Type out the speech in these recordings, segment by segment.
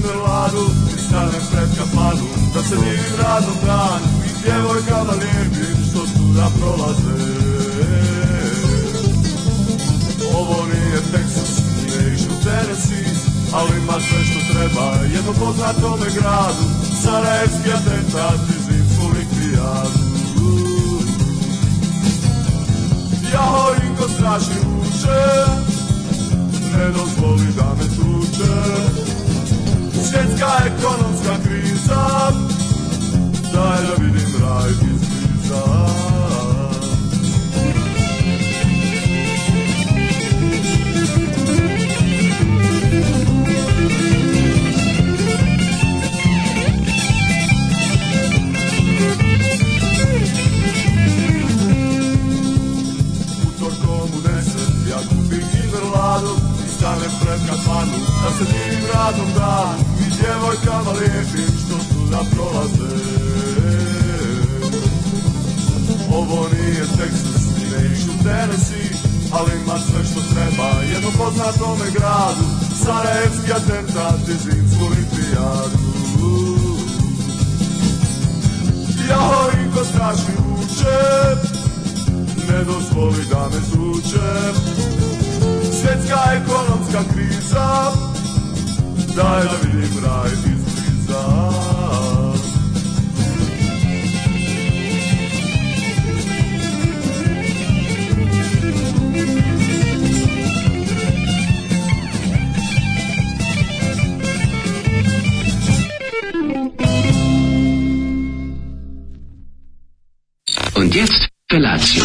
ime Ladu I stanem pred kafanu Da se divim radom dan I djevojkama da lijepim Što da prolaze Ovo nije Texas Nije išu Tennessee Ali ima sve što treba Jedno poznatome gradu Sarajevski atentat I zimsku likvijadu Ja horim ko strašni uče Ne dozvoli da me tuče Svjetska ekonomska kriza Daj da vidim raj iz kriza Stane pred kafanu, da se divim radom dan djevojkama lijepim što tu da prolaze Ovo nije Texas ni nation Tennessee Ali ima sve što treba jednom poznatome gradu Sarajevski atentat i zinsku olimpijadu Jaho i ko strašni uče Ne dozvoli da me tuče Svjetska ekonomska kriza deiner Willenbreit ist gesagt. Und jetzt Felatio.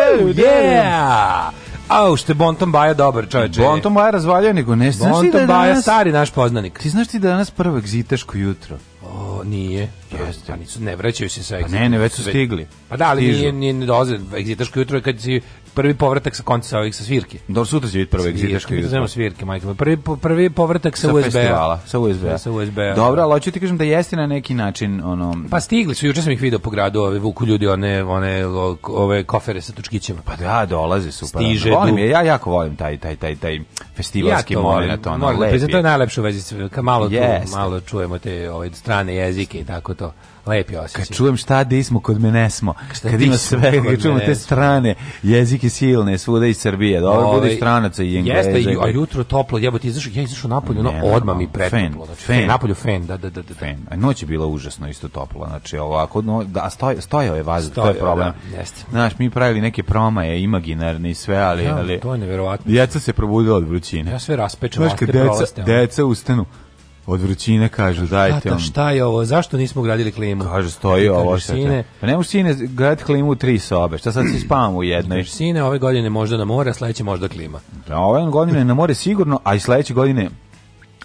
Au, što je Bonton Baja dobar čovjek. Bonton Baja razvalja nego ne znaš Bonton da Baja, stari naš poznanik. Ti znaš ti da danas prvo egziteško jutro? O, nije. Jeste. Pa nisu, ne vraćaju se sa egzitaško. Pa ne, ne, već su stigli. Pa da, ali Stižu. nije, nije, ne dolaze. Egzitaško jutro je kad si prvi povratak sa konca ovih sa svirke. Do sutra će biti prvi egzitaški. Mi znamo svirke, majke. Prvi prvi povratak sa, sa USB. -a. Sa USB. -a. Da, sa USB. -a. Dobro, al hoćete kažem da jeste na neki način ono Pa stigli su, juče sam ih video po gradu, ove vuku ljudi one one ove kofere sa tučkićima. Pa da, dolaze su pa. Stiže, volim je, ja jako volim taj taj taj taj festivalski ja momenat ono. Moram da to je najlepše u vezi malo tu, malo čujemo te ove strane jezike i tako to lepi osjećaj. Kad čujem šta di smo, kod me smo. Kad ima sve, kad čujemo te strane, jezike silne, svuda iz Srbije, dobro da budi ovaj, stranaca i engleza. Jeste, a jutro toplo, jebote, izašao, ja izašao napolju, no odma mi pretoplo. Znači, fen. napolju fen, da, da, da, da. Fen. A noć je bila užasno isto toplo, znači ovako, no, da, stoje, stojao je vazduh, to je problem. Da, jeste. Znaš, mi pravili neke promaje, imaginarne i sve, ali... Ja, da, ali to je neverovatno. Djeca se probudila od vrućine. Ja sve raspečem, Znaš, kad deca, deca ustanu, Od vrućine kažu, dajte Tata, on. šta je ovo? Zašto nismo gradili klimu? Kaže, stoji Kaže, ovo što sine. Pa ne možeš sine graditi klimu u tri sobe. Šta sad se spavamo u jednoj? Kaže, sine, ove godine možda na more, a sledeće možda klima. Da, ove godine na more sigurno, a i sledeće godine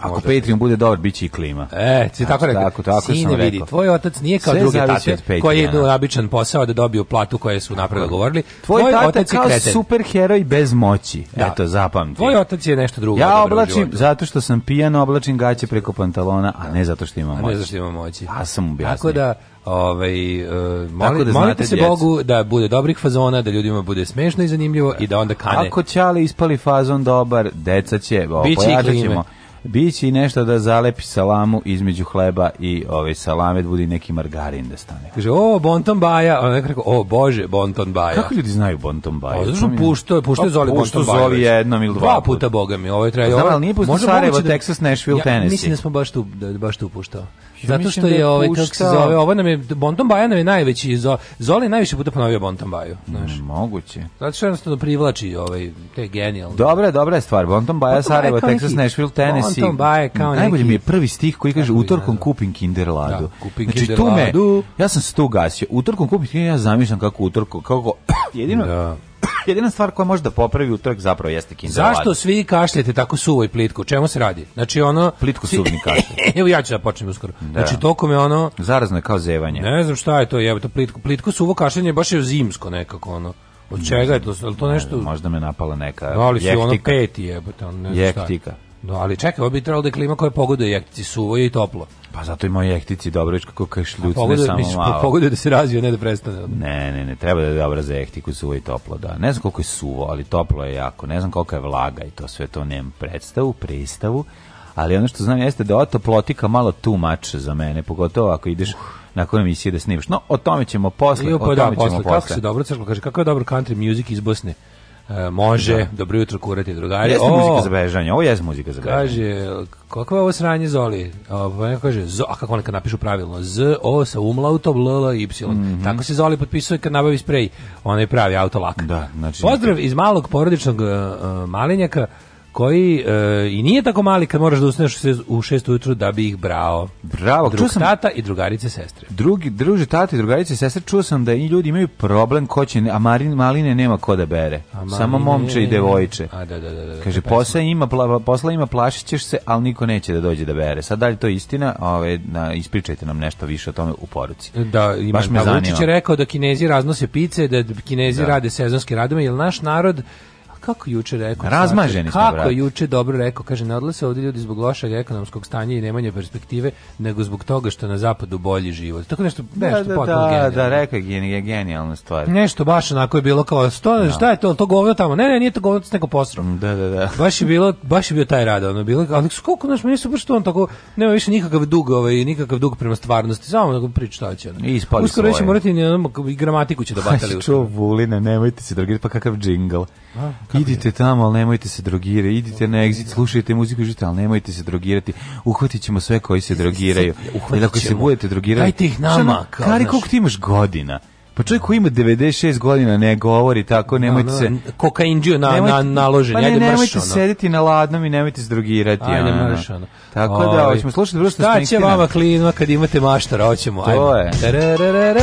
Ako Možda. Patreon bude dobar, bit će i klima. E, si tako rekao. Tako, tako Sine, sam rekao. tvoj otac nije kao Sve drugi tate, koji je do običan posao da dobiju platu koje su napred govorili. Tvoj, tvoj otac je kao kreten. superheroj bez moći. Da. Eto, zapamti. Tvoj otac je nešto drugo. Ja oblačim, zato što sam pijan, oblačim gaće preko pantalona, a ne zato što imam moći. A ne zato što imam moći. A sam objasnio. Tako da, ovaj uh, moli, da molite se djecu. Bogu da bude dobrih fazona, da ljudima bude smešno i zanimljivo i da onda kane. Ako ćale ispali fazon dobar, deca će, ovo, pojačat Biće i nešto da zalepi salamu između hleba i ove ovaj, salame, da budi neki margarin da stane. Kaže, o, bonton baja, a neko rekao, o, bože, bonton baja. Kako ljudi znaju bonton baja? Zato pa, što pušto, pušto pa zoli bonton baja. Zoli jednom ili dva, dva puta, puta boga mi, ovo ovaj je treba. Pa znam, ali nije pusto Sarajevo, da... Texas, Nashville, ja, Tennessee. Mislim da smo baš tu, da, baš tu puštao. Zato što da je ovaj kako se zove, ovo nam je Bonton Baja nam je najveći Zoli najviše puta ponovio Bonton Baju, znaš. Mm, moguće. Zato što jednostavno privlači ovaj te genijalne. Dobra, dobra je stvar. Bonton Baja Sarajevo, Texas, Nashville, Tennessee. Bonton Baja kao mm, neki. Najbolji mi je prvi stih koji kaže utorkom kupim Kinderladu. kupim znači, Me, ja sam se to ugasio. Utorkom kupim ja zamišljam kako utorko, kako jedino da. jedina stvar koja može da popravi utorak zapravo jeste Kinder Zašto svi kašljete tako suvo i plitko? Čemu se radi? Znači ono plitko suvni kašlje. Evo ja ću da počnem uskoro. Da. Znači tokom je ono zarazno je kao zevanje. Ne znam šta je to, jebote, to plitko, plitko suvo kašljenje baš je zimsko nekako ono. Od čega je to? Je to nešto? Ne, možda me napala neka. Da ali su jektika. ono peti jebote, on ne znam jektika. Šta je. No, ali čekaj, ovo bi trebalo da je klima koja pogoduje jektici, suvo i toplo. Pa zato i moje jektici, dobro, kako kašljuc, pa ne samo misliš, malo. Pogoduje da se razvije, ne da prestane. Ne, ne, ne, treba da je dobra za jektiku, suvo i toplo, da. Ne znam koliko je suvo, ali toplo je jako, ne znam koliko je vlaga i to sve to nemam predstavu, pristavu, ali ono što znam jeste da ova toplotika malo tu mač za mene, pogotovo ako ideš na nakon emisije da snimaš. No, o tome ćemo posle, I, pa, o da, tome da, ćemo posle. Kako se dobro crklo, kaže, kako je dobro country music iz Bosne? E, može, da. dobro jutro kurati drugari. Jeste o, muzika za bežanje, ovo jeste muzika za bežanje. Kaže, kakva je ovo sranje Zoli? Ovo, pa kaže, zo, a kako neka napišu pravilno? Z, O, sa umlautom, L, L, Y. Mm -hmm. Tako se Zoli potpisuje kad nabavi sprej. onaj je pravi autolak. Da, znači, Pozdrav iz malog porodičnog uh, malinjaka koji e, i nije tako mali kad moraš da ustaneš u 6 ujutru da bi ih brao. Bravo, Drug čuo sam tata i drugarice sestre. Drugi druži tata i drugarice sestre, čuo sam da i ljudi imaju problem ko će a marin, maline nema ko da bere. Maline, Samo momče i devojče. A da da da. da, da Kaže posla ima pla, posla ima plašićeš se, ali niko neće da dođe da bere. Sad da li to istina? Ove na ispričajte nam nešto više o tome u poruci. Da, ima Baš me da, zanima. je rekao da Kinezi raznose pice, da Kinezi da. rade sezonske radove, jel naš narod kako juče rekao? Razmaženi smo, Kako je juče dobro rekao, kaže, ne odlase ovdje ljudi zbog lošeg ekonomskog stanja i nemanja perspektive, nego zbog toga što na zapadu bolji život. Tako nešto, da, nešto da, da, potpuno da, genijalno. Da, rekao je genijalna stvar. Nešto baš onako je bilo kao, sto, no. Da. šta je to, to govio tamo? Ne, ne, nije to govio, to neko posrom. Da, da, da. Baš je, bilo, baš je bio taj rad, ono, bilo, ali koliko, znaš, meni baš to on tako, nema više nikakav dug, ovaj, nikakav dug prema stvarnosti, samo onako da prič šta će. Ono. ispali Uskoro će morati, i gramatiku će da batali. Aj, čuo, Vulina, nemojte se, drugi, pa kakav džingl idite tamo, ali nemojte se drogirati, idite na exit, slušajte muziku i žite, ali nemojte se drogirati, uhvatit ćemo sve koji se drogiraju. Jer ako se budete drogirati... Dajte ih nama! Kao, kari, koliko ti imaš godina? Pa čovjek koji ima 96 godina ne govori tako, nemojte da, se... Kokainđio na, nemojte, na, naložen, pa ne, ajde nemojte mrš, sediti na ladnom i nemojte se drogirati. Ajde ono. mrš, ono. Tako da, ovaj, hoćemo slušati društvo Šta će vama klima kad imate maštara, hoćemo. To ajde. je.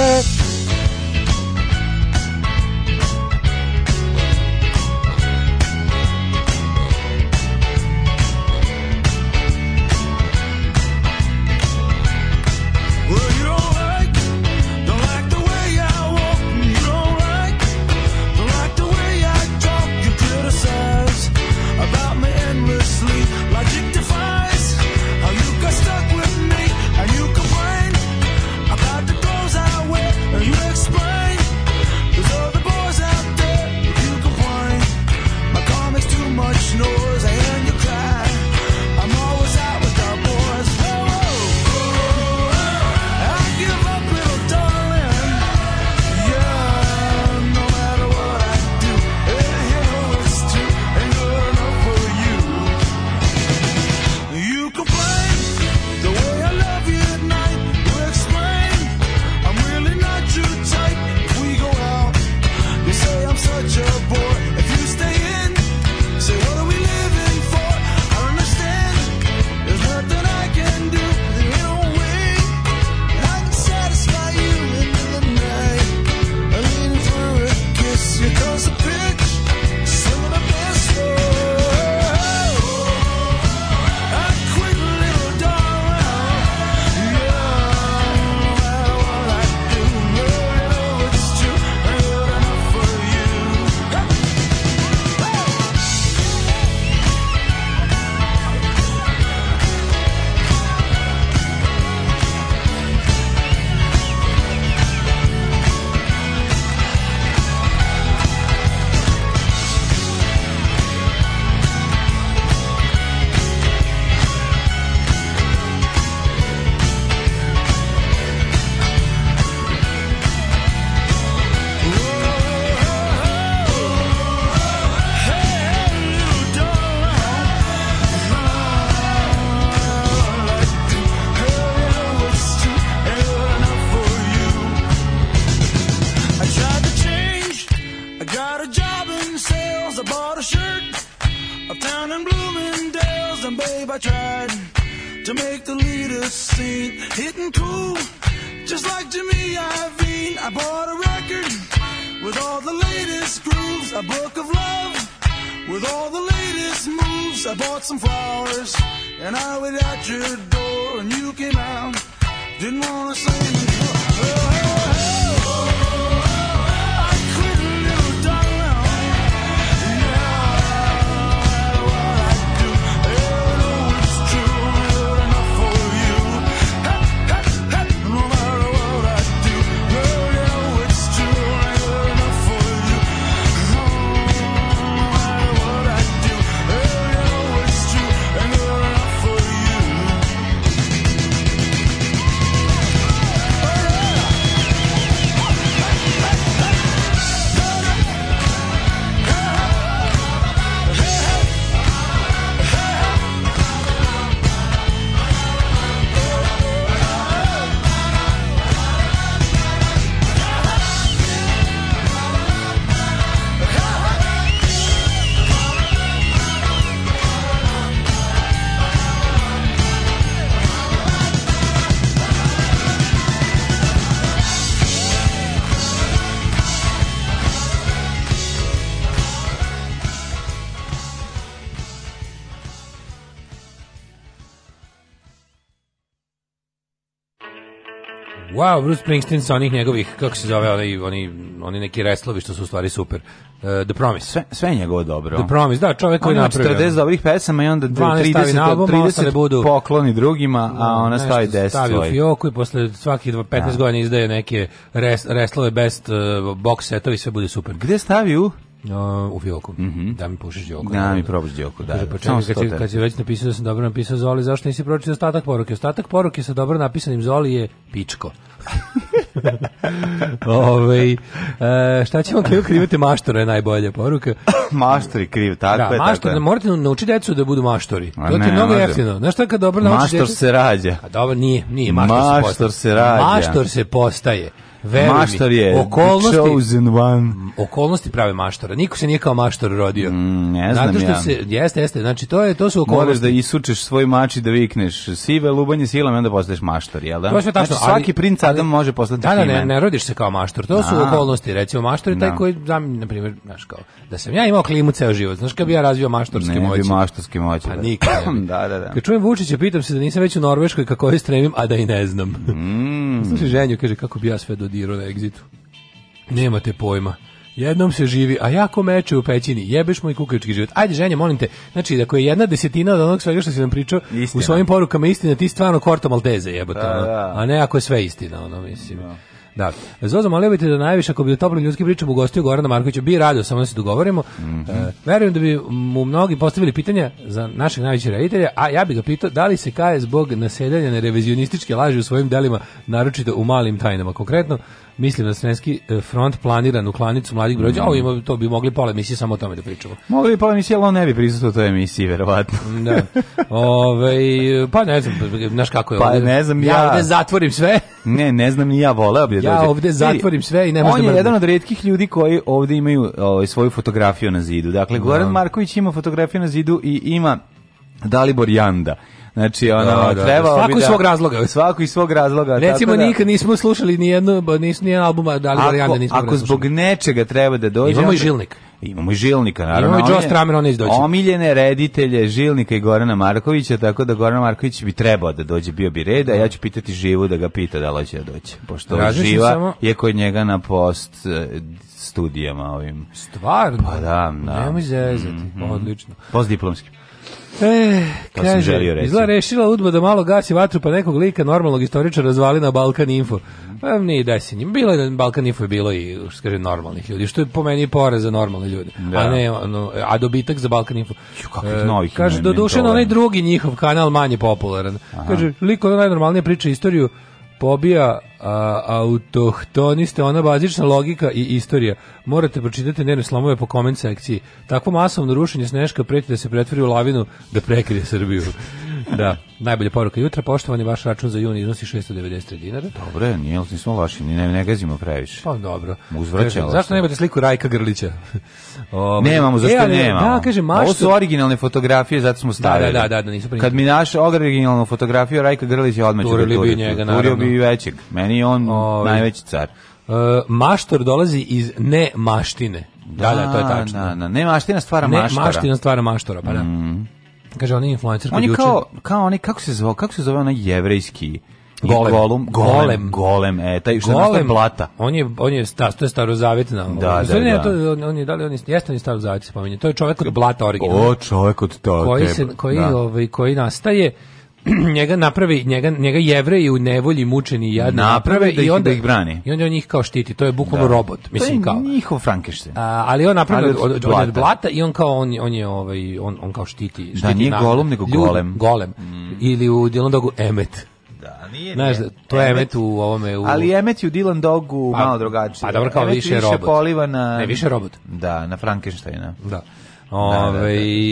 wow, Bruce Springsteen sa onih njegovih, kako se zove, oni, oni, oni neki reslovi što su u stvari super. Uh, The Promise. Sve, sve je njegovo dobro. The Promise, da, čovjek koji napravio. On ima 40 dobrih pesama i onda 30, na album, 30 budu, pokloni drugima, a da, ona stavi 10 Stavi u fioku i posle svakih 15 ja. Da. godina izdaje neke res, reslove best uh, box setovi, sve bude super. Gde stavi u? No, u fioku. Mm -hmm. Da mi pušiš djoku. Da mi probaš djoku, da. Kaže, da. pa čekaj, kad, si, kad si već napisao da sam dobro napisao Zoli, zašto nisi pročitao ostatak poruke? Ostatak poruke sa dobro napisanim Zoli je pičko. Ove, e, šta ćemo krivo krivati maštore je najbolja poruka. maštori kriv, tako da, je. Maštor, tako je. morate naučiti decu da budu maštori. A to ti je mnogo jeftino. Znaš šta kad dobro naučiš Maštor djecu? se rađa. A dobro, nije, nije. Maštor, maštor se, postaje. se rađa. Maštor se postaje. Veruj maštar je okolnosti, chosen one. Okolnosti prave maštara. Niko se nije kao maštar rodio. Mm, ne znam Zato što ja. se, jeste, jeste. Znači, to, je, to su okolnosti. Moraš da isučeš svoj mači da vikneš sive lubanje silama i onda postaješ maštar, jel da? To je tačno, znači, svaki ali, princ Adam ali, može postati da, da, ne, ne rodiš se kao maštar. To su A, okolnosti. Recimo, maštar je taj da. koji, znam, na primjer, znaš kao, da sam ja imao klimu ceo život. Znaš kad bi ja razvio maštorske moći? Ne bi maštorske moći. Pa da. nikad. da, da, da. Kad čujem Vučića, pitam se da nisam već u Norveškoj kako je stremim, a da i ne znam. Mm. Slušaj, ženju, kaže, kako bi ja sve do dirao na egzitu. Nemate pojma. Jednom se živi, a jako meče u pećini. Jebeš moj kukavički život. Ajde, ženja, molim te. Znači, ako je jedna desetina od onog svega što si nam pričao istina. u svojim porukama istina, ti stvarno korta Malteze jebote. A, da, ono. Da. a ne ako je sve istina, ono, mislim. Da. Da. Zozo, molio bi te da najviše, ako bi do toplim ljudskim pričama ugostio Gorana Markovića, bi radio, samo da se dogovorimo. Mm -hmm. e, verujem da bi mu mnogi postavili pitanja za našeg najvećeg reditelja, a ja bih ga pitao da li se kaje zbog nasedanja nerevizionističke laži u svojim delima, naročito u malim tajnama. Konkretno, mislim da Sremski e, front planiran u klanicu mladih brođa, mm. a ovo to bi mogli pola emisije samo o tome da pričamo. Mogli bi pola emisije, ali on ne bi prisutuo toj emisiji, verovatno. da. Ove, pa ne znam, znaš kako je pa, ovde. ne znam ja. Ja ovde zatvorim sve. ne, ne znam ni ja, voleo bi da Ja ovde zatvorim sve i ne možda On je da- jedan od retkih ljudi koji ovde imaju ovaj, svoju fotografiju na zidu. Dakle, Goran da. Marković ima fotografiju na zidu i ima Dalibor Janda Znači, ona da, da, da. treba... Svako iz da- svog razloga. Svako iz svog razloga. Recimo, da... nikad nismo slušali ni jednu, nis, ni jedan album, da li varijante nismo Ako zbog nečega treba da dođe... Imamo i žilnik. Imamo i žilnika, naravno. Imamo i Joe Stramer, on izdođe. Omiljene reditelje žilnika i Gorana Markovića, tako da Goran Marković bi trebao da dođe, bio bi reda, a ja ću pitati živu da ga pita da li će da dođe. Pošto Ražim živa samo... je kod njega na post e, studijama ovim. Stvarno? Pa da, da. Nemoj zezati, mm -hmm. odlično. Postdiplomski. E, kaže, izgleda rešila udba da malo gasi vatru pa nekog lika normalnog istoričara zvali na Balkan Info. Pa nije da se njim. Bilo je na Balkan Info je bilo i što normalnih ljudi, što je po meni pore za normalne ljude. Da. A ne ono, a dobitak za Balkan Info. Ju kakvih novih. E, kaže do duše na onaj drugi njihov kanal manje popularan. Aha. Kaže liko najnormalnije priča istoriju pobija a, autohtoniste, ona bazična logika i istorija. Morate pročitati njene slomove po koment sekciji. Takvo masovno rušenje Sneška preti da se pretvori u lavinu da prekrije Srbiju. da. Najbolja poruka jutra, poštovani, vaš račun za jun iznosi 693 dinara. Dobro, nije, nismo loši, ne, ne gazimo previše. Pa dobro. Uzvraćalo. Zašto nemate sliku Rajka Grlića? o, nemamo, zašto e, ali, nemamo? Da, kaže, maštor... Ovo su originalne fotografije, zato smo da, stavili. Da, da, da, da nisu Kad mi naš originalnu fotografiju Rajka Grlića odmah Turili da bi njega, naravno. Turio bi i većeg. Meni je on Ove. Ovaj, najveći car. Uh, maštor dolazi iz ne maštine. Da, da, da to je da, tačno. Da, da. Ne maština stvara ne, maštora. Ne maština stvara maštora, pa da. Mm. Kaže, on je influencer. On je kao, kao oni kako se zove, kako se zove onaj jevrejski... Golem. golem, golem, golem, e, taj što golem, plata. On je on je sta, to je starozavetna. Da, da, da. To, on je da li on je jeste on je starozavet se pominje. To je čovjek od blata originalno. O, čovjek od to. Koji se koji da. ovaj koji nastaje njega napravi njega njega jevreji u nevolji mučeni i jadni naprave, da i onda da ih brani. I onda on njih kao štiti, to je bukvalno da. robot, mislim to je kao. njihov Frankenstein. ali on napravi od, od, blata. od, blata i on kao on on je ovaj on on kao štiti, da, štiti da, nije na, golem nego ljud, golem. golem. Mm. Ili u Dylan Dogu Emmet. Da, nije. Znaš, nije. to je Emet u ovome u Ali Emmet u Dylan Dogu pa, malo drugačije. Pa dobro kao više, više robot. Poliva na Ne, više robot. Da, na Frankensteina. Da. Ove, da, da, da, da. da. Ovaj,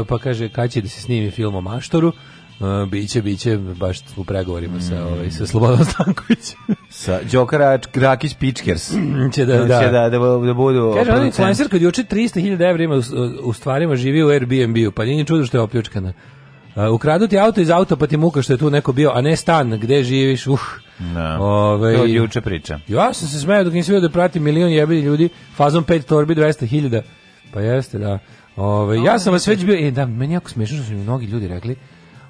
e, pa kaže, kad će da se snimi film o maštoru? Uh, biće, biće baš u pregovorima sa, ovaj, sa Slobodan Stanković. sa Đoka Rač, Rakić Pičkers. Mm, će da, znači da. Će da, da, da budu... Kaže, on influencer kod juče 300.000 € ima u, u stvarima živi u Airbnb-u, pa nije čudo što je opljačkana Uh, e, ukradu ti auto iz auta pa ti muka što je tu neko bio, a ne stan gde živiš, uh. No. Da. Ove, ovaj, to je juče priča. Ja sam se smejao dok nisam vidio da prati milion jebilji ljudi, fazom 5 torbi 200.000. Pa jeste, da. Ove, ovaj, ja sam vas već bio, e, da, meni jako smiješno što su mi mnogi ljudi rekli,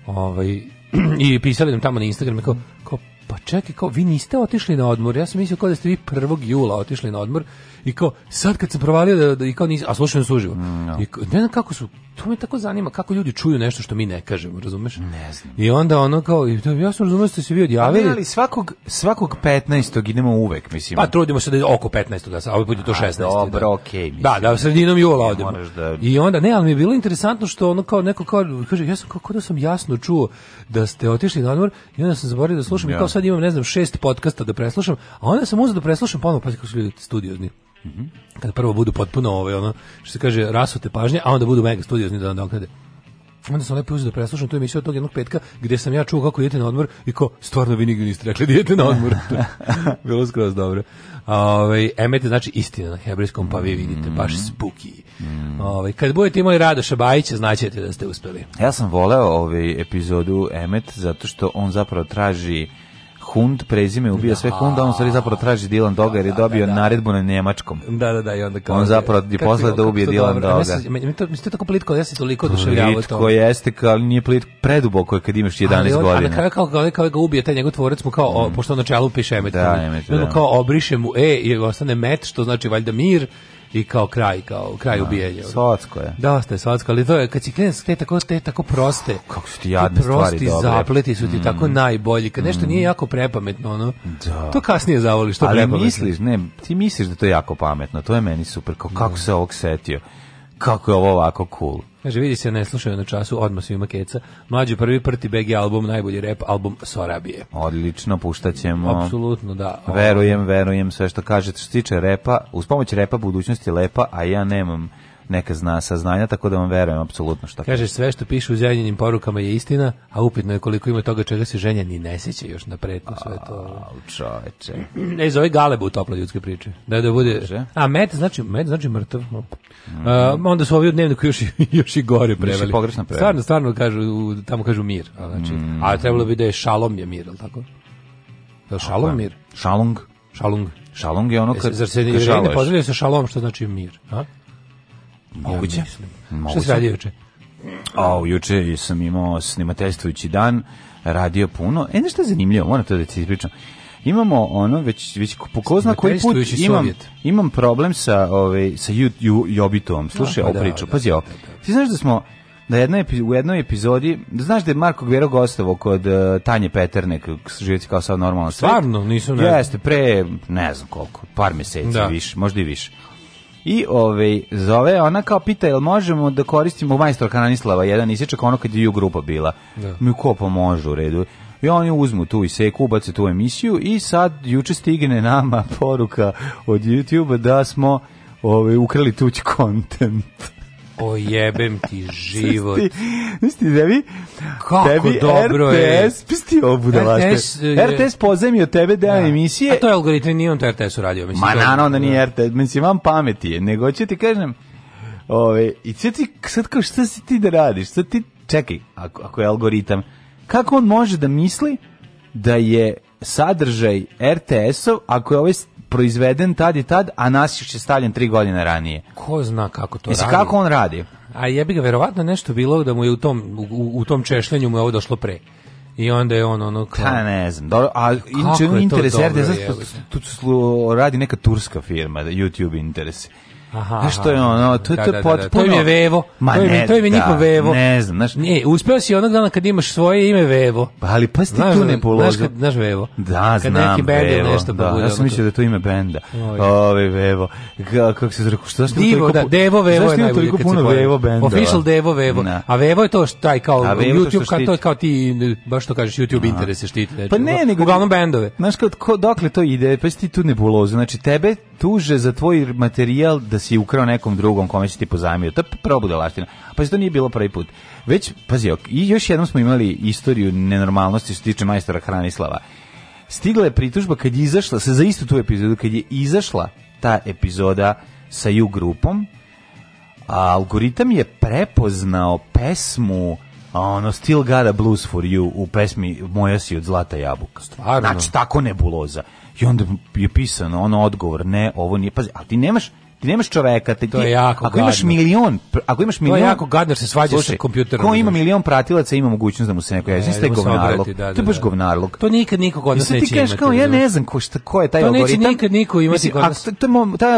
ovaj, i pisali nam tamo na Instagram kao, kao pa čekaj, kao, vi niste otišli na odmor, ja sam mislio kao da ste vi 1. jula otišli na odmor, i kao, sad kad sam provalio, da, da, i kao nisam, a slušam nas mm, no. Da. i kao, ne znam kako su, to me tako zanima, kako ljudi čuju nešto što mi ne kažemo, razumeš? Ne znam. I onda ono kao, ja sam razumio ste se vi odjavili. Ne, ali svakog, svakog 15. idemo uvek, mislim. Pa trudimo se da je oko 15. da se, a ovaj put je to 16. A, dobro, da. okej. Okay, da, da, sredinom jula odemo. Da... I onda, ne, ali mi je bilo interesantno što ono kao, neko kao, kaže, ja sam kao, kao da sam jasno čuo da ste otišli na odmor i onda sam zaboravio da slušam ja. i da. kao sad imam, ne znam, šest podcasta da preslušam, a onda sam uzeo da preslušam ponovno, pa kako su ljudi studiozni. Mm -hmm. Kada prvo budu potpuno ovaj, ono, što se kaže, rasute pažnje, a onda budu mega studiozni da nadoknade onda sam lepo uzeo da preslušam tu emisiju od tog jednog petka gde sam ja čuo kako idete na odmor i ko stvarno vi nigdje niste rekli da idete na odmor. Bilo skroz dobro. Ove, ovaj, emet znači istina na hebrejskom, pa vi mhm. vidite, baš spooky. Mhm. Ove, ovaj, kad budete imali Radoša Bajića, znaćete da ste uspeli. Ja sam voleo ovaj epizodu Emet zato što on zapravo traži Kund, prezime ubija da. sve Kunda, on stvari zapravo traži Dylan Doga jer je dobio da, da, naredbu na nemačkom. Da, da, da, i onda kao... On zapravo je posle da ubije Dylan Doga. Mislim, to je tako plitko, da ja se toliko oduševljavao to. Plitko jeste, ali nije plitko, preduboko je kad imaš 11 ali on, godina. Ali kao, kao, kao ga ubije, taj njegov tvorac mu kao, mm. o, pošto na čelu piše da, Emet, da, Emet, da. kao obriše mu E i ostane Met, što znači valjda mir, i kao kraj, kao kraj da, ubijenja. Socko je. Da, ste socko, ali to je kad si klinac te tako te tako proste. Kako su ti jadne prosti stvari dobre. zapleti su ti mm. tako najbolji. Kad nešto mm. nije jako prepametno, ono. Da. To kasnije zavoliš, to prepametno. Ali misliš, ne, ti misliš da to je jako pametno. To je meni super. Kako, kako da. se ovog setio? kako je ovo ovako cool. Kaže, vidi se, ne slušaju na času, odmah svima keca. Mlađi prvi prti BG album, najbolji rep album Sorabije. Odlično, puštaćemo. Apsolutno, da. Verujem, verujem sve što kažete. Što se tiče repa, uz pomoć repa budućnost je lepa, a ja nemam neka zna saznanja, tako da vam verujem apsolutno što. Kažeš sve što piše u ženjenim porukama je istina, a upitno je koliko ima toga čega se ženja ni ne seća još na pretno sve to. čoveče. Ne zove galebu u tople ljudske priče. Da da bude. A met znači met znači mrtav. Mm -hmm. onda su ovi u dnevniku još, još i gore preveli. pogrešno preveli. Stvarno, stvarno kažu, tamo kažu mir. A, znači, mm a trebalo bi da je šalom je mir, ali tako? Da šalom mir? Šalung. Šalung. Šalung je ono e, kad... Zar se ne pozdravlja sa šalom, što znači mir? A? Moguće. Ja Šta si radio juče? A, juče sam imao snimateljstvujući dan, radio puno. E, nešto je zanimljivo, moram to da ti ispričam. Imamo ono već već po ko zna koji put imam, imam problem sa ovaj sa ju, ju, Jobitom. Slušaj, da, ovu da, priču, da, pazi da, ovo. Da, ti znaš da smo da jedna u jednoj epizodi, da znaš da je Marko Gvero gostovo kod uh, Tanje Peterne, živjeti kao sad normalno svet. Stvarno, nisam ne. Jeste, pre, ne znam koliko, par meseci da. više, možda i više. I ovaj zove ona kao pita jel možemo da koristimo majstorka Nanislava jedan isječak ono kad je ju grupa bila. Da. Mi ko pomože pa u redu. I oni uzmu tu i seku, ubace tu emisiju i sad juče stigne nama poruka od YouTube-a da smo ovaj, ukrali tuć kontent. Pojebem ti život. Nisi ti tebi? Kako tebi dobro RTS, je. Pisti ovu da vaš. E, RTS, RTS pozemio tebe da ja. emisije. A to je algoritam, nije on to RTS uradio. Mislim, Ma naravno da nije RTS, mislim vam pameti je, nego će ti kažem, ove, i sad ti, sad kao šta si ti da radiš, sad ti, čekaj, ako, ako je algoritam, kako on može da misli da je sadržaj RTS-ov, ako je ovaj proizveden tad i tad, a Nasić je stavljen tri godine ranije. Ko zna kako to Mislim, radi? kako on radi? A jebi ga, verovatno nešto bilo da mu je u tom, u, u tom češljanju mu je ovo došlo pre. I onda je on ono kao... Pa ne znam. Dobro, a inče interes RTS, tu radi neka turska firma, da YouTube interes. Aha, što je ono, to, da, to, da, da, pot, da, to je Vevo. Ma to je, ne, to je njihov da, Vevo. Ne znam, znaš. Ne, uspeo si onog dana kad imaš svoje ime Vevo. Pa ali pa ste tu da- ne položio. Znaš, znaš Vevo. Da, kad znam neki bend Vevo. Nešto pa da, ja sam mislio da to ime benda. Ove Vevo. Kako se zrekao, što znaš? Divo, da, Devo Vevo je najbolje. Znaš puno Vevo benda. Official Devo Vevo. A Vevo je to taj kao YouTube, kao to kao ti, baš to kažeš, YouTube interese štiti. Znači, pa ne, nego. Uglavnom bendove. Znaš, dokle to ide, pa ti tu ne položio. Znači, tebe tuže za tvoj materijal da si ukrao nekom drugom kome si ti pozajmio. To je prvo budalaština. Pa to nije bilo prvi put. Već, pazi, i još jednom smo imali istoriju nenormalnosti što se tiče majstora Hranislava. Stigla je pritužba kad je izašla, se za istu tu epizodu, kad je izašla ta epizoda sa U grupom, a algoritam je prepoznao pesmu ono Still Got a Blues for You u pesmi Moja si od zlata jabuka. Stvarno? Znači, tako nebuloza. I onda je pisano ono odgovor, ne, ovo nije, pazi, ali ti nemaš, ti nemaš čoveka, ti, to je jako ako imaš milion, ako imaš milion, to je jako gadno se svađaš sa kompjuterom. Ko ima milion pratilaca ima mogućnost da mu se neko javi, jeste govnarluk. Da, to je da, baš da. govnarluk. To nikad niko od nas neće. Ti kažeš kao ja ne znam ko šta ko je taj algoritam. To nikad niko imati kod nas.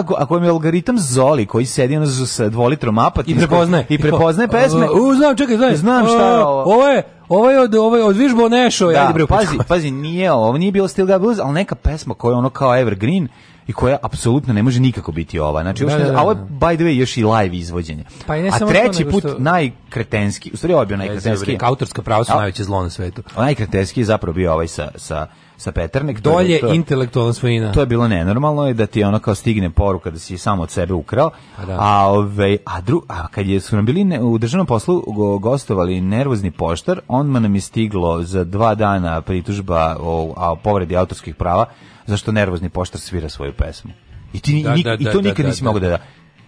Ako ako je algoritam Zoli koji sedi na sa dvolitrom mapa, i prepoznaje i prepoznaje pesme. U znam, čekaj, znam. Znam šta je ovo. Ovo je ovo je od ovo od Vižbo Nešo, da, ajde bre. Pazi, pazi, nije ovo, nije bilo Still Got Blues, al neka pesma koja je ono kao Evergreen i koja apsolutno ne može nikako biti ova. Znači, da, da, da, da, a ovo je, da. by the way, još i live izvođenje. Pa i ne a treći put što... najkretenski, u stvari ovo je bio e, najkretenski. Je, autorska prava su najveće zlo na svetu. Najkretenski je zapravo bio ovaj sa, sa sa Peternik. Dolje to, intelektualna svojina. To je bilo nenormalno i da ti ono kao stigne poruka da si samo od sebe ukrao. A, pa da. a, ove, ovaj, a, dru, a kad je, su nam bili ne, u državnom poslu go, gostovali nervozni poštar, on ma nam je stiglo za dva dana pritužba o, o povredi autorskih prava zašto nervozni poštar svira svoju pesmu. I ti da, nik, da, i da, to da, nikad da, nisi mogao da da.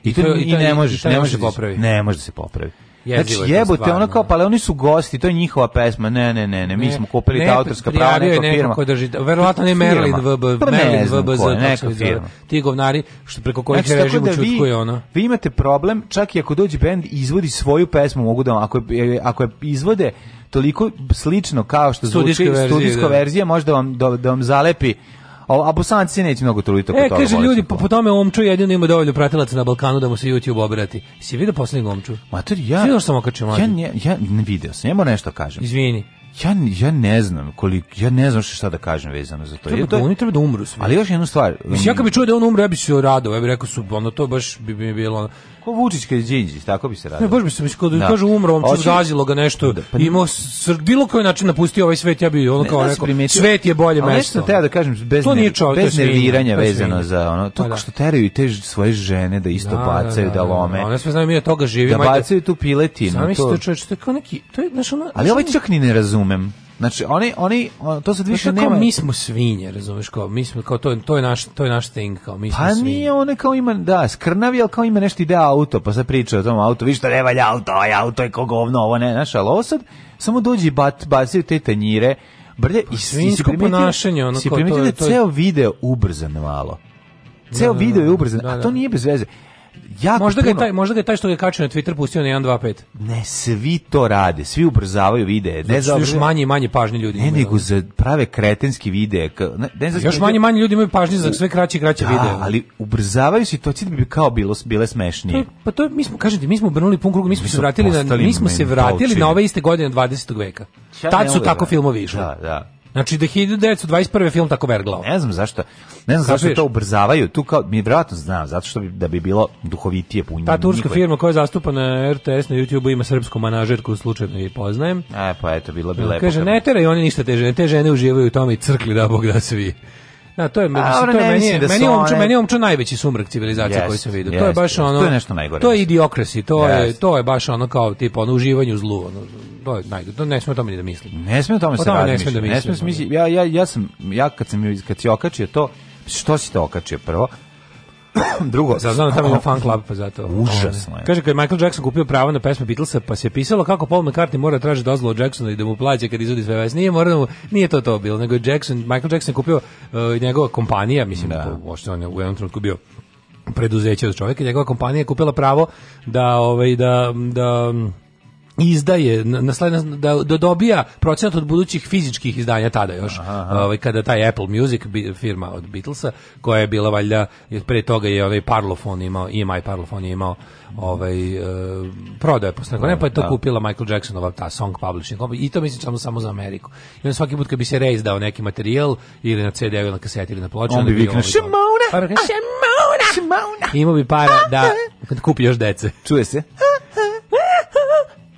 I, to, i, ne možeš, ne možeš da popravi. Ne može da se popravi. Jezivo znači jebote, ono kao, pa ali oni su gosti, to je njihova pesma, ne, ne, ne, ne, mi smo kupili ta autorska prava, neka firma. Ko drži, verovatno ne Merlin VB, pa Merlin VBZ, neka firma. Ti govnari, što preko kojih znači, režim da vi, ono. Vi imate problem, čak i ako dođe bend i izvodi svoju pesmu, mogu da, ako, je, ako je izvode toliko slično kao što zvuči studijska verzija, možda vam, da, da vam zalepi a bosanci neće mnogo toliko e, toga. E, kaže ljudi, po, po tome Omču jedino ima dovoljno pratilaca na Balkanu da mu se YouTube obrati. Si vidio poslednjeg Omču? Mater, ja... Vidio sam okačio mladi? Ja, ne, ja ne vidio sam, ja moram nešto da kažem. Izvini. Ja, ja ne znam koliko, ja ne znam šta da kažem vezano za to. Treba, da to, oni treba da umru svi. Ali još jednu stvar. Mislim, ja um- kad bi čuo da on umre, ja bi se rado, ja bih rekao su, ono, to baš bi mi bilo, ono, Ko Vučić kad je Đinđić, tako bi se radilo. Ne, baš bi se mislio da, da. kažu umro, on zazilo ga nešto. Da, pa, imao sr, bilo koji način napustio ovaj svet, ja bi ono kao rekao, primetio, svet je bolje mesto. Nešto teo da kažem bez to nije čov, bez nerviranja vezano za ono, to pa da. što teraju i te svoje žene da isto da, da bacaju, da, da, da lome. Ona sve znaju mi od toga živimo. Da bacaju tu piletinu. Sami ste čovjek, to je kao neki, to je, znaš, ono, Ali ovaj čak ni ne razumem. Znači oni oni to se više nema. mi smo svinje, razumeš kao mi smo kao to to je naš to je naš thing kao mi smo pa svinje. Pa nije one kao ima da skrnavi, al kao ima nešto ide auto, pa se priča o tom auto, vi što da ne valja auto, aj auto je kao govno, ovo ne, znaš, al ovo sad samo dođi bat bacaju te tanjire. Brde, pa, i svinjsko ponašanje, ono kao to. Si primetio da je ceo video ubrzan malo. Da, ceo da, video da, je ubrzan, da, da, a to nije bez veze jako možda puno... ga je taj možda ga taj što ga kači na Twitter pustio na 125. Ne, svi to rade, svi ubrzavaju videe. Ne znači, još manje i manje pažnje ljudi. Ne, nego za prave kretenski videe. Ne, ne znači, još manje i manje ljudi imaju pažnje za sve kraće i kraće da, videe. ali ubrzavaju situacije da bi kao bilo bile smešnije. To, pa to mi smo kažete, mi smo obrnuli pun krug, mi smo, mi se vratili na mi smo se vratili na ove iste godine 20. veka. Ja Tad su tako filmovi išli. Da, da. Znači da 1921. film tako verglao. Ne znam zašto. Ne znam zašto to ubrzavaju. Tu kao mi vjerojatno znam, zato što bi, da bi bilo duhovitije punjenje. Ta turska njihove. firma koja je zastupa na RTS na YouTubeu ima srpsku manažerku slučajno i poznajem. E pa eto bilo bi lepo. Kaže ne teraj oni ništa te žene, te žene uživaju u tome i crkli da Bog da svi. Da, to je, mislim, to je meni, mislim da meni, omču, one... meni omču najveći sumrak civilizacije yes, koji sam vidio. Yes, to je baš ono... To je nešto najgore. To je idiokrasi, to, yes. je, to je baš ono kao tipa ono uživanje u zlu. Ono, to je najgore, to ne smije o tome ni da mislim. Ne smije o tome se raditi. Da ne smije da mislim. Ne smije da mislim. Ja, ja, ja sam, ja kad sam kad si okačio to, što si to okačio prvo? Drugo, saznao tamo ima fan club, pa zato. Užasno je. Kaže kad je Michael Jackson kupio pravo na pesme Beatlesa, pa se pisalo kako Paul McCartney mora da tražiti dozvolu od Jacksona i da mu plaća kad izvodi sve vas. Nije morao, nije to to bilo, nego Jackson, Michael Jackson kupio uh, njegova kompanija, mislim da uopšte on je u jednom trenutku bio preduzeće od čoveka, njegova kompanija je kupila pravo da ovaj da da izdaje nasledna da, da dobija procenat od budućih fizičkih izdanja tada još aha, aha. ovaj kada taj Apple Music firma od Beatlesa koja je bila valjda pre toga je ovaj Parlophone imao e i My Parlophone je imao ovaj e, prodaje posle ne pa je to da. kupila Michael Jacksonova ta Song Publishing i to mislim samo samo za Ameriku i on svaki put kad bi se reizdao neki materijal ili na CD ili na kaseti ili na ploču on bi viknuo Simona Simona Simona imao bi para da kupi još dece čuje se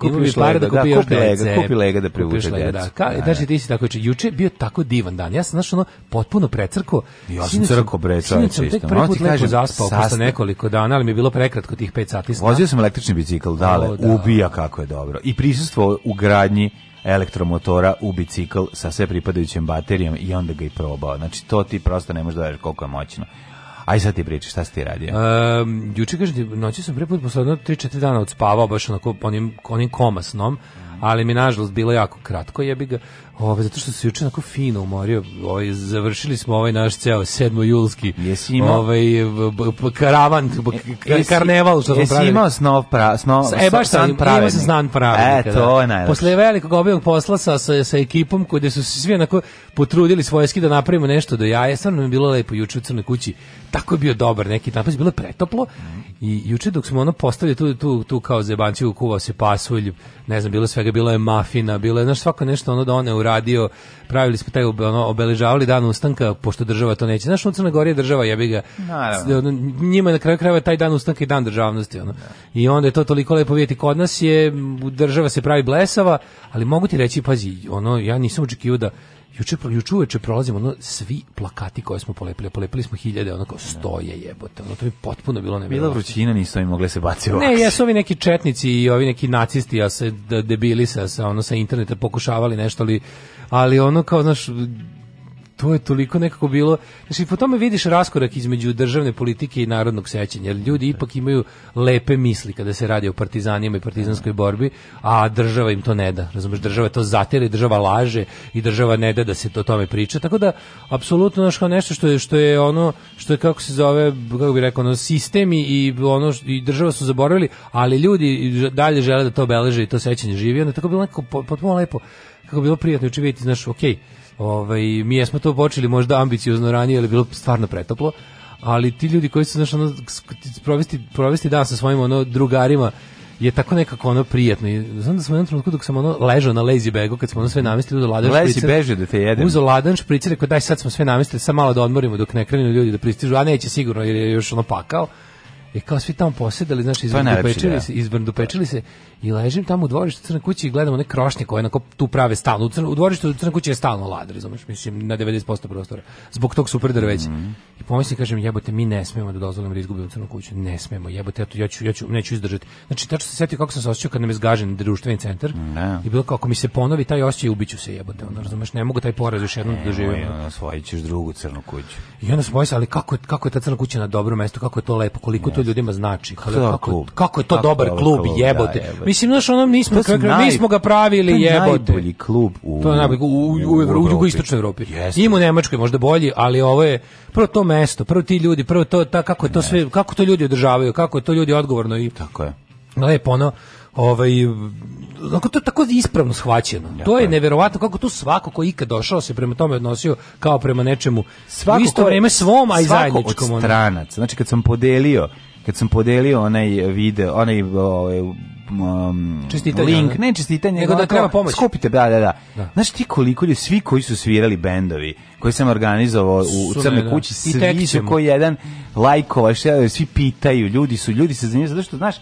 kupili pare da, da, da kupi još dece. Kupi lega da privuče dece. Da. Ka, da, znači, ti si tako juče, juče bio tako divan dan. Ja sam, znaš, ono, potpuno precrko. Ja sam crko, bre, čovječe. Sinoć sam tek prvi put lepo zaspao, posle nekoliko dana, ali mi je bilo prekratko tih 5 sati sna. Vozio sam električni bicikl, dale, o, da. ubija kako je dobro. I prisustvo u gradnji elektromotora u bicikl sa sve pripadajućim baterijom i onda ga i probao. Znači, to ti prosto ne možeš da veš koliko je moćno. Aj sad ti priči, šta si ti radio? Um, juče, kažem ti, noći sam preput put posle jedno 3-4 dana odspavao, baš onako onim, onim koma snom, ali mi nažalost bilo jako kratko, jebi ga. Ove, zato što se juče onako fino umorio. Ove, ovaj, završili smo ovaj naš ceo sedmojulski jesi imao, ovaj, karavan, e, jesi, karneval što smo pravili. Jesi imao snov pra, snov, e, baš sam, pravilnik. Imao sam snan pravilnik. E, to da. je najlepše. Posle velikog obilnog posla sa, sa, sa ekipom koji su se svi onako potrudili svojski da napravimo nešto do jaja. Stvarno mi je bilo lepo juče u crnoj kući. Tako je bio dobar neki napad, bilo je pretoplo. I juče dok smo ono postavili tu, tu, tu kao zebanciju, kuvao se pasulj, ne znam, bilo svega, bilo je mafina, bilo je, znaš, svako nešto ono da one u uradio, pravili smo taj ono, obeležavali dan ustanka, pošto država to neće. znači u Crnoj Gori je država, jebi ga. Naravno. Njima na kraju krajeva taj dan ustanka i dan državnosti. Ono. I onda je to toliko lepo videti Kod nas je, država se pravi blesava, ali mogu ti reći, pazi, ono, ja nisam očekio da juče juče uveče prolazimo ono svi plakati koje smo polepili, polepili smo hiljade, onako stoje jebote. Ono to je potpuno bilo neverovatno. Bila vrućina, nisu im mogle da se baciti Ne, jesu ovi neki četnici i ovi neki nacisti, a se debili sa, sa ono sa interneta pokušavali nešto ali ali ono kao znaš to je toliko nekako bilo, znači po tome vidiš raskorak između državne politike i narodnog sećanja, jer ljudi ipak imaju lepe misli kada se radi o partizanima i partizanskoj borbi, a država im to ne da, razumeš, država to zatire, država laže i država ne da da se o tome priča, tako da apsolutno znači nešto što je što je ono što je kako se zove, kako bi rekao, ono, sistemi i ono i država su zaboravili, ali ljudi dalje žele da to beleže i to sećanje živi, onda tako bilo nekako potpuno lepo kako bilo prijatno učivjeti, znaš, okej, okay, Ovaj, mi jesmo to počeli možda ambiciozno ranije, ali je bilo stvarno pretoplo, ali ti ljudi koji su, znaš, ono, provesti, provesti dan sa svojim ono, drugarima, je tako nekako ono prijatno. I znam da sam u jednom trenutku dok sam ono ležao na lazy bagu, kad smo ono sve namestili, uzeo ladan Lezi špricer. beže da te jedem. Uzeo ladan špricer, rekao daj sad smo sve namestili, sad malo da odmorimo dok ne krenu ljudi da pristižu, a neće sigurno jer je još ono pakao. I kao svi tamo posedali, znaš, izbrndupečili da. se, pečili se i ležim tamo u dvorištu Crne kuće i gledam one krošnje koje onako tu prave stalno. U, crne, u dvorištu Crne kuće je stalno lad, razumeš, mislim, na 90% prostora. Zbog tog super drveća. Mm -hmm. I pomislim, kažem, jebote, mi ne smemo da dozvolimo da izgubimo Crnu kuću. Ne smemo, jebote, ja, to, ja, ću, ja ću, neću izdržati. Znači, tačno se setio kako sam se osjećao kad nam je zgažen društveni centar. Ne. Da. I bilo kako mi se ponovi taj osjećaj, ubiću se, jebote, onda, razumeš, ne mogu taj poraz još jednom da Svoji ćeš drugu Crnu kuću. I onda smo ali kako, kako je ta Crna kuća na dobrom mestu, kako je to lepo, koliko yes. to ljudima znači, kako, kako, kako je to kako dobar klub, jebote. Da, jebote Mislim, znaš, ono, mi smo, kako, naj... mi smo ga pravili je jebote. najbolji klub u, to je najbolji, u, u, u, u, u jugoistočnoj Evropi. Yes. Nemačkoj možda bolji, ali ovo je prvo to mesto, prvo ti ljudi, prvo to, ta, kako, to sve, kako to ljudi održavaju, kako to ljudi odgovorno i... Tako je. Lepo, ono, ovaj, kako to je tako ispravno shvaćeno. Ja, to je neverovatno kako tu svako ko ikad došao se prema tome odnosio kao prema nečemu. Svako u isto vreme svom, a i zajedničkom. Svako od stranaca. Znači kad sam podelio kad sam podelio onaj video, onaj ovaj um, link, ne čestitanje, nego da treba pomoć. Skupite, da, da, da, da. Znaš ti koliko ljudi, svi koji su svirali bendovi, koji sam organizovao u, u Crnoj da, da. kući, svi su koji jedan lajkova, svi pitaju, ljudi su, ljudi se zanimaju, zato što, znaš,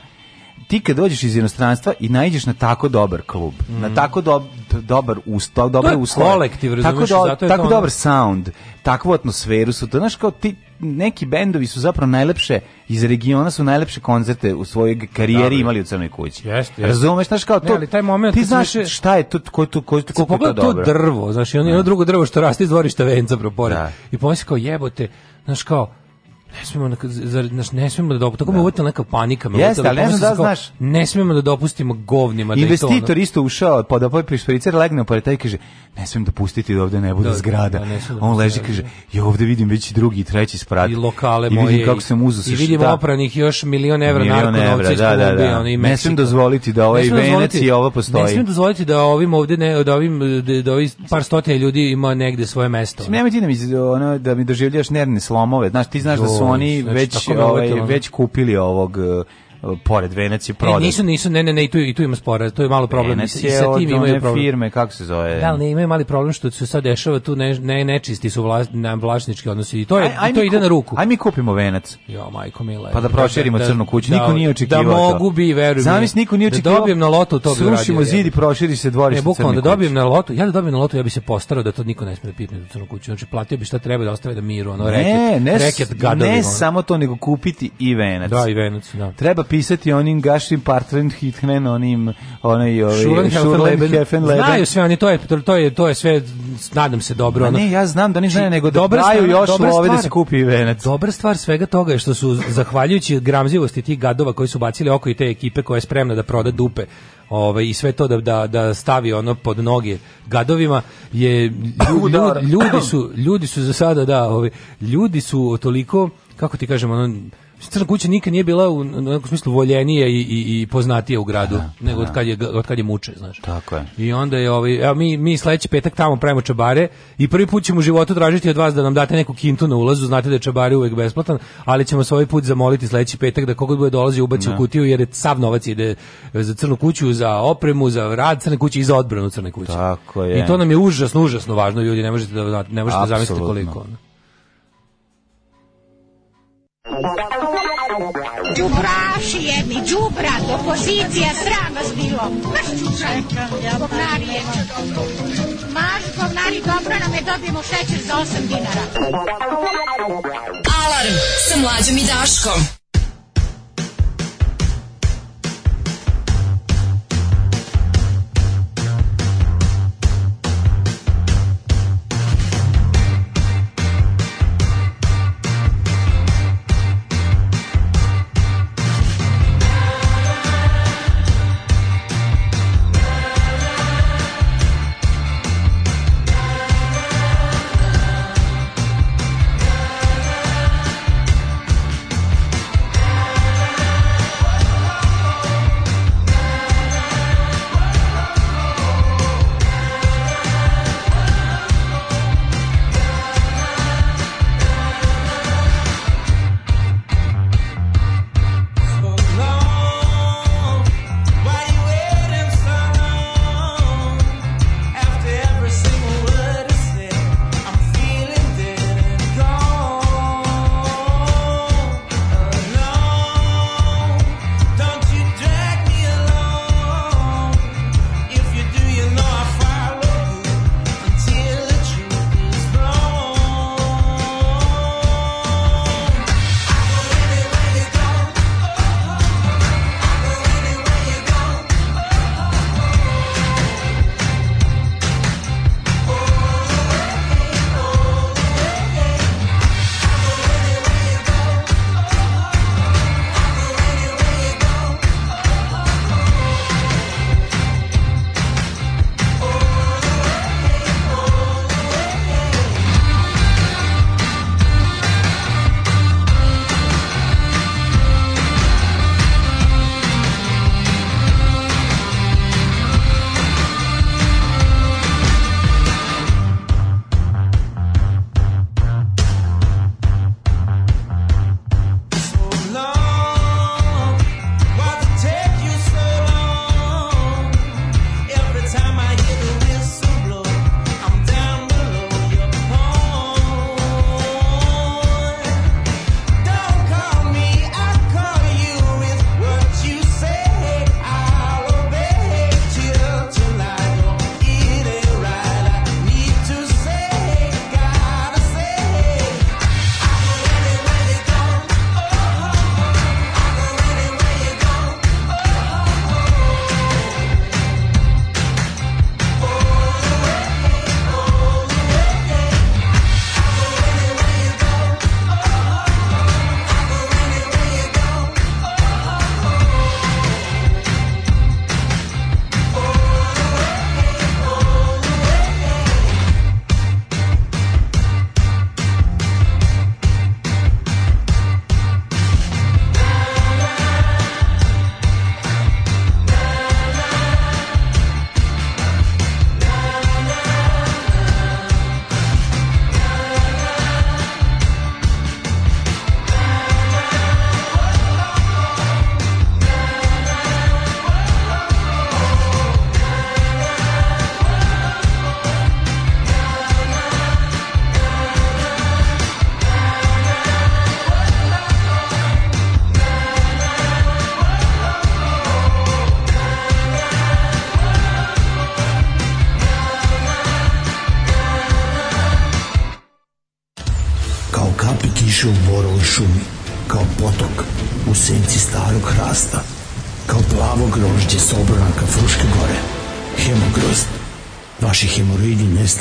ti kad dođeš iz inostranstva i naiđeš na tako dobar klub, mm. na tako do, dobar ustav, dobar uslov, kolektiv, razumiješ, tako, do, zato tako dobar sound, takvu atmosferu su, to znaš kao ti neki bendovi su zapravo najlepše iz regiona su najlepše koncerte u svojoj karijeri Dobre. imali u Crnoj kući. Jeste. Razumeš, znaš kao to. Ne, ali taj moment ti znaš še... šta je to ko to ko to koliko to dobro. To drvo, znaš, i ono, ono da. drugo drvo što raste iz dvorišta venca propored. Da. I pomisli kao jebote, znaš kao Ne smemo da zar nas ne smemo da dopustimo. Tako da. me neka panika, me Jeste, ali ne znam da znaš. Ne smemo da dopustimo govnima da Investitor to, ono... isto ušao, pa da popi špricer legne pored taj kaže: "Ne smem dopustiti da ovde ne bude da, da zgrada." Da, ne On leži da, kaže: da. "Ja ovde vidim već i drugi i treći sprat." I lokale I moje. I kako sam uzeo I vidim da. opranih još milion evra narko novca iz Kolumbije, Ne smem dozvoliti da ovaj Venac i ovo postoji. Ne smem dozvoliti da ovim ovde ne da ovim da ovih par stotina ljudi ima negde svoje mesto. Smem ti da mi da mi doživljavaš nervne slomove. Znaš, ti znaš da su oni znači, već, da ovaj, ovaj već kupili ovog eh, pored Venac je prodat. nisu, nisu, ne, ne, ne, i tu, i tu ima spora, to je malo problem. Venac je I sa tim imaju problem. firme, kako se zove? Da, ne, imaju mali problem što se sad dešava, tu ne, ne, nečisti su vlasnički odnosi i to, je, aj, aj i to ide kup, na ruku. Aj mi kupimo Venac. Jo, majko mila. Pa da, da proširimo da, crnu kuću, da, niko nije da očekivao da, mogu to. bi, verujem. Zavis, niko nije da očekivao. Da dobijem na lotu, to bi Srušimo zid i proširi se dvorište crne kuće. da dobijem na lotu, ja da dobijem na lotu, ja bih se postarao da to niko ne smije da pipne crnu kuću. Znači, platio bih šta treba da ostave da miru, ono, reket, reket ne, ne samo to, nego kupiti i Venac. Da, i Venac, da. Treba pisati onim Gašim Partren Hitmen, onim onaj ovaj Schurleben Znaju sve oni to je to je to je sve nadam se dobro. Ono. Ne, ja znam da ne znaju nego da daju još love da se kupi Venec Dobra stvar svega toga je što su zahvaljujući gramzivosti tih gadova koji su bacili oko i te ekipe koja je spremna da proda dupe ovaj i sve to da, da, da stavi ono pod noge gadovima je ljudi, ljudi, ljudi su ljudi su za sada da ovaj ljudi su toliko kako ti kažemo ono Crna kuća nikad nije bila u nekom smislu voljenija i, i, i poznatija u gradu, da, nego da. od kad, je, od kad je muče, znaš. Tako je. I onda je ovaj, evo, mi, mi sledeći petak tamo pravimo čabare i prvi put ćemo u životu tražiti od vas da nam date neku kintu na ulazu, znate da je čabare uvek besplatan, ali ćemo se ovaj put zamoliti sledeći petak da kogod bude dolazio ubaci da. u kutiju, jer je sav novac ide za crnu kuću, za opremu, za rad crne kuće i za odbranu crne kuće. Tako je. I to nam je užasno, užasno važno, ljudi, ne možete da, ne možete da zamislite koliko. Ono. Đubraši jedni, đubrad, opozicija, sram vas bilo. Maš čučaj, govnari je. Maš govnari, dobro nam je, dobijemo šećer za 8 dinara. Alarm sa mlađom i Daškom.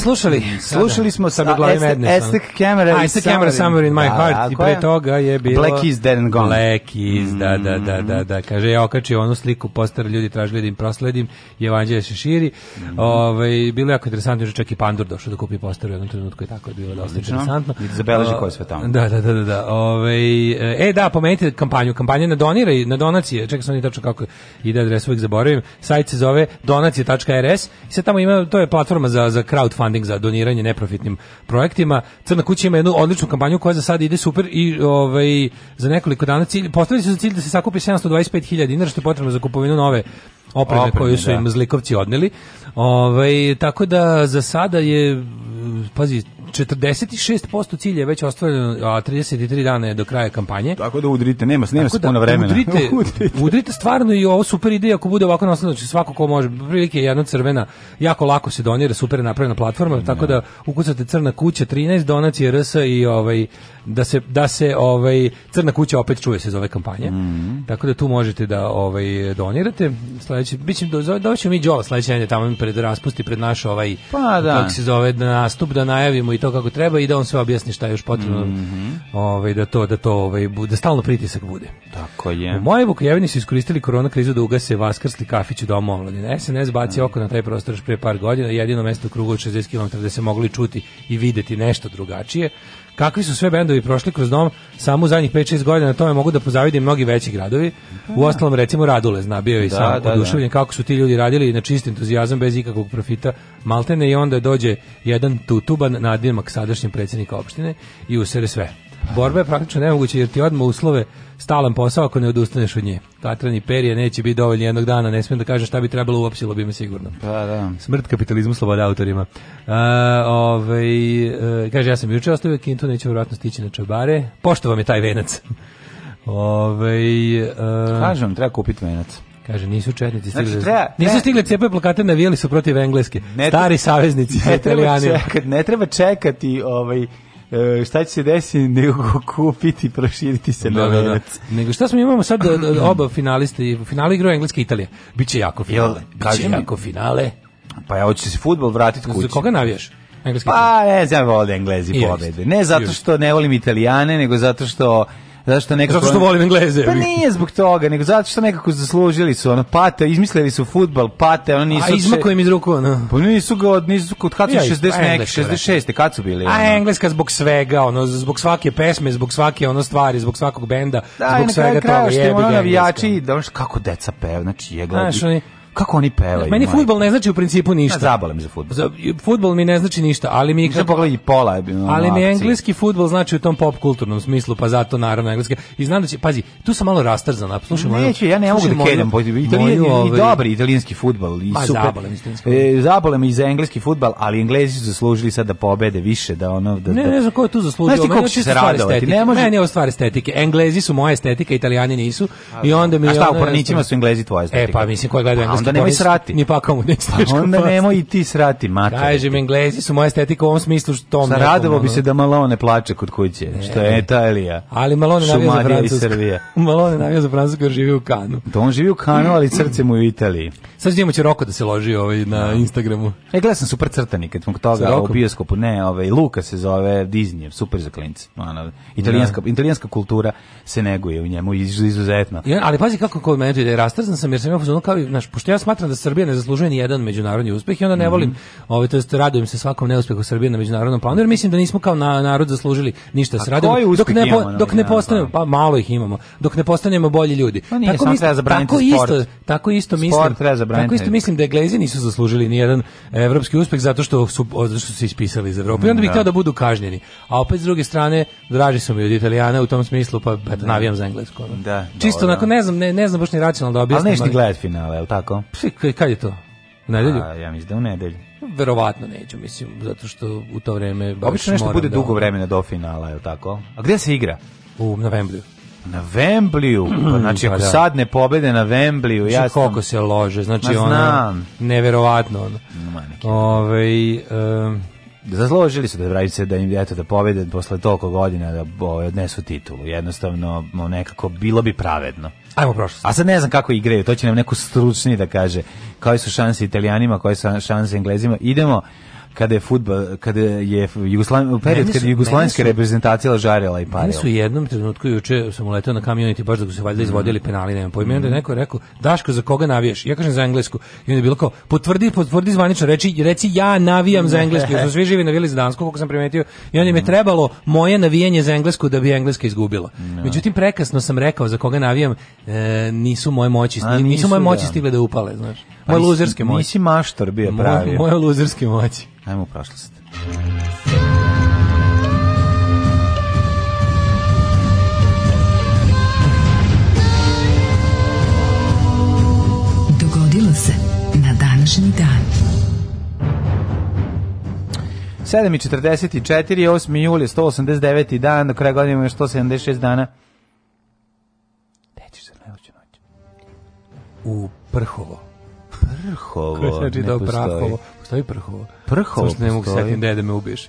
slušali? Slušali smo sa glavi da, da. Mednesa. Estek Camera I Stick Camera Summer in My da, Heart i pre je? toga je bilo Black is Dead and Gone. Black is, da, da, da, da, mm-hmm. da. Kaže, ja okačio onu sliku, poster ljudi tražili da im prosledim i evanđelje se širi. Mm. Mm-hmm. Ove, ovaj, bilo jako interesantno, čak i Pandur došao da kupi poster u jednom trenutku i tako je bilo dosta interesantno. I zabeleži ko je sve tamo. Da, da, da, da. da. Ove, ovaj, e, da, pomenite kampanju. Kampanja na doniraj, na donacije. Čekaj, sam nije da tačno kako ide adresu, ih zaboravim. Sajt se zove donacije.rs i sad tamo ima, to je platforma za, za crowdfunding, za doniranje neprofitnim projektima. Crna kuća ima jednu odličnu kampanju koja za sad ide super i ovaj za nekoliko dana cilj postavili su za cilj da se sakupi 725.000 dinara što je potrebno za kupovinu nove opreme koju su da. im zlikovci odneli. Ovaj tako da za sada je pazi 46% cilja je već ostvareno, a 33 dana je do kraja kampanje. Tako da udrite, nema, nema se da puno vremena. Udrite, udrite. udrite stvarno i ovo super ideja ako bude ovako nastavno, znači svako ko može, prilike je jedna crvena, jako lako se donira, super je napravljena platforma, da. tako da ukucate crna kuća, 13 donacije RS i ovaj da se da se ovaj Crna kuća opet čuje se iz ove kampanje. Mm -hmm. Tako da tu možete da ovaj donirate. Sledeći bićem do doći mi Đola sledeće nedelje tamo pred raspusti pred naš ovaj pa da. kako se zove da nastup da najavimo i to kako treba i da on sve objasni šta je još potrebno. Mm -hmm. Ovaj da to da to ovaj bude da stalno pritisak bude. Tako je. U moje Vukajevini su iskoristili korona krizu da ugase vaskrsli kafić u domu omladine. SNS baci oko na taj prostor još pre par godina, jedino mesto u krugu od 60 km da se mogli čuti i videti nešto drugačije kakvi su sve bendovi prošli kroz dom samo u zadnjih 5-6 godina, na tome mogu da pozavidim mnogi veći gradovi. Pa u da. ostalom, recimo, Radule zna, bio je i da, sam da, oduševljen kako su ti ljudi radili na čist entuzijazam bez ikakvog profita maltene i onda dođe jedan tutuban nadimak sadašnjem predsjednika opštine i usere sve. Borba je praktično nemoguća jer ti odmah uslove stalan posao ako ne odustaneš od nje. Katran i neće biti dovoljno jednog dana, ne smijem da kažem šta bi trebalo uopsilo bi me sigurno. Pa da. Smrt kapitalizmu sloboda autorima. Uh, ovaj, uh, kaže, ja sam juče ostavio kintu, neće vjerojatno stići na čabare. Pošto vam je taj venac. ovaj, uh, e, Kažem, treba kupiti venac. Kaže, nisu četnici znači, stigli. Znači, treba, nisu stigli da cijepe plakate navijali su protiv Engleske. Ne, Stari saveznici italijani. treba, ne treba čekati ovaj, e, šta će se desiti nego kupiti, proširiti se da, na da, da. Nego šta smo imamo sad e, e, oba finaliste, finale igraju Engleska i Italija. Biće jako finale. Kaže jako finale. Pa ja hoće da se futbol vratiti kući. Za koga navijaš? Engleski pa ne znam, vole da Englezi pobede. Ne zato što ne volim Italijane, nego zato što Zato što nekako Zato što volim Engleze. Pa nije zbog toga, nego zato što nekako zaslužili su ono pate, izmislili su fudbal, pate, oni nisu. A izmako im iz ruku, no. Pa nisu ga od nisu kod kad su 60 neki, 66, kad su bili. Ono. A engleska zbog svega, ono zbog svake pesme, zbog svake ono stvari, zbog svakog benda, da, zbog svega toga je. Da, navijači, da kako deca peva, znači je gledaj. Kako oni pevaju? Meni fudbal ne znači u principu ništa. Ja, zabalem za fudbal. Za fudbal mi ne znači ništa, ali mi kad pogledaj pola je bilo. Ali mi engleski fudbal znači u tom pop kulturnom smislu, pa zato naravno engleski. I znam da će, pazi, tu sam malo rastarzan, a slušaj moju. Neću, ja ne mogu da keljam, pa i ovaj- dobri italijanski fudbal i super. Zabalem, e, zabalem iz engleski fudbal, ali Englezi su zaslužili sad da pobede više, da ono da Ne, da- ne znam ko je tu zaslužio, meni se čisto stvar estetike. Ne može. Meni je stvar estetike. Englezi su moja estetika, Italijani nisu. I onda mi je A šta, u Pornićima su Englezi tvoja estetika. E pa mislim ko gleda pa onda nemoj srati. Ni pa mu neće pa Onda nemoj i ti srati, mater. Kažem, Englezi su moja estetika u ovom smislu što tom Saradilo bi se da Malone plače kod kuće, ne, što je Italija. Ali Malone navija za Francusku. Malone navija za Francusku jer živi u Kanu. To da on živi u Kanu, ali srce mu je u Italiji. Sad ćemo će Roko da se loži ovaj na da. Instagramu. E, gledam sam super crtani, kad smo toga u bioskopu, ne, ovaj, Luka se zove Disney, super za klinci. Ono, italijanska, da. italijanska kultura se neguje u njemu, izuzetno. Ja, ali pazi kako ko menadžer je rastrzan sam, jer sam ja kao, znaš, pošto ja smatram da Srbija ne zaslužuje ni jedan međunarodni uspeh i onda ne mm ovaj to jest radujem se svakom neuspehu Srbije na međunarodnom planu jer mislim da nismo kao na, narod zaslužili ništa sa radom dok ne po, dok ne postanemo pa malo ih imamo, dok ne postanemo bolji ljudi. No pa nije, tako mislim, tako sport. isto, tako isto mislim. Sport treba tako isto mislim da Englezi nisu zaslužili ni jedan evropski uspeh zato što su zato što su se ispisali iz Evrope. I onda bih da. htio da budu kažnjeni. A opet s druge strane draži su mi od Italijana u tom smislu pa eto da. navijam za Englesku. Da. Čisto onako ne znam, ne, ne znam baš ni racionalno da objasnim. Ali nešto gledat finale, je li tako? psi, kad je to? U nedelju? A, ja mislim da u nedelju. Verovatno neću, mislim, zato što u to vreme... Baš Obično nešto bude da... dugo vremena do finala, je tako? A gde se igra? U, na Na Vembliju, pa znači ako pa da. sad ne pobede na Vembliju, ja sam... koliko se lože, znači Ma, ono, neverovatno ono. Ove, ovaj, um, Založili su da vratim se da im eto da pobede posle toliko godina da ovaj, odnesu titulu. Jednostavno nekako bilo bi pravedno. Ajmo prošlost. A sad ne znam kako igraju, to će nam neko stručni da kaže. Koje su šanse Italijanima, koje su šanse Englezima. Idemo kada je fudbal kada je Jugoslavija period kada jugoslovenska reprezentacija žarela i parila. su jednom trenutku juče sam uleteo na kamion i baš da su se valjda mhm. izvodili penali, nema pojma, mm. neko je rekao: "Daško, za koga navijaš?" Ja kažem za englesku. I onda je bilo kao: "Potvrdi, potvrdi zvanično, reči, reci ja navijam za englesku." Jer su svi živi navijali za dansku, kako sam primetio. I onda mi je mhm. trebalo moje navijanje za englesku da bi engleska izgubila. Mm. Međutim prekasno sam rekao za koga navijam, e, nisu moje moći, A, nisu, nisu moje da. moći stigle da upale, znaš. Pa moje luzerske moći. Nisi maštor bio pravi. Moje, moje luzerske moći. Ajmo u prošlost. Dogodilo se na današnji dan. 7.44, 8. juli, 189. dan, do kraja godine imamo 176 dana. Gde ćeš za najluđu noć? U Prhovo. Prhovo, znači da ne postoji. Prahovo. Postoji prhovo. Prhovo Samo ne mogu setim da me ubiješ.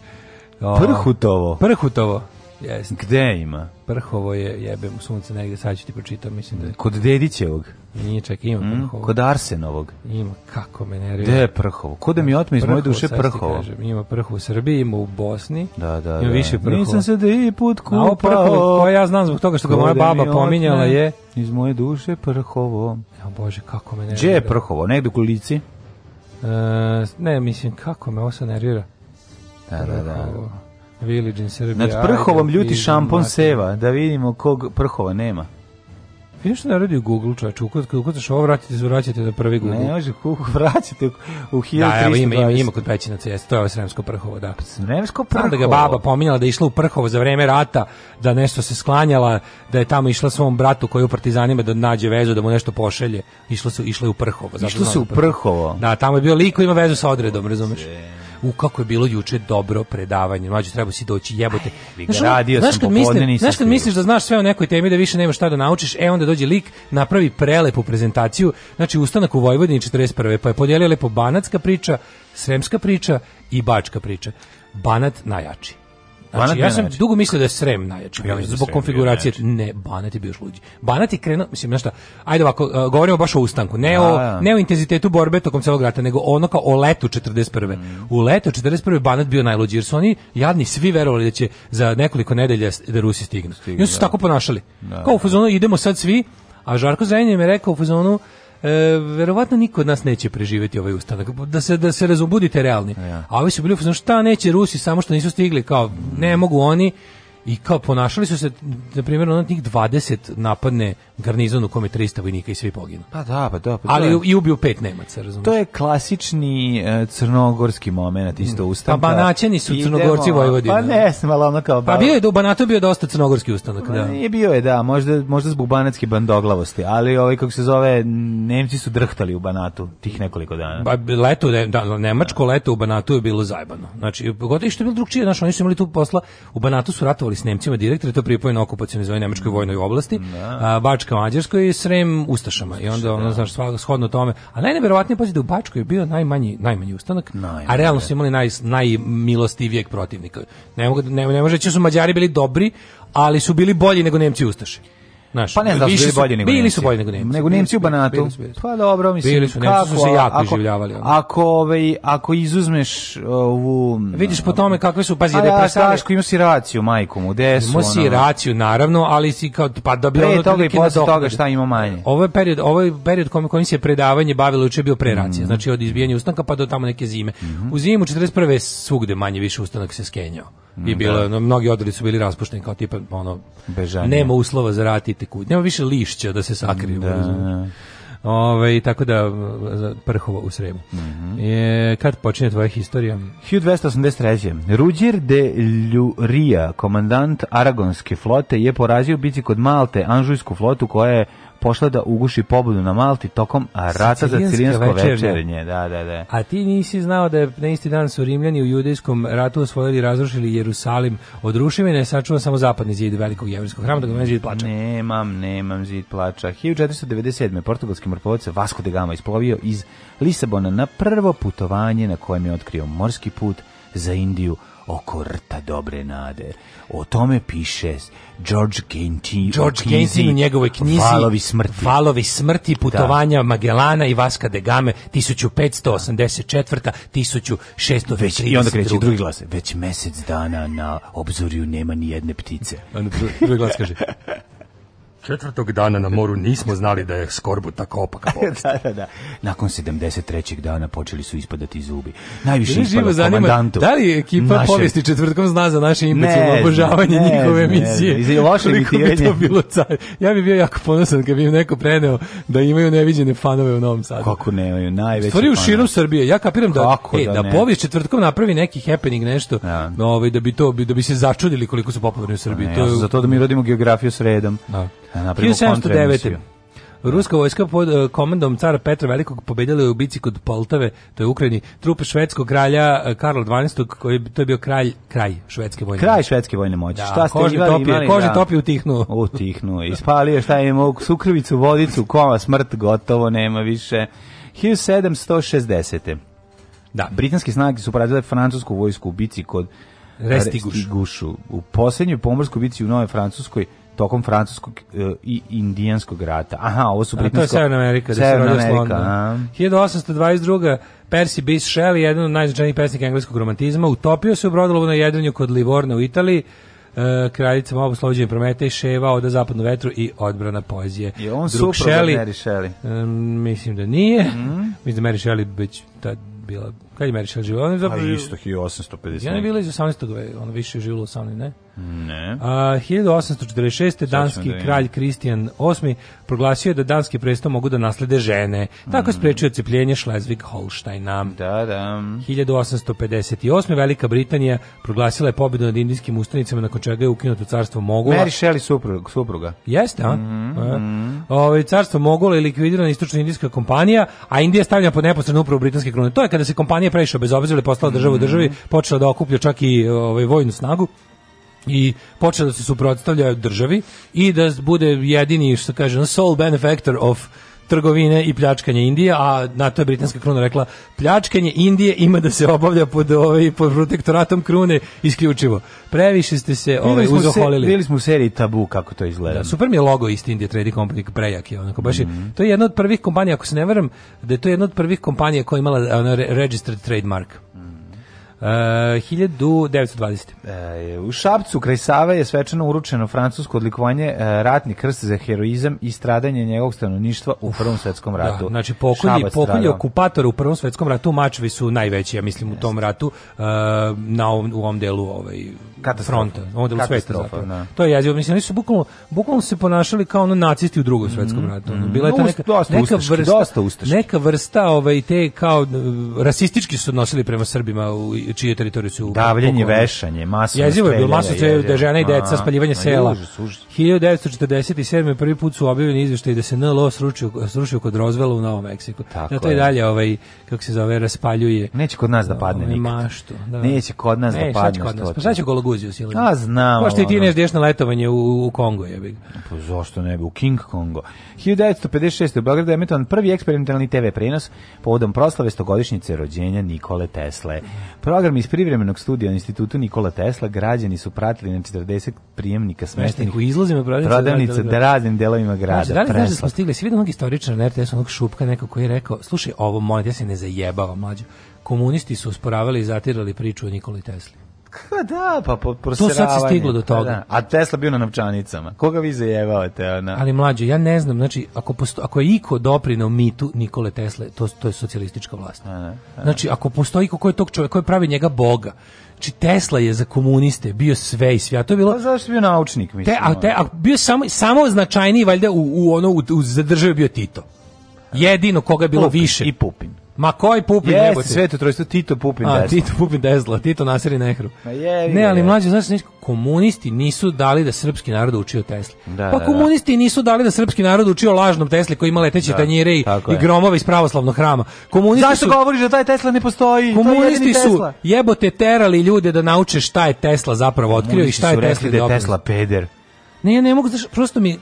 Da. O, prhutovo. Prhutovo. Yes. Gde ima? Prhovo je, jebem u sunce negde, sad ću ti pročitam, mislim da je. Kod Dedićevog? Nije, čekaj, ima mm, Prhovo. Kod Arsenovog? Ima, kako me nervira. Gde je Prhovo? Ko da mi otme iz moje duše Prhovo? Kažem, ima Prhovo u Srbiji, ima u Bosni, da, da, ima da. više Prhova. Nisam se da i put kupao. A ovo Prhovo, koje ja znam zbog toga što ga moja da baba pominjala je... Iz moje duše Prhovo. Ja, Bože, kako me nervira. Gde je Prhovo? Negde u lici? E, ne, mislim, kako me ovo sad nervira. Da, da, da. Village in Serbia. Nad prhovom ljuti šampon seva, da vidimo kog prhova nema. Vidiš što narodi u Google, čovječe, ukucaš ovo, vratite se, vraćate na prvi Google. Ne, može, vraćate u, u 1320. Da, evo ima, ima, ima kod Pećinaca, jeste, to je ovo Sremsko prhovo, da. Sremsko prhovo? Znam da ga baba pominjala da je išla u prhovo za vreme rata, da nešto se sklanjala, da je tamo išla svom bratu koji je u partizanima da nađe vezu, da mu nešto pošelje. Išla, su, išla je u prhovo. Išla se u prhovo? Da, tamo je bio liko, ima vezu sa odredom, razumeš? Je u kako je bilo juče dobro predavanje. Mlađe treba si doći, jebote. Vi ga radio znaš, sam popodne, misli, nisam Znaš kad misliš da znaš sve o nekoj temi da više nema šta da naučiš, e onda dođe lik, napravi prelepu prezentaciju. Znači ustanak u Vojvodini 41. pa je podijelio lepo banatska priča, sremska priča i bačka priča. Banat najjači. Znači, ja sam najjači. dugo mislio da je Srem najjači da bio, zbog konfiguracije. Ne, Banat je bio još luđi. Banat je krenuo, mislim, znaš šta, ajde ovako, uh, govorimo baš o ustanku, ne, da, o, A, da. ne o intenzitetu borbe tokom celog rata, nego ono kao o letu 41. Mm. U letu 41. Banat bio najluđi, jer su oni jadni svi verovali da će za nekoliko nedelja da Rusi stignu. Stignu, I oni su se tako ponašali. Da, kao u fazonu, idemo sad svi, a Žarko Zrenjanin je rekao u fazonu, e, verovatno niko od nas neće preživeti ovaj ustanak. Da se da se razum realni. Ja. A ovi su bili znači šta neće Rusi samo što nisu stigli kao ne mogu oni I kao ponašali su se, na primjer, ono tih 20 napadne garnizon u kome 300 vojnika i svi poginu. Pa da, pa da. Pa Ali je, i ubiju pet Nemaca, razumiješ? To je klasični e, crnogorski moment isto hmm. ustanka. Pa banaćeni su Idemo, crnogorci Vojvodina. Pa da. ne, malo ono kao... Pa bio je, u Banatu bio dosta crnogorski ustanak, da. Nije bio je, da, možda, možda zbog banatske bandoglavosti, ali ovaj, kako se zove, Nemci su drhtali u Banatu tih nekoliko dana. Ba, leto, ne, da, nemačko leto u Banatu je bilo zajbano. Znači, gotovo što je bilo drugčije, znači, oni su imali tu posla, u Banatu su ratovali s Nemcima direktore, to pripojeno okupacijone zove Nemačkoj vojnoj oblasti, da. a, Bačka Mađarskoj i Srem Ustašama. I onda, ono, da. znaš, sva, shodno tome. A najneverovatnije pazi da u Bačkoj je bio najmanji, najmanji ustanak, Najmanje. a realno da. su imali naj, najmilostivijeg protivnika. Ne, mogu, ne, ne može, da su Mađari bili dobri, ali su bili bolji nego Nemci Ustaši. Naš, pa ne znam da su bili bolji nego Bili su bolji nego Nemci. Nego Nemci u Banatu. Bili su, bili su. Pa dobro, mislim, bili su, kako, su se jako ako, življavali. Ono. Ako, ovaj, ako izuzmeš ovu... Vidiš po tome kakve su, pazi, da Ja, Saško, ima si raciju, majkom, u desu. Imao si raciju, naravno, ali si kao, pa da bi... Pre ono, toga i posle toga šta ima manje. Ovo je period, ovo je period kome kojim se predavanje bavilo, uče bio pre racije, mm. znači od izbijanja ustanka pa do tamo neke zime. Mhm. U zimu 41. svugde manje više ustanak se skenjao i mm, bilo da. je, no, mnogi odredi su bili raspušteni kao tipa ono Bežanje. nema uslova za rat i tekud. Nema više lišća da se sakriju. Da, Ove, ovaj, tako da prhovo u sremu. Mm -hmm. e, kad počinje tvoja historija? 1283. Ruđer de Ljuria, komandant Aragonske flote, je porazio bici kod Malte Anžujsku flotu koja je pošla da uguši pobudu na Malti tokom rata za cirinsko večerenje. Da, da, da. A ti nisi znao da je na isti dan su Rimljani u judejskom ratu osvojili i razrušili Jerusalim od ruševine, sačuvan samo zapadni zid velikog jevrejskog hrama, da ga zid plača. Nemam, nemam zid plača. 1497. portugalski morpovac Vasco de da Gama isplovio iz Lisabona na prvo putovanje na kojem je otkrio morski put za Indiju oko rta dobre nade. O tome piše George Gentin. George Gentin u njegovoj knjizi Valovi smrti. Valovi smrti, da. putovanja da. Magelana i Vaska de Game 1584. 1632. Već, I onda kreće drugi glas. Već mesec dana na obzorju nema ni jedne ptice. drugi glas kaže Četvrtog dana na moru nismo znali da je skorbu tako opaka bolest. da, da, da. Nakon 73. dana počeli su ispadati zubi. Najviše ispada komandantu. Da li ekipa naše... povijesti četvrtkom zna za naše impresivno obožavanje ne, njihove emisije? Ne, loše bi to bilo car. Ja bih bio jako ponosan kad bi im neko preneo da imaju neviđene fanove u Novom Sadu. Kako nemaju? Najveće Stvari u širom Srbije. Ja kapiram da, e, da, da povijest četvrtkom napravi neki happening, nešto, ja. Da. no, ovaj, da, bi to, da bi se začudili koliko su popularni u Srbiji. Ne, to ja, Zato da mi radimo geografiju sredom. Da. Da napravimo 1709. Ruska vojska pod eh, komandom cara Petra Velikog pobedila je u bici kod Poltave, to je Ukrajini, trupe švedskog kralja eh, Karla XII, koji to je bio kralj, kraj švedske vojne moći. Kraj švedske vojne moći. Da, šta ste kožni topi, imali, kožni da, topi utihnu. Utihnu. ispalio šta je mogu, sukrvicu, vodicu, koma, smrt, gotovo, nema više. 1760. Da. Britanski snage su porazile francusku vojsku u bici kod Restigušu. Restigušu. U poslednjoj pomorskoj bici u Nove Francuskoj tokom francuskog e, i indijanskog rata. Aha, ovo su britansko... to je Severna Amerika, Severna da se Amerika, da. a... 1822. Percy Bysshe Shelley, jedan od najznačajnijih pesnika engleskog romantizma, utopio se u brodolovu na jedrenju kod Livorna u Italiji, Uh, kraljica mobu slođenje prometa i ševa oda zapadnu vetru i odbrana poezije. Je on Drug Shelley, Mary Shelley? Um, mislim da nije. Mm. Mislim da Mary Shelley već tad bila Kad je Mary Shelley živjela? Ona isto 1850. Ja je bila iz 18. veka, ona više je živjela u 18. ne? Ne. A, 1846. danski da kralj Kristijan VIII proglasio je da danski presto mogu da naslede žene. Tako je mhm. sprečio cepljenje Šlezvig-Holštajna. Da, da. 1858. Velika Britanija proglasila je pobjedu nad indijskim ustanicama, nakon čega je ukinuto carstvo Mogula. Mary Shelley suprug, supruga. Jeste, a? Mm e. -hmm. Ove, ovaj, carstvo Mogula je likvidirana istočna indijska kompanija, a Indija stavlja pod neposrednu upravu britanske krone. To je kada se kompanija nije prešao bez obzira, poslao državu mhm. državi, počela da okuplja čak i ovaj, vojnu snagu i počela da se suprotstavlja državi i da bude jedini što kaže sole benefactor of trgovine i pljačkanje Indije, a na to je britanska kruna rekla pljačkanje Indije ima da se obavlja pod ovaj pod protektoratom krune isključivo. Previše ste se ovaj uzoholili. Bili smo u seriji Tabu kako to izgleda. Da, super mi je logo East India Trading Company prejak je onako baš. Mm -hmm. je, mhm. to je jedna od prvih kompanija ako se ne varam da je to jedna od prvih kompanija koja je imala ono, registered trademark. Mm -hmm. Uh, 1920. E, u Šapcu kraj Save je svečano uručeno francusko odlikovanje e, ratni krst za heroizam i stradanje njegovog stanovništva u Prvom svetskom da, ratu. Da, znači pokolji, pokolji okupatora u Prvom svetskom ratu mačvi su najveći, ja mislim, u tom ratu e, na ovom, u ovom delu ovaj, fronta, u ovom delu sveta. Da. To je jazio, mislim, oni su bukvalno, bukvalno se ponašali kao ono nacisti u Drugom svetskom mm, ratu. Mm, Bila je ta neka, dosta neka ustaški, vrsta, dosta ustaški. neka vrsta ovaj, te kao rasistički su odnosili prema Srbima u čije teritorije su... Davljenje, vešanje, masovno Jezivo je bilo masovno da žene i deca, spaljivanje sela. Užas, 1947. prvi put su objavljeni izveštaji da se NLO srušio, srušio kod Rozvela u Novom Meksiku. Tako da to je. i dalje, ovaj, kako se zove, raspaljuje. Neće kod nas da ovaj, padne ovaj, nikad. Maštu, da. Neće kod nas ne, da padne. Neće kod nas. Pa šta će Gologuziju silinu? A, znam. Pa što i ti ono. ne na letovanje u, u Kongo, jebi Pa zašto ne bi, u King Kongo. 1956. u Beogradu je emetovan prvi eksperimentalni TV prenos povodom proslave stogodišnjice rođenja Nikole Tesle. Pro program iz privremenog studija na institutu Nikola Tesla građani su pratili na 40 prijemnika smeštenih u izlazima prodavnica da raznim delovima grada. Znači, da li znaš da smo stigli, svi vidio mnogi istoričari na RTS, onog šupka nekog koji je rekao, slušaj, ovo, molim, ja se ne zajebao mlađo. Komunisti su usporavali i zatirali priču o Nikoli Tesli. Pa da, pa po To sad se stiglo do pa toga. Da, a Tesla bio na novčanicama. Koga vi zajevavate? Ona? Ali mlađe, ja ne znam, znači, ako, posto, ako je iko doprinao mitu Nikole Tesle, to, to je socijalistička vlast. A, a. Znači, ako postoji iko ko je tog čovjeka, koji pravi njega boga, Znači, Tesla je za komuniste bio sve i sve, a To je bilo. Pa zašto je bio naučnik, mislim. Te, a, te, a bio samo samo značajniji valjda u, u ono u, u bio Tito. Jedino koga je bilo Pupin, više i Pupin. Ma koji Pupin yes, jebote? Sveto trojstvo, Tito Pupin A, Tito Pupin Dezla, Tito Nasir i Nehru. Ma je, ne, ali mlađi, znaš, znaš, komunisti nisu dali da srpski narod uči o Tesli. Da, pa da, da. komunisti da. nisu dali da srpski narod uči o lažnom Tesli koji ima leteće da, tanjire i, i gromove iz pravoslavnog hrama. Komunisti Zašto su, govoriš da taj Tesla ne postoji? Komunisti su Tesla. jebote terali ljude da nauče šta je Tesla zapravo otkrio i šta je Tesla da je Tesla peder. Ne, ja ne mogu, znaš, prosto mi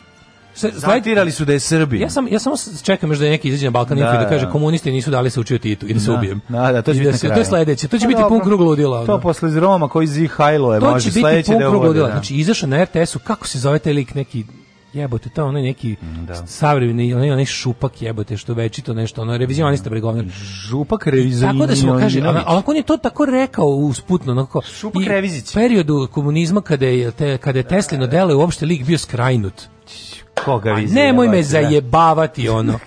Zatirali su da je Srbija. Ja sam ja samo čekam još da neki izađe na Balkan da, da, da kaže komunisti nisu dali se učio Titu i da se da, ubijem. Da, da, to će da biti se, to je sledeće. To će da, biti pun krug ludila. To posle iz Roma koji zihajlo je može sledeće da ovo. To će biti pun da krug ludila. Da. Znači izašao na RTS-u kako se zove taj lik neki jebote, to ono neki mm, da. savremeni, onaj, onaj šupak jebote, što veći to nešto, ono revizionista bre bregovnar. Župak revizionista. Tako da se kaže, ali on je to tako rekao usputno, onako, šupak i revizić. periodu komunizma kada je, te, kada je Teslino delo uopšte lik bio skrajnut. Koga vi Nemoj me da. zajebavati, ono.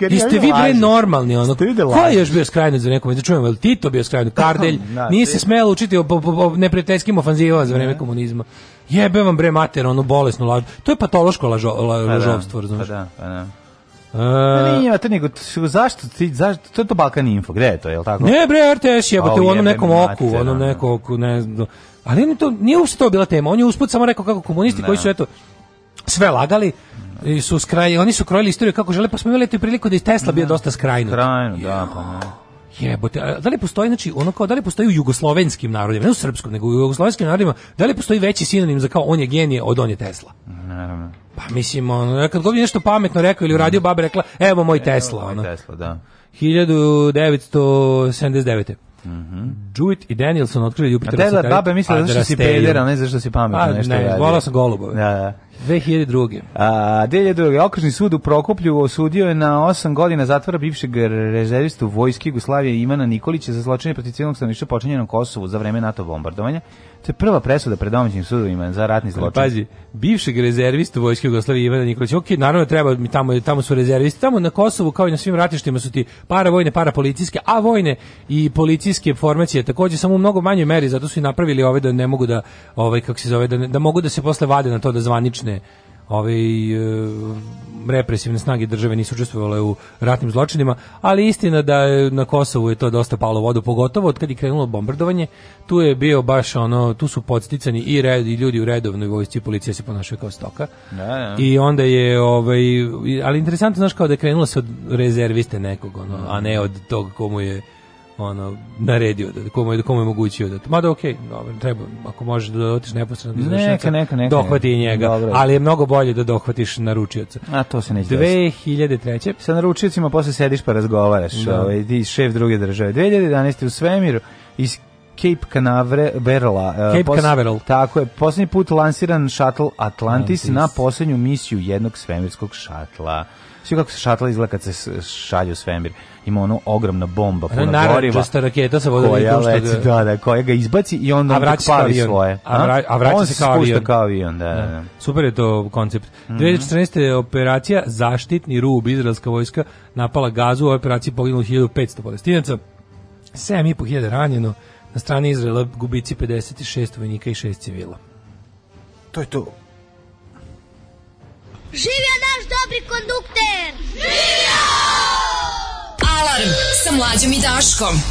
Jeste vi bre normalni ono? Ko je još bio skrajnut za nekome? Da čujem, jel Tito bio skrajnut? Kardelj? Nije se smelo učiti o, o, o neprijateljskim ofanzivama za vreme komunizma. Jebe vam bre mater, ono bolesno lažu. To je patološko lažo, pa da, lažovstvo, razumiješ? Pa da, pa da. E... Ne, nije, to nego, zašto ti, zašto, to je to Balkan Info, gde je to, je li tako? Ne bre, RTS jebate, u onom nekom oku, u onom nekom oku, ne znam. Ali nije, to, nije uopšte to bila tema, on je usput samo rekao kako komunisti ne. koji da. su, eto, sve lagali, i su skraj, oni su krojili istoriju kako žele, pa smo imali tu priliku da i Tesla da. bio dosta skrajno. Skrajno, da, pa ne. Jebote, da li postoji znači ono kao da li postoji u jugoslovenskim narodima, ne u srpskom, nego u jugoslovenskim narodima, da li postoji veći sinonim za kao on je genije od on je Tesla? Naravno. Pa mislim, ono, kad god bi nešto pametno rekao ili uradio, mm. baba rekla, evo moj Tesla. Evo moj Tesla, da. 1979. Mhm. Mm Jewett i Danielson otkrili Jupiter. A Tesla babe mislila da si peder, a ne zašto si pametno pa, nešto. Pa, ne, volao sam golubove. Da, da. 2002. A, 2002. Okružni sud u Prokoplju osudio je na 8 godina zatvora bivšeg rezervistu vojske Jugoslavije Ivana Nikolića za zločine protiv civilnog stanovništva počinjeno Kosovu za vreme NATO bombardovanja. To je prva presuda pred domaćim sudovima za ratni zločin. Pazi, bivšeg rezervista vojske Jugoslavije Ivana Nikolića. Okej, okay, naravno treba mi tamo tamo su rezervisti, tamo na Kosovu kao i na svim ratištima su ti para vojne, para policijske, a vojne i policijske formacije takođe samo u mnogo manjoj meri, zato su i napravili ove da ne mogu da ovaj kako se zove da, ne, da mogu da se posle vade na to da zvanične prethodne ove e, represivne snage države nisu učestvovale u ratnim zločinima, ali istina da na Kosovu je to dosta palo vodu, pogotovo od kad je krenulo bombardovanje, tu je bio baš ono, tu su podsticani i, red, i ljudi u redovnoj vojsci i policija se ponašaju kao stoka. Da, da. I onda je, ovaj, ali interesantno, znaš, kao da je krenulo se od rezerviste nekog, ono, a ne od tog komu je ono naredio da, da komu da je komu je mogućio da mada okej okay, dobro treba ako možeš da otiš neposredno do neka, neka, neka, dohvati njega dobro. ali je mnogo bolje da dohvatiš naručioca a to se neće 2003 sa naručiocima posle sediš pa razgovaraš da. ovaj ti šef druge države 2011 u svemiru iz Cape Canaveral Berla. Eh, Cape pos, Canaveral. Tako je, poslednji put lansiran shuttle Atlantis, Atlantis, na poslednju misiju jednog svemirskog šatla. Svi kako se šatla izgleda kad se šalju svemir. Ima ono ogromna bomba puno goriva. Naranđasta raketa sa vodom koja leti, da, da, da, koja ga izbaci i onda on pali svoje. A, a vraća se kao avion. kao avion, da, da. da. Super je to koncept. Mm -hmm. 2014. operacija Zaštitni rub izraelska vojska napala gazu. U ovoj operaciji poginulo 1500 palestinaca. 7.500 ranjeno. Na strani Izraela gubici 56 vojnika i 6 civila. To je to. Živio naš dobri kondukter! Živio! Alarm sa mlađom i Daškom.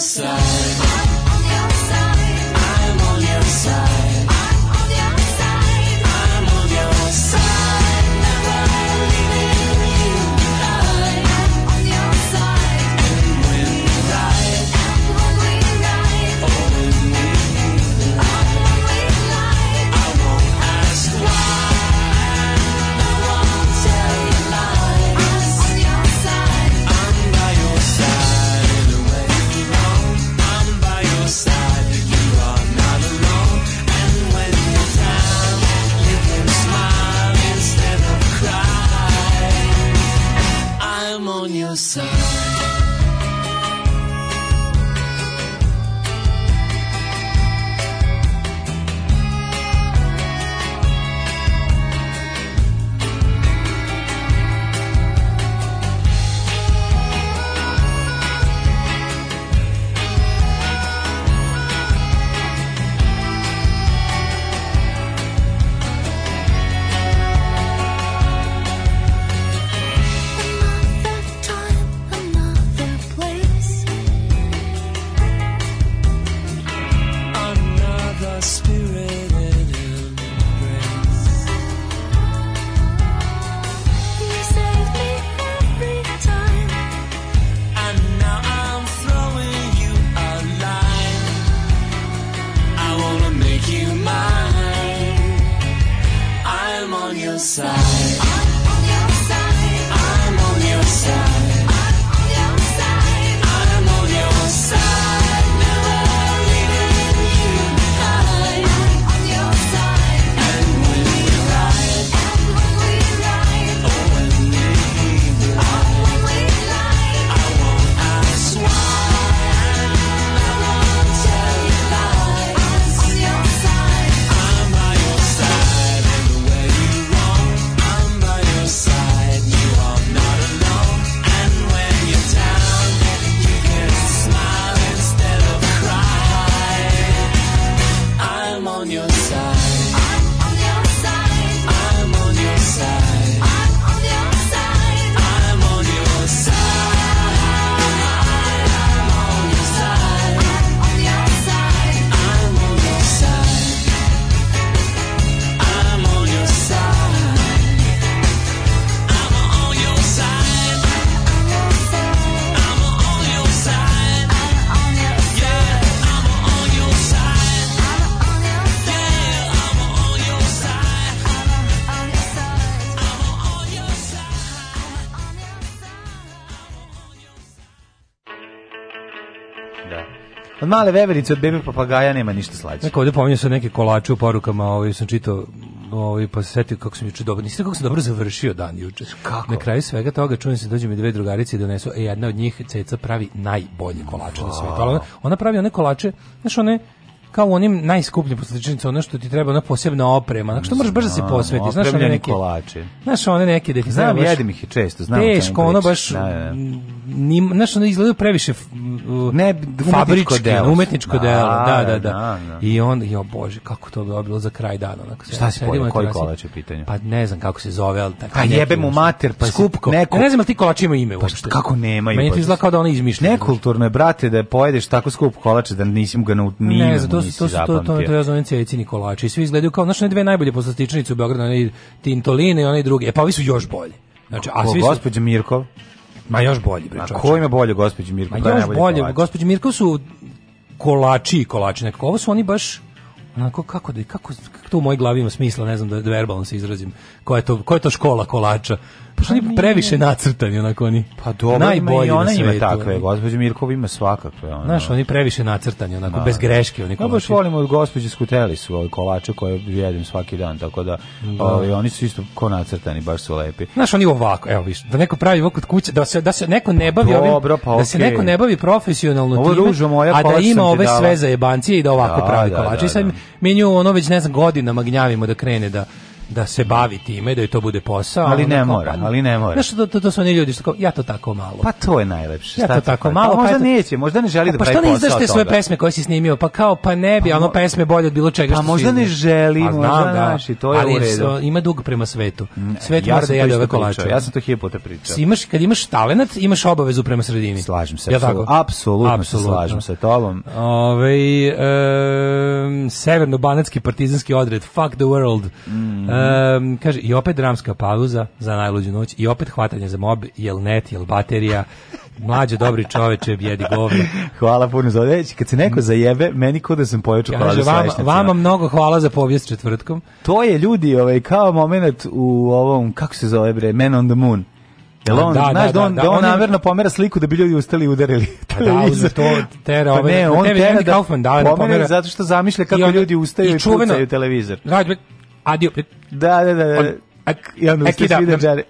side. sorry. male veverice, od bebe papagaja nema ništa slađe. Neko ovdje pominje sa neke kolače u porukama, ovaj, sam čitao, ovaj, pa se setio kako sam juče dobro, niste kako sam dobro završio dan juče. Kako? Na kraju svega toga čujem se dođu mi dve drugarice i donesu, e, jedna od njih ceca pravi najbolje kolače na svetu. Ona, ona pravi one kolače, znaš, one, kao u onim najskupljim poslastičnicama, ono što ti treba, ona posebna oprema, znači što moraš da se posvetiš, znaš one neke kolače. Znaš one neke da ti znam, baš, jedem ih često, znam Teško, ono baš da, da, da. Nim, znaš ono izgleda previše uh, ne fabričko delo, umetničko da, delo, da, da, da, da. I on jo bože, kako to bi bilo za kraj dana, onako. Šta se pojede, koji kolač je pitanje? Pa ne znam kako se zove, al tako. A jebe mu mater, pa skupko. Neko, ne znam ali ti kolači imaju ime pa uopšte. Pa kako nemaju? Meni to pa izgleda kao da ona izmišlja. Nekulturno je brate da pojedeš tako skup kolače da nisi ga ni to, nisi to, zapamtio. To, to, to ja zovem Ceci Nikolači. Svi izgledaju kao, znaš, ne dve najbolje poslastičnice u Beogradu, onaj Tintolina i onaj drugi. E pa ovi su još bolji. Znači, a svi su... Gospodin Mirkov? Ma još bolji, bre. A ko ima bolje, gospođo Mirko? Ma još bolje, gospođo Mirko su kolači i kolači nekako. Ovo su oni baš onako kako da kako, kako to u mojoj glavi ima smisla, ne znam da, da verbalno se izrazim. Koja je to koja je to škola kolača? Pa oni previše nacrtani, onako oni. Pa dobro, najbolji i ona ima takve, gospođa Mirkov ima svakakve. Ono. Znaš, oni previše nacrtani, onako, bez da, da. greške. Oni ja baš volim od gospođe Skuteli su ove kolače koje jedem svaki dan, tako da, da. ovi, oni su isto ko nacrtani, baš su lepi. Znaš, oni ovako, evo viš, da neko pravi ovako kuće, da se, da se neko ne bavi pa, ovim, dobro, pa, da se okay. neko ne bavi profesionalno Ovo time, moja, a da ima ove dala. sve za jebancije i da ovako da, pravi da, kolače. I sad mi ono već, ne znam, godinama gnjavimo da krene da da se bavi time, da joj to bude posao. Ali ne mora, pa, ali ne mora. Znaš, to, to, to su oni ljudi što kao, ja to tako malo. Pa to je najlepše. Ja to tako malo. Pa, pa možda neće, možda ne želi da pa pravi posao Pa što ne izdaš te svoje pesme koje si snimio? Pa kao, pa ne bi, pa, ono pesme bolje od bilo čega pa što Pa možda ne želi, pa, možda da, i to je ali u redu. Ali ima dug prema svetu. Svet ja mora da jede ove kolače. Ja sam to hiljopota pričao. Imaš, kad imaš talenat, imaš obavezu prema sredini. Slažem se, apsolutno se slažem sa tobom. Ove, severno-banatski partizanski odred, fuck the world. Mm. Um, kaže, i opet dramska pauza za najluđu noć, i opet hvatanje za mob, jel net, jel baterija, mlađe dobri čoveče, bjedi govno. hvala puno za odjeći. Kad se neko zajebe, meni kuda sam pojačao ja, hvala za vama, vama mnogo hvala za povijest četvrtkom. To je ljudi ovaj, kao moment u ovom, kako se zove bre, Man on the Moon. Jel on, da, znaš da, da, da, on, da, da on, on namerno pomera sliku da bi ljudi ustali i udarili pa da, televizor. Da, to tera pa ove, pa ne, on tera da, Kaufman, da, da pomera, pomera zato što zamišlja kako i ljudi ustaju i, i pucaju televizor. Rad, adio. Da, da, da. da. On, ak, I onda ste svi deđari.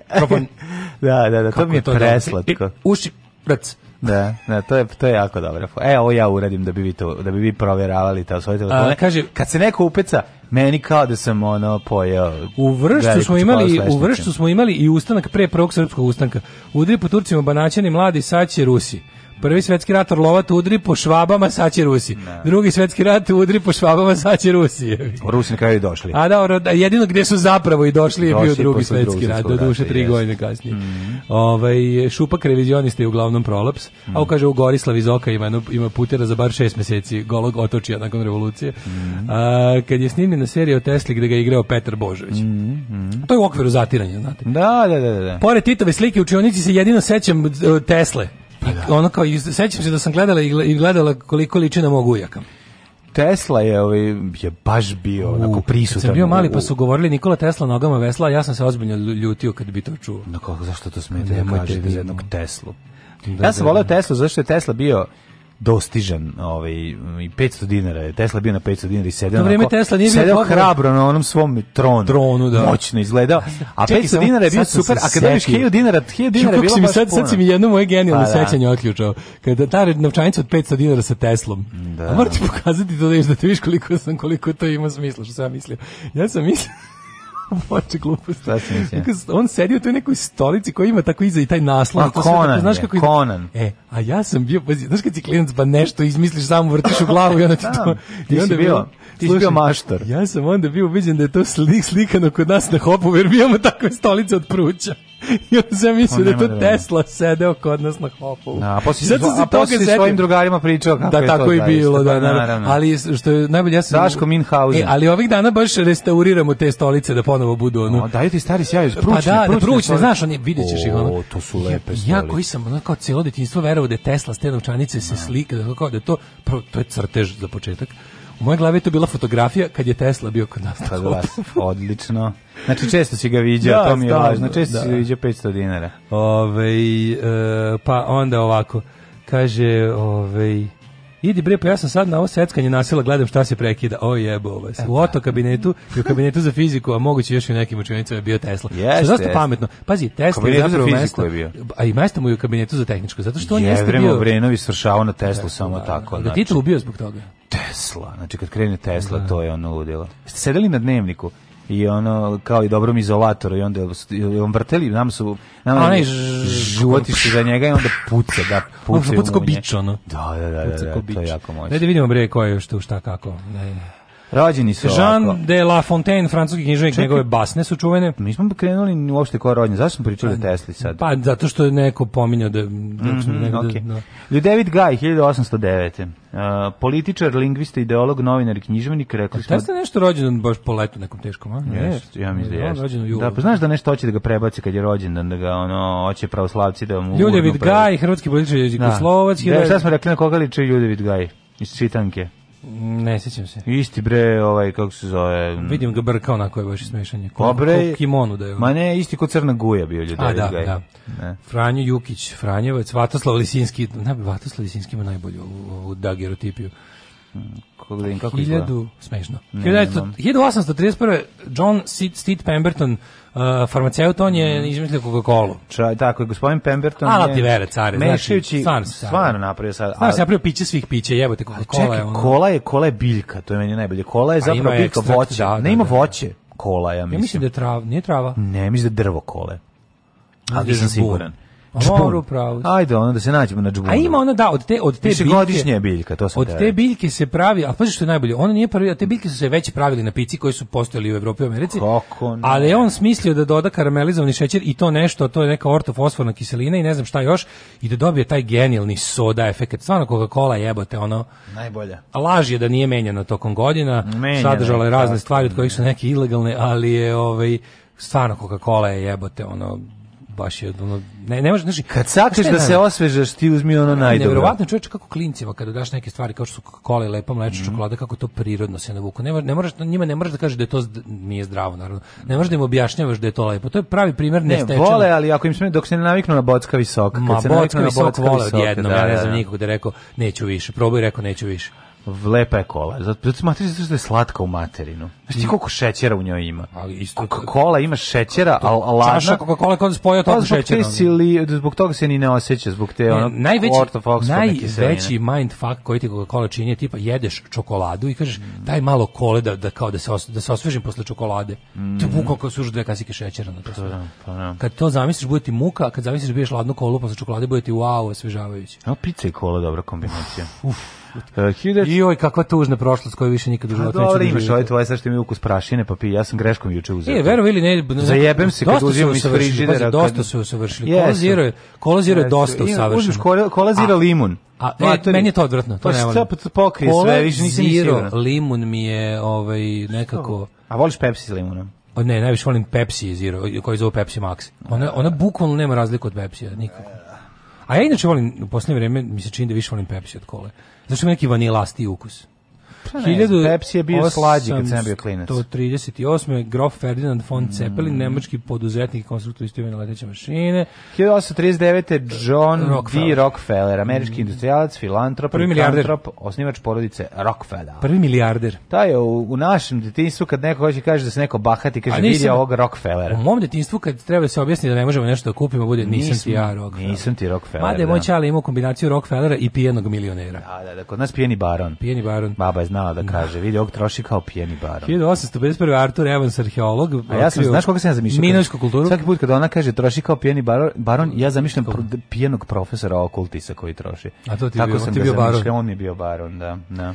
da, da, da, to mi je preslatko. Uši, prc. Da, da, to je to je jako dobro. E, ovo ja uradim da bi vi to da bi vi proveravali ta svoje telefone. Kaže kad se neko upeca, meni kao da sam ono pojeo. U vrštu smo imali u vrštu smo imali i ustanak pre prvog srpskog ustanka. Udri po Turcima banaćani mladi saći Rusi. Prvi svetski rat Orlovat udri po švabama, sad će Rusi. Ne. Drugi svetski rat udri po švabama, sad će Rusi. Pa Rusi na kraju i došli. A da, jedino gde su zapravo i došli, došli je bio drugi svetski rat, do duše tri jest. godine kasnije. Mm. Ovaj, šupak revizionista je uglavnom prolaps, mm. a kaže u Gorislav iz Oka ima, ima putera za bar šest meseci golog otočija nakon revolucije. Mm. A, kad je snimljena serija o Tesli gde ga je igrao Petar Božović. Mhm, mhm. To je u okviru zatiranja, znate. Da, da, da, da. da. Pored Titove slike u učionici se jedino sećam e, Tesle Pa da. Ono kao, sećam se da sam gledala i gledala koliko liči na mog ujaka. Tesla je ovaj je baš bio u, onako prisutan. Sam bio mali pa su govorili Nikola Tesla nogama vesla, ja sam se ozbiljno ljutio kad bi to čuo. Na kako zašto to smete da kažete da jednog Teslu? Da, ja sam da, voleo da. Tesla zašto je Tesla bio dostižan, ovaj i 500 dinara je. Tesla bio na 500 dinara i sedeo. Na vreme Tesla nije bio hrabro na onom svom tronu. Tronu, da. Moćno izgledao. A Čekaj, 500 dinara je bio super, a kad biš 1000 dinara, 1000 dinara je bilo baš sad, puno. sad si mi jedno moje genijalno pa, da. sećanje otključao. Kada ta novčanica od 500 dinara sa Teslom. Da. A moram da ti pokazati to da, da ti vidiš koliko sam, koliko to ima smisla, što sam mislio. Ja sam mislio moče glupost. Šta si mislim? On sedi u toj nekoj stolici koja ima tako iza i taj naslov. A Conan znaš kako je, Conan. E, a ja sam bio, pazi, znaš kad si klinac pa nešto izmisliš, samo vrtiš u glavu i onda ti to... Ti si bio, ti si bio maštor. Ja sam onda bio ubiđen da je to slik, slikano kod nas na hopu, jer mi imamo takve stolice od pruća. I sam mislio pa da je to Tesla sedeo kod nas na hopovu. Na, da, a posle Sad a sa svojim drugarima pričao kako da, je to tako i bilo, da, pa naravno. naravno. Ali što je najbolje, ja sam... Daško Minhausen. E, ali ovih dana baš restauriramo te stolice da ponovo budu ono... O, daju ti stari sjaj, pa pručne, pa da, pručne, pručne znaš, oni videćeš ih ono... to su lepe stolice. Ja koji sam, ono, kao cijelo detinjstvo verovao da je Tesla s te novčanice se da. slika, da, kao, da to, prvo, to je crtež za početak, U mojoj glavi je to bila fotografija kad je Tesla bio kod nas. Kod vas, odlično. Znači često si ga viđao, da, to mi je važno. Često da. si viđao 500 dinara. Ove, e, pa onda ovako, kaže, ovej, Idi bre, pa ja sam sad na ovo seckanje nasila, gledam šta se prekida. O jebo vas. U oto kabinetu i u kabinetu za fiziku, a moguće još i u nekim učionicama je bio Tesla. Yes, što je dosta pametno. Pazi, Tesla je zapravo za mesto, je bio. a i mesto mu je u kabinetu za tehničko, zato što on je jeste bio... Vrenovi svršao na Teslu Tesla, samo tako. Da, da znači. titul ubio zbog toga. Tesla, znači kad krene Tesla, da. to je ono ludilo. Ste sedeli na dnevniku? i ono kao i dobrom izolatoru i onda on vrteli nam su nam onaj životi su za njega i onda puca da puca puca bič ono da da da, da, da, da to je jako moćno. Ne da vidimo bre ko je što šta kako. Ne. Rođeni su Jean ovako. de La Fontaine, francuski književnik, Čekaj, njegove basne su čuvene. Pa mi smo krenuli uopšte koja rođen. Zašto smo pričali o pa, Tesli sad? Pa zato što je neko pominjao da, da, mm -hmm, okay. da, da. Ljudevit Gaj 1809. Uh, političar, lingvista, ideolog, novinar i književnik, rekli smo... Tesla je nešto rođen baš po letu nekom teškom, a? Jest, ja mislim da jest. Da, pa znaš da nešto hoće da ga prebaci kad je rođen, da, da ga ono, hoće pravoslavci da mu... Ljudevid Gaj, hrvatski političar, jezikoslovac... Da, da šta smo rekli na koga liče Ljudevid Gaj? Iz Čitanke. Ne sećam se. Isti bre, ovaj kako se zove. Vidim ga brka onako je baš smešanje. Pa, ko, Dobre, kimonu da je. Ma ne, isti kod Crna Guja bio ljudi. A da, da. Ne. Franjo Jukić, Franjevac, Vatoslav Lisinski, ne, Vatoslav Lisinski ima najbolju u, u dagerotipiju. Da kako da im kako 1000, smešno. Ne, 1831. John Steed Pemberton, uh, farmaceut, on je mm. izmislio Coca-Cola. Čaj, tako je, gospodin Pemberton Ala ti vere, care, znači, mešajući, znači, stvarno napravio sad. Znaš, se napravio piće svih pića, jebote, Coca-Cola je ono. kola je, kola je biljka, to je meni najbolje. Kola je zapravo biljka, voće, da, ne da, ima da. voće. Kola, ja mislim. Ja mislim da je trava, nije trava. Ne, mislim da je drvo kole. Znači Ali nisam siguran. Džbun. Pravo. Ajde, onda da se nađemo na džbunu. A ima ona da od te od te biljke. biljka, to sam Od te, biljke se pravi, a pa što je najbolje, ona nije pravila, te biljke su se već pravili na pici koji su postojali u Evropi i Americi. Kako ali on smislio da doda karamelizovani šećer i to nešto, to je neka ortofosforna kiselina i ne znam šta još i da dobije taj genijalni soda efekat. Stvarno Coca-Cola jebote, ono. Najbolja. Laž je da nije menjana tokom godina. Menjena, sadržala je razne stvari od kojih su neke ilegalne, ali je ovaj stvarno Coca-Cola je jebote, ono baš je ono ne ne može znači kad sakaš da se osvežaš ti uzmi ono najdobro. Neverovatno čoveče kako klincima kada daš neke stvari kao što su kola i lepa mlečna mm. čokolada kako to prirodno se navuku. Ne, ne moraš njima ne možeš da kažeš da je to nije zdravo naravno. Ne možeš da im objašnjavaš da je to lepo. To je pravi primer nestečeno. Ne, vole, ali ako im sme dok se ne naviknu na bocka visoka, kad Ma, se naviknu na bocka visoka, vole odjednom, ja ne da, znam nikog da, da rekao neću više, probaj rekao neću više lepa je kola. Zato smatraš zato da što je slatka u materinu. Znaš ti koliko šećera u njoj ima? Ali isto Coca-Cola ima šećera, a ladna. Čaša Coca-Cola kod da spoja to pa šećera. Li, zbog toga se ni ne osjeća zbog te ono najveći najveći mindfuck koji ti Coca-Cola čini tipa jedeš čokoladu i kažeš mm. daj malo kole da, da kao da se os, da se osvežim posle čokolade. Mm. Ti buko kako sužu dve kasike šećera na to. Pa, da, pa, da. Kad to zamisliš bude ti muka, a kad zamisliš da biješ ladnu kolu posle čokolade bude ti wow, osvežavajući. A pizza i kola dobra kombinacija. Uf, uf. Uh, I oj, kakva tužna prošlost koju više nikad u pa životu neću ovaj doživjeti. imaš ove tvoje sve što mi ukus prašine, pa pi, ja sam greškom juče uzeo. Nije, verujem ili ne. ne, Zajebem se kad uzimam iz frižidera. Dosta su usavršili. Kola zero je, kola zero je dosta usavršeno. Užiš kola zero limun. A, e, meni je to odvratno, to pa ne volim. Pa šta pokrije sve, više nisam siguran. Zero limun mi je ovaj, nekako... A voliš Pepsi s limunom? O, ne, najviše volim Pepsi Zero, koji zove Pepsi Max. Ona, ona bukvalno nema razliku od Pepsi, nikako. A ja inače volim, u posljednje vreme, mi se čini da više volim Pepsi od kole. Zašto ima neki vanilasti ukus? 1000 Pepsi je bio slađi kad sam bio klinac. 138. Grof Ferdinand von mm. Zeppelin, nemački poduzetnik i konstruktor istovene leteće mašine. 1839. John D. Rockefeller, američki mm. industrialac, filantrop, prvi milijarder, osnivač porodice Rockefeller. Prvi milijarder. Ta je u, u našem detinjstvu kad neko hoće kaže da se neko bahati, kaže vidi ovog Rockefellera. U mom detinjstvu kad treba da se objasniti da ne možemo nešto da kupimo, bude nisam, nisam ti ja Rockefeller. Nisam ti Rockefeller. Mada je moj da. čale imao kombinaciju Rockefellera i pijenog milionera. Da, da, da, kod nas pijeni baron. Pijeni baron. Baba je zna znala da kaže. Vidi, ovog troši kao pijeni baron. 1851. Artur Evans, arheolog. A ja sam, znaš koga sam ja zamišljam? Minošku kulturu. Svaki put kada ona kaže troši kao pijeni baron, ja zamišljam pro, pijenog profesora okultisa koji troši. A to ti Tako bio, sam ti bio baron. On je bio baron, da. da.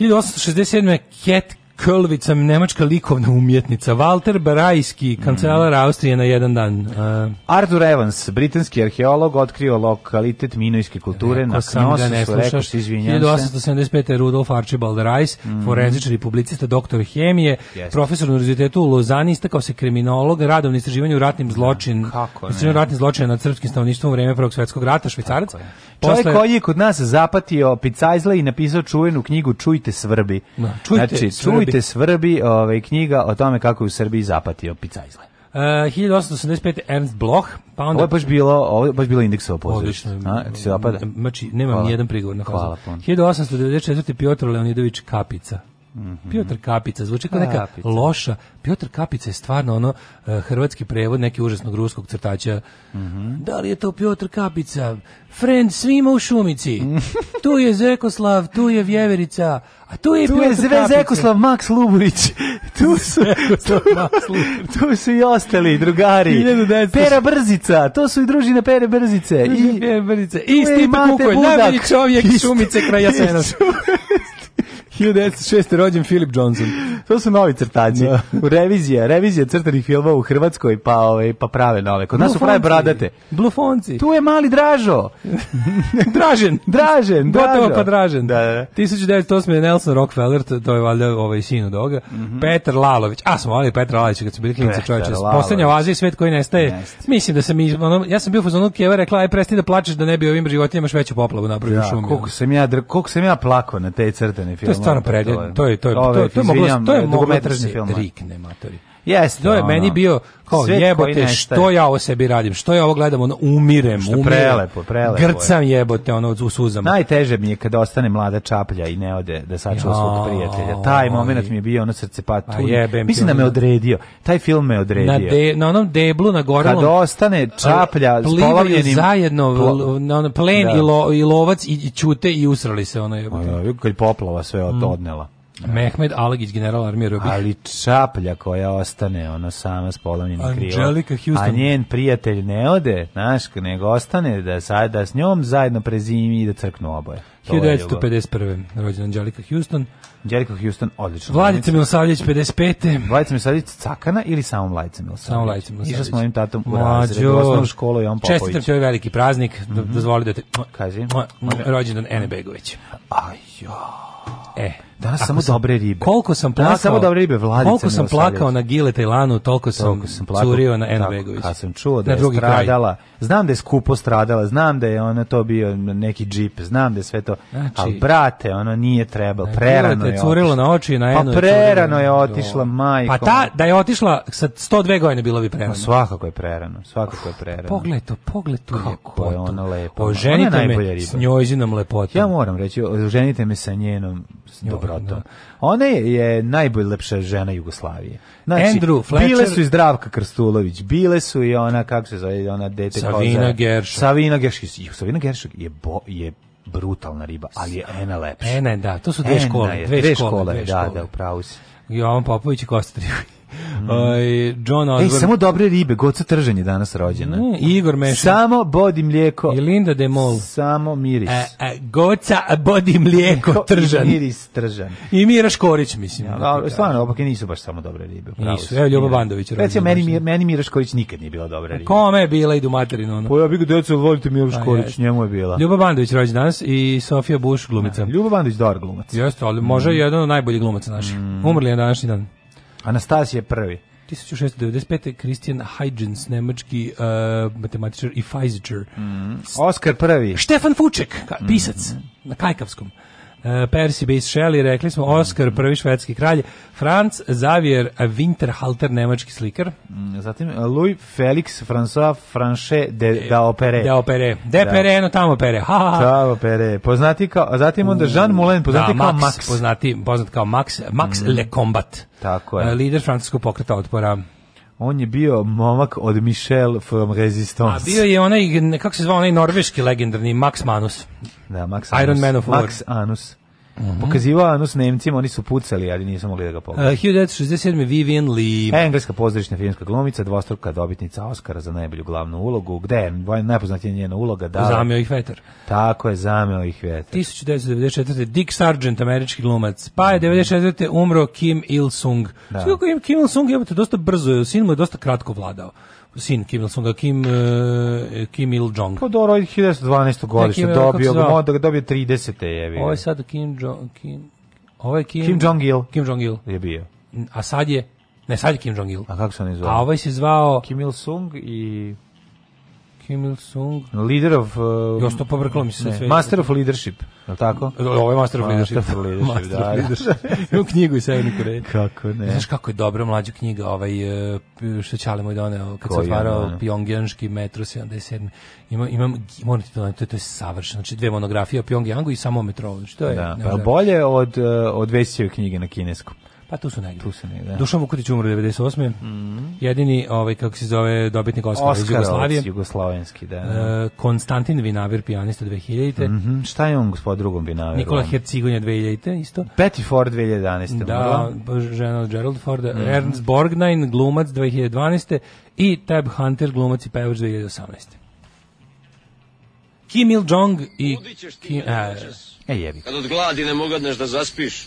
1867. Cat Kölvica, nemačka likovna umjetnica, Walter Barajski, kancelar Austrije na jedan dan. Uh, Arthur Evans, britanski arheolog, otkrio lokalitet minojske kulture e, na Knosu, ne slušaš, izvinjam 1875. Rudolf Archibald Rice, mm. forenzičar i publicista, doktor hemije, yes. profesor na univerzitetu u Lozani, istakao se kriminolog, radovni na istraživanju ratnim da, zločin, ja, ratnim ratnih na nad srpskim stanovništvom u vreme Prvog svjetskog rata, švicarac. Posle... Čovjek koji je kod nas zapatio picajzle i napisao čuvenu knjigu Čujte svrbi. No, da, čujte, znači, svrbi te svrbi ovaj, knjiga o tome kako je u Srbiji zapatio picajzle. Uh, 1885. Ernst Bloch, pa onda... Ovo je baš bilo, ovo je baš bilo indeksovo pozorište. Odlično. A, ti se zapada? Mači, nemam Hvala. nijedan prigovor na Hvala. puno. 1894. Piotr Leonidović Kapica. Mm Piotr Kapica, zvuči kao neka Kapica. loša. Piotr Kapica je stvarno ono e, hrvatski prevod neki užasnog ruskog crtača. Mm -hmm. Da li je to Piotr Kapica? Friend svima u šumici. tu je Zekoslav, tu je Vjeverica, a tu je tu Piotr je Zve Kapica. Zekoslav Maks Luburić. tu su tu, tu su i ostali drugari. Pera Brzica, to su i družina Pere Brzice i Pere Brzice. Isti Kukolj, najbolji čovjek Ist... šumice kraja Jasenovca. 1906. rođen Philip Johnson. To su novi crtači. Da. U Revizija, revizija crtanih filmova u Hrvatskoj, pa ove, ovaj, pa prave nove. Kod nas su prave bradate. Blufonci. Tu je mali Dražo. dražen. Dražen. Gotovo pa Dražen. Da, da. 1908. Nelson Rockefeller, to je valjda ovaj sin od ovoga. Mm -hmm. Petar Lalović. A smo volili Petar Lalović kad su bili klinici čoveče. Poslednja vaza i svet koji nestaje. Nest. Mislim da sam, iz, ono, ja sam bio fuzonu Kjeva rekla, aj presti da plačeš da ne bi ovim životinjama još veću poplavu napravio ja, da, šumi. Koliko sam ja, koliko sam ja plakao na te crtane filmove stvarno predje, to je to je to, je, to, je, to, je, da to, je, to, je da se trikne, matori. Jes, to je ono, meni bio kao jebote, što ja ovo sebi radim, što ja ovo gledam, ono, umirem, što umirem. Prelepo, prelepo. Grcam jebote, ono, u suzama. Najteže mi je kada ostane mlada čaplja i ne ode da sačuva svog prijatelja. Taj moment mi je bio ono srce patu. Pa Mislim da me odredio. Taj film me odredio. Na, de, na onom deblu, na gorelom. Kada ostane čaplja s polavljenim... zajedno, plo, na ono, plen da. i, lo, i lovac i, i čute i usrali se, ono jebote. Kad poplava sve mm. odnela. Mm. Da. Mehmed Alagić, general armije Robih. Ali čaplja koja ostane, ona sama s polomljenim Houston. A njen prijatelj ne ode, znaš, nego ostane da, sad, da s njom zajedno prezimi i da crknu oboje. To 1951. rođena Anđelika Houston. Anđelika Houston, odlično. Vladica Milosavljević, 55. Vladica Milosavljević, cakana ili samo Vladica Milosavljević? Samo Vladica Milosavljević. Išla s mojim tatom u razred, u osnovu školu i on Popović. Čestitam ti ovaj veliki praznik, mm -hmm. dozvoli da te... Kaži. Rođendan Ene Begović. Ajoj. E, danas samo sam, dobre ribe. Koliko sam plakao? Danas samo dobre ribe, Vladica. Koliko sam plakao na Gile Tajlanu, toliko sam, toliko sam plakao, curio na Eno Begović. Kad sam čuo da je stradala, kraj. znam da je skupo stradala, znam da je ono to bio neki džip, znam da je sve to, znači, ali brate, ono nije trebalo, e, prerano je curilo na oči, na Eno Pa prerano je otišla, majko. Pa ta, da je otišla sa 102 godine bilo bi prerano. No, pa svakako je prerano, svakako je pa prerano. Pogledaj to, pogledaj tu Kako je ona lepo. Pa oženite me s njozinom lepotom. Ja moram reći, oženite me sa njenom s njom. Dobrota. Da. Ona je, je najboljlepša žena Jugoslavije. Znači, Andrew Fletcher, bile su i Zdravka Krstulović, bile su i ona, kako se zove, ona dete Savina Gerša. Savina Gerša. Savina Gerša je, bo, je brutalna riba, ali je Ena lepša. Ena, da, to su dve Ena škole. Je, dve, dve škole, dve da, škole, da, da, upravo si. Jovan Popović i Kosta Mm. Oj, ovaj, John Osborne. Ej, samo dobre ribe, goca trženje danas rođena. Mm, Igor Meša. Samo bodi mlijeko. I Linda de Mol. Samo miris. E, e a, goca bodi mlijeko tržan. I miris tržan. I Mira Škorić, mislim. Ja, da, stvarno, opak nisu baš samo dobre ribe. Nisu, evo Ljubo Bandović. Recimo, meni, meni, meni Mira Škorić nikad nije bila dobra riba. Kome je bila i Dumaterin ona? Pa ja bih deca, volite Mira pa Škorić, njemu je bila. Ljubo Bandović rođen danas i Sofija Buš glumica. Ljubo Bandović dobar glumac. Jeste, ali može mm. jedan od najboljih glumaca naših. Mm. Umrli je na današnji dan. Anastasije prvi. 1695. Christian Huygens, nemački uh, matematičar i fizičar. Mm -hmm. Oskar prvi. Stefan Fuček, pisac, mm -hmm. na Kajkavskom. E, Percy Bass Shelley, rekli smo Oscar, prvi švedski kralj, Franz Xavier Winterhalter, nemački slikar. Mm, zatim e, Louis Felix François Franche de, da opere. De opere. De da. pere, no tamo pere. Ha, ha. Tamo pere. Poznati kao, a zatim onda mm, Jean Moulin, poznati da, kao Max. Max. Poznati, poznat kao Max, Max mm. Le Combat. Tako je. Lider francuskog pokreta otpora on je bio momak od Michel from Resistance. A bio je onaj, kako se zvao, onaj norveški legendarni Max Manus. Da, Max Anus. Iron Man of War. Max Anus. -hmm. Pokazivao anus Nemcima, oni su pucali, ali nisu mogli da ga pogledaju. E, uh, 1967. Vivian Lee. E, engleska pozorišna filmska glumica, dvostruka dobitnica Oscara za najbolju glavnu ulogu. Gde je najpoznatija njena uloga? Da, zameo ih vetar. Tako je, zameo ih vetar. 1994. Dick Sargent, američki glumac. Pa je 1994. umro Kim Il-sung. Da. Kim Il-sung je dosta brzo, sin mu je dosta kratko vladao sin Kim Il Sunga, Kim, uh, Kim Il Jong. Pa dobro, 1912. godište, Kim, dobio ga, moda dobio 30. je bio. Ovo je sad Kim Jong, Kim, Kim, Kim Jong Il. Kim Jong Il. Je bio. A sad je, ne, sad je Kim Jong Il. A kako se on je zvao? A ovaj se zvao... Kim Il Sung i... Kim Il Sung. Leader of uh, Još to pobrklo mi se sve. Master of Leadership, je tako? Ovo je Master of Leadership. Master of Leadership, da, da. master da. leadership. Imam knjigu iz Severne Koreje. Kako ne? Znaš kako je dobra mlađa knjiga, ovaj e, što ćale moj doneo kad Koji se otvarao da, Pjongjanski metro 77. Ima imam moram ti to to je, to je savršeno. Znači dve monografije o Pjongjangu i samo metro, metrou. Znači to je. Da, pa bolje od e, od Vesijeve knjige na kineskom. Pa tu su negdje. Tu su negdje. Da. Dušan Vukotić umro 98. Mm -hmm. Jedini, ovaj, kako se zove, dobitnik Oscara iz Jugoslavije. jugoslovenski, da. da. Uh, Konstantin Vinavir, pijanista 2000. Mm -hmm. Šta je on gospod drugom Vinaviru? Nikola Hercigonja 2000, isto. Betty Ford 2011. Da, pa žena od Gerald Forda. Mm -hmm. Ernst Borgnine, glumac 2012. I Tab Hunter, glumac i pevač 2018. Kim Il-jong i... Kim, a, e, e, jebi. Kad od gladi ne mogadneš da zaspiš,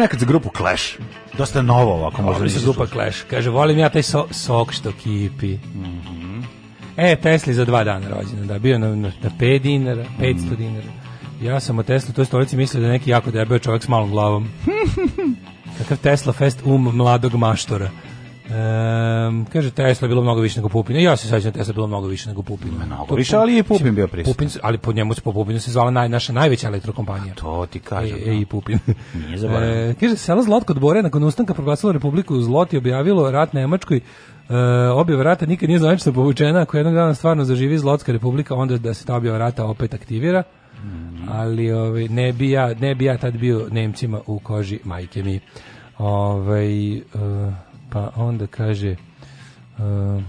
nekad za grupu Clash. Dosta novo ovako možda. Ovo grupa da Clash. Kaže, volim ja taj so, sok što kipi. Mm -hmm. E, Tesli za dva dana rođena, da, bio na, na 5 dinara, 500 mm. dinara. Ja sam o Tesli toj stolici mislio da je neki jako debel čovjek s malom glavom. Kakav Tesla fest um mladog maštora kaže Tesla bilo mnogo više nego Pupin. Ja se sećam Tesla je bilo mnogo više nego Pupina. Mnogo više, ali je Pupin bio prisutan. Pupin, ali po njemu se po Pupinu se zvala naj, naša najveća elektrokompanija. A to ti kažem. E, da. e i Pupin. Nije zaboravio. E, kaže selo Zlotko od Bore nakon ustanka proglasilo Republiku Zlot i objavilo rat Nemačkoj. E, objava rata nikad nije zvanično povučena. Ako jednog dana stvarno zaživi Zlotska Republika, onda da se ta objava rata opet aktivira. Mm. Ali ovaj, ne, bi ja, ne bi ja tad bio Nemcima u koži majke mi. Ovaj, uh, pa onda kaže... Uh,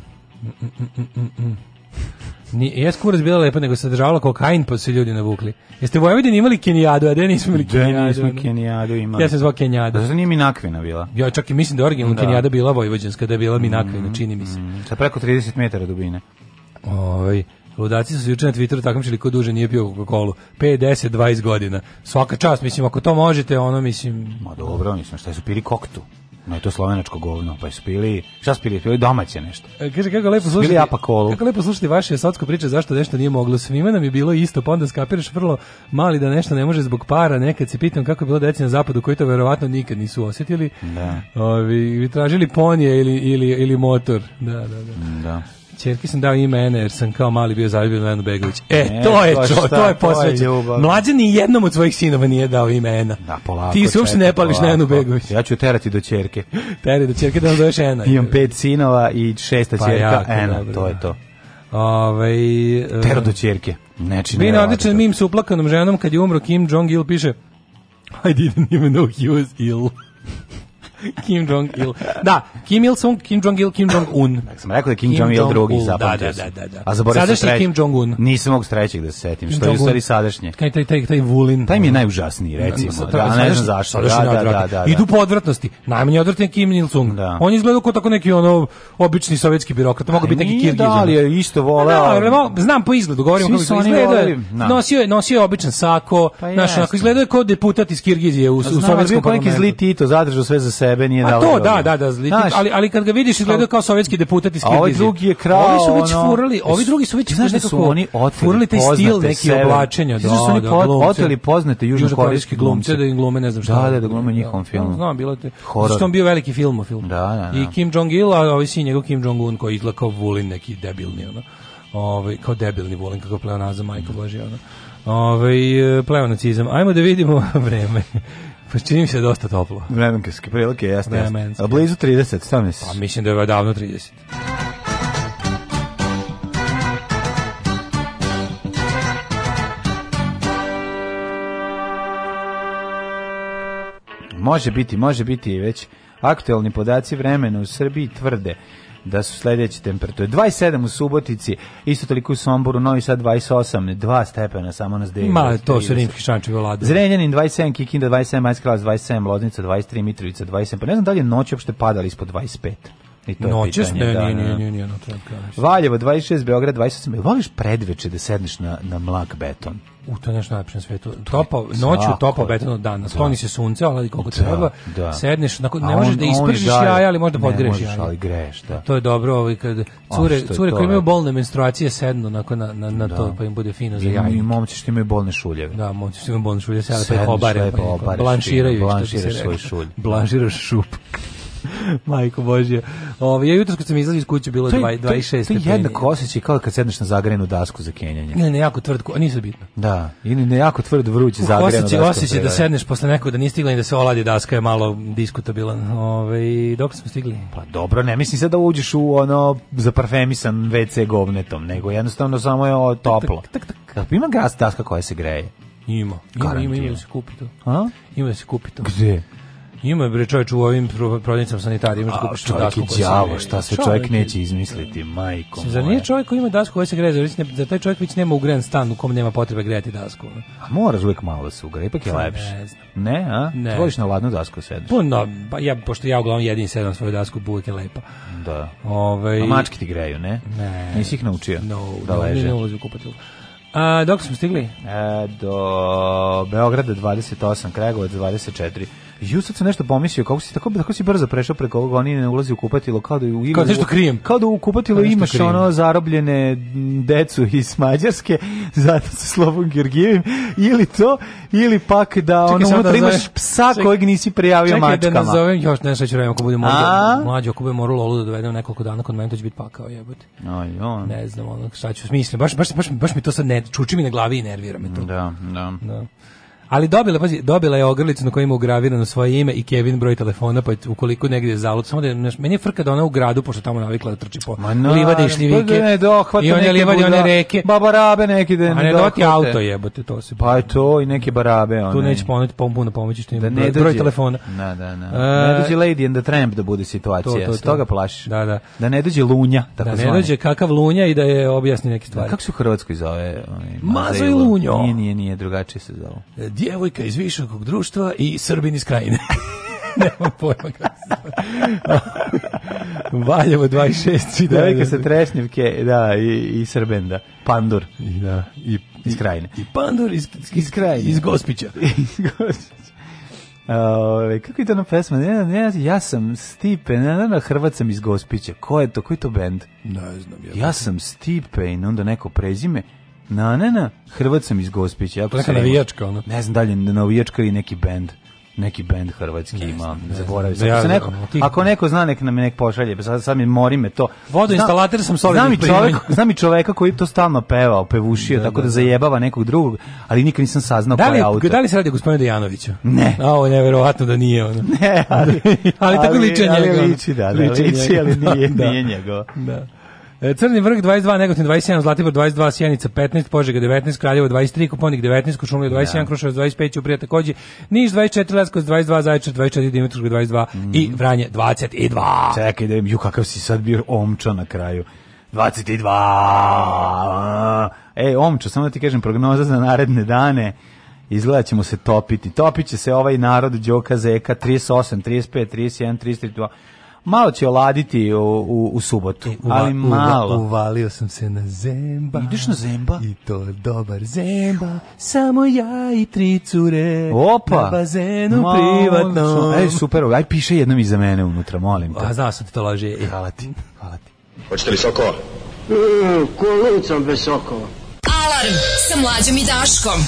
mm, jes kurac bila lepa, nego držala kokain, pa su ljudi navukli. Jeste u Vojvodini imali Kenijadu, a da nismo imali Kenijadu? Da nismo Kenijadu imali. Ja se zvao Kenijada. Da Zato nije Minakvina bila. Ja čak i mislim da originalna da. Kenijada bila vojvođanska, da je bila Minakvina, mm, čini mi se. Mm, sa preko 30 metara dubine. Ovaj, Ludaci su juče na Twitteru takmičili ko duže nije pio Coca-Colu. 5, 10, 20 godina. Svaka čast, mislim, ako to možete, ono, mislim... Ma dobro, mislim, šta su pili koktu? No, to je slovenačko govno, pa su pili, šta su pili, pili domaće nešto. E, kaže, kako lepo slušati, kako lepo slušati vaše sotsko priče zašto nešto nije moglo. Svima nam je bilo isto, pa onda skapiraš vrlo mali da nešto ne može zbog para. Nekad se pitam kako je bilo deci na zapadu koji to verovatno nikad nisu osjetili. Da. Ovi, vi tražili ponje ili, ili, ili motor. Da, da, da. da ćerki sam dao ime Ene, jer sam kao mali bio zaljubljen u Enu Begović. E, e to je to, šta, to je posvećeno. Mlađe ni jednom od svojih sinova nije dao ime Ena. Da, polako. Ti se uopšte ne pališ na Enu Begović. Ja ću terati do ćerke. Teri do ćerke da nam zoveš Ena. Imam pet sinova i šesta pa čerka jako, Ena, dobro, to je da. to. Ove, ovaj, Tero eh, do čerke. Neči Bin odličan mim sa uplakanom ženom kad je umro Kim Jong-il piše I didn't even know he was ill. Kim Jong-il. Da, Kim Il-sung, Kim Jong-il, Kim Jong-un. Dakle, sam rekao da Kim, Kim Jong-il drugi da, zapamtio. Da, da, da, da. A zaboravio sam treći. Kim Jong-un. Nisam mogu trećeg da se setim, Kim što je stari stvari Taj, taj, taj, taj Vulin. Taj mi je najužasniji, da, recimo. Da, da, da ne znam zašto. Da, da, da, da, da. Idu po odvratnosti. Najmanje odvratan Kim Il-sung. Da. On izgleda kao tako neki ono obični sovjetski birokrat. Mogu e, biti neki Kirgizan. Da, ali je isto voleo. Znam po izgledu, govorimo kako izgleda. Nosio je, nosio je običan sako, pa naš, izgleda kao deputat iz Kirgizije u, u sovjetskom parlamentu. Znam, bio neki zli Tito, zadržao sve za sebe sebe nije dalo. A to, da, da, da, zliti, ali, ali kad ga vidiš izgleda kao sovjetski deputat iz Kirgizije. Ovi drugi je krao, Ovi su već furali, ovi drugi su već, znaš da su oni furali taj stil neki oblačenja. Da, su oni oteli poznate južnokorejske glumce. Da im glume, ne znam šta. Da, da, da glume njihovom da, filmu. Znam, bilo te. Što da on bio veliki film film. Da, da, da. I Kim Jong-il, a ovi sin njegov Kim Jong-un koji izgleda kao Vulin neki debilni, ono. Ovaj kao debilni Vulin kako pleonazam majka Božja, ono. Ovaj e, pleonacizam. Hajmo da vidimo vreme. Pa čini mi se da dosta toplo. Vremenske prilike, jasno. Vremenske. blizu 30, sam je. Pa mislim da je davno 30. Može biti, može biti već. aktuelni podaci vremena u Srbiji tvrde da su sledeće temperature. 27 u Subotici, isto toliko u Somboru, Novi Sad 28, 2 stepena samo nas deli. Ma, to su rimski šančevi vlade. Zrenjanin 27, Kikinda 27, Majska 27, Loznica 23, Mitrovica 27, pa ne znam da li je noć uopšte padali ispod 25. I to Noćas, je pitanje, ne, da, nije, da. nije, nije, nije, no, Valjevo 26, Beograd 28. Voliš predveče da sedneš na, na mlak beton? U to je nešto najlepše na svetu. Topa, noću topa betonu dana. Da. Skloni se sunce, ali koliko da, treba. Da. Sedneš, ne on, možeš da ispržiš jaja, ali možda podgreš jaja. Ne ali greš, da. To je dobro, ovaj kad cure, cure koje imaju bolne menstruacije sednu nakon na, na, na da. to, pa im bude fino za jaja. I momci što imaju bolne šuljeve. Da, momci što imaju bolne šuljeve, sada pa ih obare, pa blanširaju. Blanširaš svoj šulj. Blanširaš šup. Majko Božje. Ovo, ja jutro kad sam izlazio iz kuće bilo je 26 stepeni. To je jednako osjećaj kao kad sedneš na zagrenu dasku za kenjanje. Ili na jako tvrd, a nisu bitno. Da, ili na jako tvrd vruć uh, zagrenu osjećaj, dasku. Osjećaj da, da sedneš posle nekog da nisi stigla i da se oladi daska je malo diskutabilan. Ove, dok smo stigli? Pa dobro, ne mislim sad da uđeš u ono za zaparfemisan WC govnetom, nego jednostavno samo je toplo. Tak, tak, tak, tak. Ima gas daska koja se greje. Ima. Ima, Garantijem. ima, ima da se kupi to. A? Ima da se kupi to. Gde? Ima bre čovjek u ovim prodavnicama sanitarija, ima kupiš dasku. đavo, šta se čovjek neće izmisliti, majko. Za nije čovjek koji ima dasku koja se greje, za taj čovjek već nema ugren stan u kom nema potrebe grejati dasku. A mora uvijek malo da se ugreje, ipak je pa lepše. Ne, a? Ne. Tvoriš na ladnu dasku Pa Puno, pa ja pošto ja uglavnom jedini sedam svoju dasku, uvijek je lepa. Da. Ovaj. A mačke ti greju, ne? Ne. Nisi ih naučio. No, da leže. Ne, ne, a, dok smo stigli? E, do Beograda 28, Kragovac 24, Ju sad sam nešto pomislio, kako si tako, tako si brzo prešao preko ovog, oni ne ulazi u kupatilo, kao da, da u Kao nešto krijem. Kao da u kupatilo da imaš krijem. ono zarobljene decu iz Mađarske, zato sa Slobom Georgijevim, ili to, ili pak da čekaj, ono unutra da imaš psa ček, kojeg nisi prijavio čekaj, da mačkama. Čekaj da nazovem, još nešto ću kako ako budem mlađo, ako budem moralo lolu da dovedem nekoliko dana, kod mene to će biti pakao, jebote. Aj, on. Ne znam, ono, šta ću, smisliti baš, baš, baš, baš mi to sad ne, čuči mi na glavi i nervira me to. Da, da. da. Ali dobila, pazi, dobila je ogrlicu na kojoj ima ugravirano svoje ime i Kevin broj telefona, pa ukoliko negdje je zalud, samo da je, meni je frka da ona u gradu, pošto tamo navikla da trči po na, livade i šljivike. Pa ne dohvata da, I one livade, one reke. Baba rabe neki da ne dohvate. auto jebote, to se. Pa je to i neke barabe. One. Tu neće ponuti puno pomoći što ima da ne broj, broj telefona. Da, da, da. Uh, ne dođe Lady and the Tramp da bude situacija. To, to, to. toga plašiš. Da, da. Da ne dođe Lunja, tako Da ne dođe kakav Lunja i da je objasni neke da, stvari. Kako se u Hrvatskoj zove? Ovaj, Mazo i Lunjo. Nije, nije, nije, drugačije se zove. E, djevojka iz višakog društva i Srbin iz krajine. Nemam pojma kako Valjevo 26. Devojka da, da, sa da. Trešnjevke, da, i, i Srben, da. Pandur. I, da, i, iz krajine. I Pandur iz, iz krajine. Iz Gospića. iz Gospića. Ove, ovaj, kako je to na pesma? Ne, ne, ja sam Stipe, ne, ne, ne, Hrvat sam iz Gospića. Ko je to? Koji to bend? Ne znam. Ja, ja sam Stipe i onda neko prezime Na, na, Hrvat sam iz Gospića. Ja to neka navijačka, ono. Ne znam dalje, navijačka i neki bend neki bend hrvatski ima, ne zaboravio sam. Ja, neko, ako neko zna, nek nam nek pošalje, sad, sad mi mori me to. Vodoinstalater sam solidni. Znam i, čovjek znam i čoveka koji to stalno pevao, pevušio, da, tako da, da, da, zajebava nekog drugog, ali nikad nisam saznao da li, ko je autor. Da li se radi o gospodinu Dejanoviću? Ne. A ovo neverovatno da nije ono. Ne, ali, ali, ali tako liči njega. liči, da, da, liči, liči, ali nije, da, nije njega Da. E, Crni vrh 22, Negotin 27, Zlatibor 22, Sjenica 15, Požega 19, Kraljevo 23, Kuponik 19, Kočumlija 21, ja. Kruševac 25, Ćuprija takođe, Niš 24, Leskovac 22, Zaječar 24, Dimitrovgrad 22 mm -hmm. i mhm. Vranje 22. Čekaj da vidim, ju kakav si sad bio omča na kraju. 22. Ej, omča, samo da ti kažem prognoza za naredne dane izgleda ćemo se topiti. Topit će se ovaj narod Đoka Zeka 38, 35, 31, 32 malo će oladiti u, u, u subotu, e, Uva, ali malo. Uva, uvalio sam se na zemba. Ideš na zemba? I to je dobar zemba, samo ja i tri cure. Opa! Na bazenu malo, privatno. Ej, super, aj piše jednom iza mene unutra, molim te. A znao sam ti da to laže. E, hvala ti, hvala ti. Hoćete li sokova? Mm, e, kolicom bez sokova. Alarm sa mlađom i Daškom.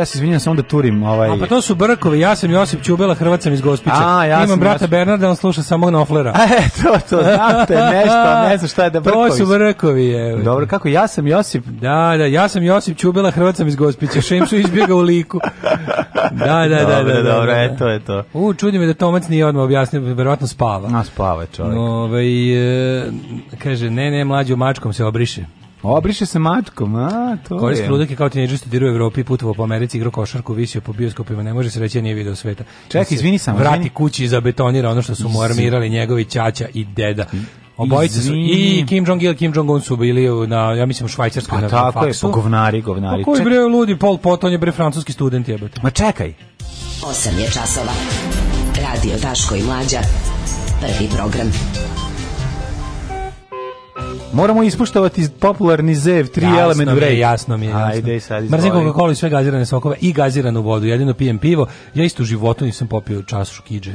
ja se izvinjam, samo da turim. Ovaj... A pa to su brkovi, ja sam Josip Ćubela, Hrvat iz Gospića. A, ja Imam brata Josip... Bernarda, on sluša samo Noflera. E, to, to, znate te, nešto, ne znam šta je da brkovi. To su brkovi, evo. Dobro, kako, ja sam Josip? Da, da, ja sam Josip Ćubela, Hrvat iz Gospića, Šemšu izbjega u liku. Da, da, da, da. Dobro, da, da, dobro, da, eto je to. U, čudi me da Tomac nije odmah objasnio, verovatno spava. A, spava čovjek. Ove, ovaj, e, kaže, ne, ne, mlađo mačkom se obriše. Obriše se matkom, a, to Koris je. Krudak je kao tineđer studirao u Evropi, putovao po Americi, igrao košarku, visio po bioskopima, ne može se reći da nije video sveta. Čekaj, da izvini samo. Vrati izvini. kući i zabetonira ono što su mu armirali njegovi ćaća i deda. Obojica su i Kim Jong Il, Kim Jong Un su bili na ja mislim u Švajcarskoj pa na tako faksu. je, po govnari, govnari. Pa koji bre ludi Paul Poton je bre francuski student jebote. Ma čekaj. 8 je časova. Radio Daško i mlađa. Prvi program. Moramo ispuštavati popularni zev, tri jasno element break. Jasno mi je, jasno. Ajde, sad izvoli. Mrzim Coca-Cola i sve gazirane sokove i gaziranu vodu. Jedino pijem pivo. Ja isto u životu nisam popio čašu kiđe.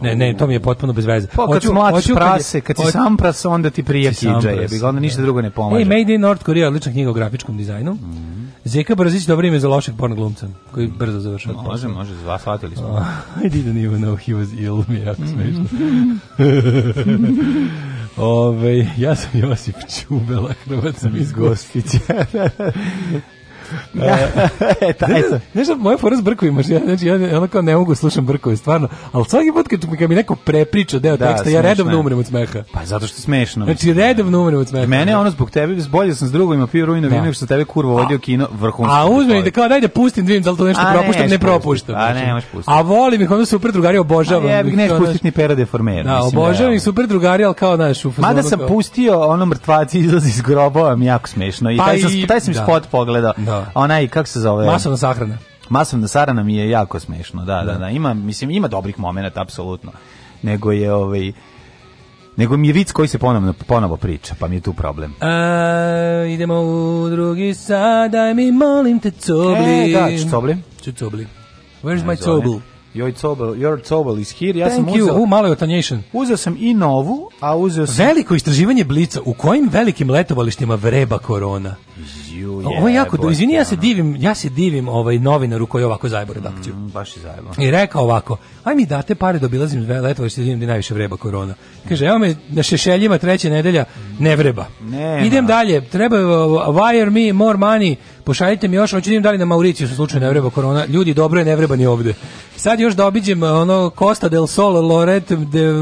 Ne, ne, to mi je potpuno bez veze. Pa kad smlačiš prase, kad si sam prase, onda ti prije kiđa je. Onda ništa drugo ne pomaže. Ej, Made in North Korea, odlična knjiga o grafičkom dizajnu. Mhm. Zeka Brzić, dobro ime za lošeg porno glumca, koji brzo završava. Može, može, zva, shvatili smo. I didn't even know he was ill, mi je jako mhm. smešno. Ove, ja sam Josip Čubela, Hrvat sam iz Gospića. Ja, da. ta, e, e, da, eto. Znaš, moja foras brkovi brkovima, znači ja znači, ja kao ne mogu da slušam brkovi, stvarno, ali svaki put kad mi, kad mi neko prepriča deo da, teksta, ja redovno umrem od smeha. Pa zato što smešno. Znači redovno umrem od smeha. Mene ono zbog tebe, bolje sam s drugovima pio rujno da. vino nego što tebe kurvo vodio kino vrhunski. A uzmem da kao daj pustim, da da li to nešto a, propuštam, ne, ne propuštam. A ne, znači. možeš pustiti. A volim ih, onda super drugari obožavam. A ja bih nešto pustiti ni znači. pera deformera. Da, obožavam ih super drugari, al kao znaš, u Mada sam pustio ono mrtvaci izlazi iz grobova, jako smešno i pa taj sam taj sam spot pogledao da. Onaj, kako se zove? Masovna sahrana. Masovna sahrana mi je jako smešno, da, da, da, da. Ima, mislim, ima dobrih momenata, apsolutno. Nego je, ovaj, nego mi je vic koji se ponovno, ponovo priča, pa mi je tu problem. A, e, idemo u drugi sad, daj mi molim te cobli. E, da, ću cobli. Cobli. Where's my cobli? Joj Cobel, your Cobel is here. Ja Thank sam uzeo, you. malo je Uzeo sam i novu, a uzeo sam... Veliko istraživanje blica. U kojim velikim letovalištima vreba korona? ju je. Ovo je jako, izvini, ja se divim, ja se divim ovaj novinaru koji ovako zajebo mm, redakciju. Mm, baš je zajebo. I rekao ovako, aj mi date pare da obilazim letovo što idem gde najviše vreba korona. Kaže, evo me na šešeljima treća nedelja, ne vreba. Nema. Idem dalje, treba uh, wire me more money, pošaljite mi još, hoću da idem dalje na Mauriciju su slučaju ne vreba korona. Ljudi, dobro je ne vreba ni ovde. Sad još da obiđem uh, ono Costa del Sol, Loret de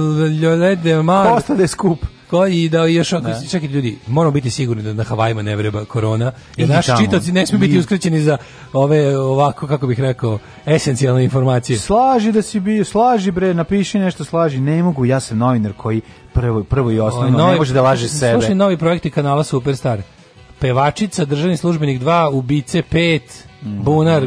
Loret de Mar. Costa de Scoop koji da još ako da. čekajte ljudi, moramo biti sigurni da na Havajima ne vreba korona. Jer I naši čitaoci ne smiju biti uskraćeni za ove ovako kako bih rekao esencijalne informacije. Slaži da si bi, slaži bre, napiši nešto slaži. Ne mogu, ja sam novinar koji prvo prvo i ovaj, osnovno novi, ne može da laže sebe. Slušaj novi projekti kanala Superstar. Pevačica, državni službenik 2, ubice 5, mm -hmm. Bunar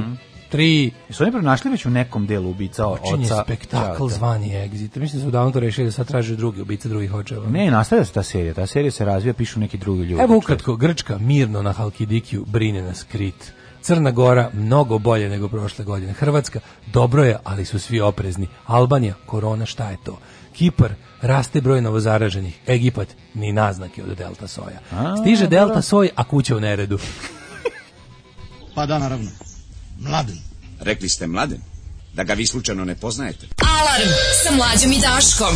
3. Jesu oni pronašli već u nekom delu ubica Počinje oca? spektakl čarka. zvani Exit. Mislim da su davno to rešili da sad traže drugi ubica drugih očeva. Ne, nastavlja se ta serija. Ta serija se razvija, pišu neki drugi ljudi. Evo ukratko, Grčka mirno na Halkidikiju brine na skrit. Crna Gora mnogo bolje nego prošle godine. Hrvatska dobro je, ali su svi oprezni. Albanija, korona, šta je to? Kipar, raste broj novozaraženih. Egipat, ni naznake od Delta Soja. Stiže da, Delta da. Soj, a kuća u neredu. pa da, naravno. Mladen. Rekli ste Mladen? Da ga vi slučajno ne poznajete? Alarm sa mlađom i Daškom.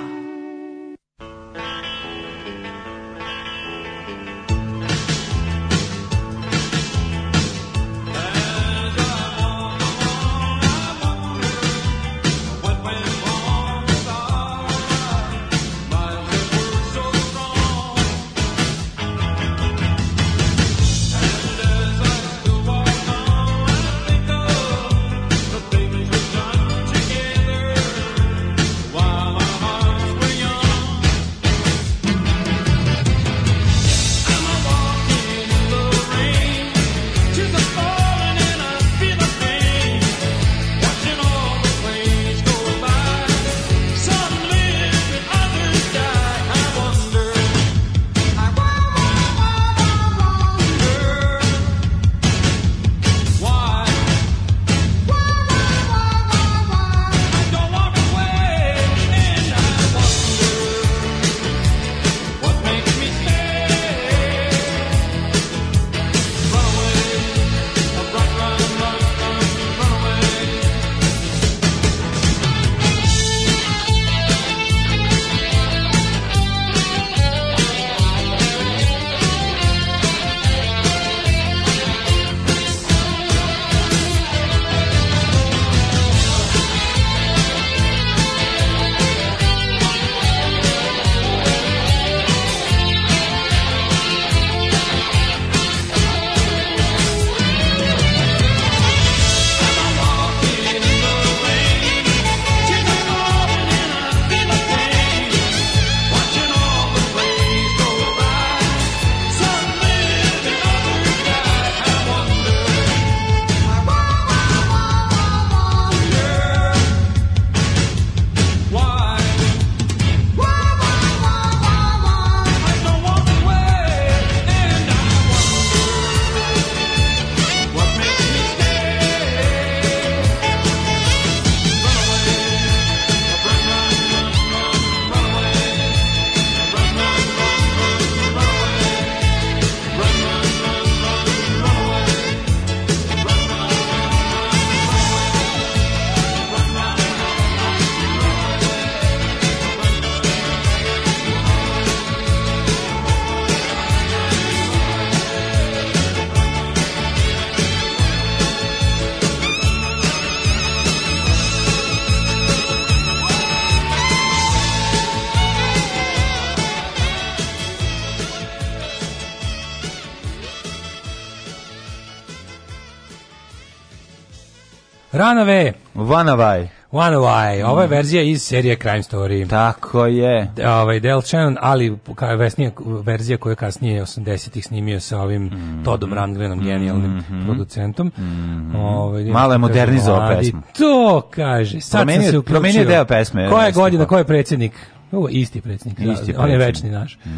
Ranave. Vanavaj. Vanavaj. Ova je mm. verzija iz serije Crime Story. Tako je. De, da, ovaj Del Shannon, ali vesnija verzija koja kasnije 80-ih snimio sa ovim mm. Todom Rangrenom, genijalnim mm. producentom. Mm. Ovaj, Malo je modernizovao pesmu. To kaže. Sad promenio, sam se uključio. Promenio deo pesme. Koja je godina, pa. ko je predsjednik? O, isti predsjednik. Da, isti predsjednik. On je večni naš. Mm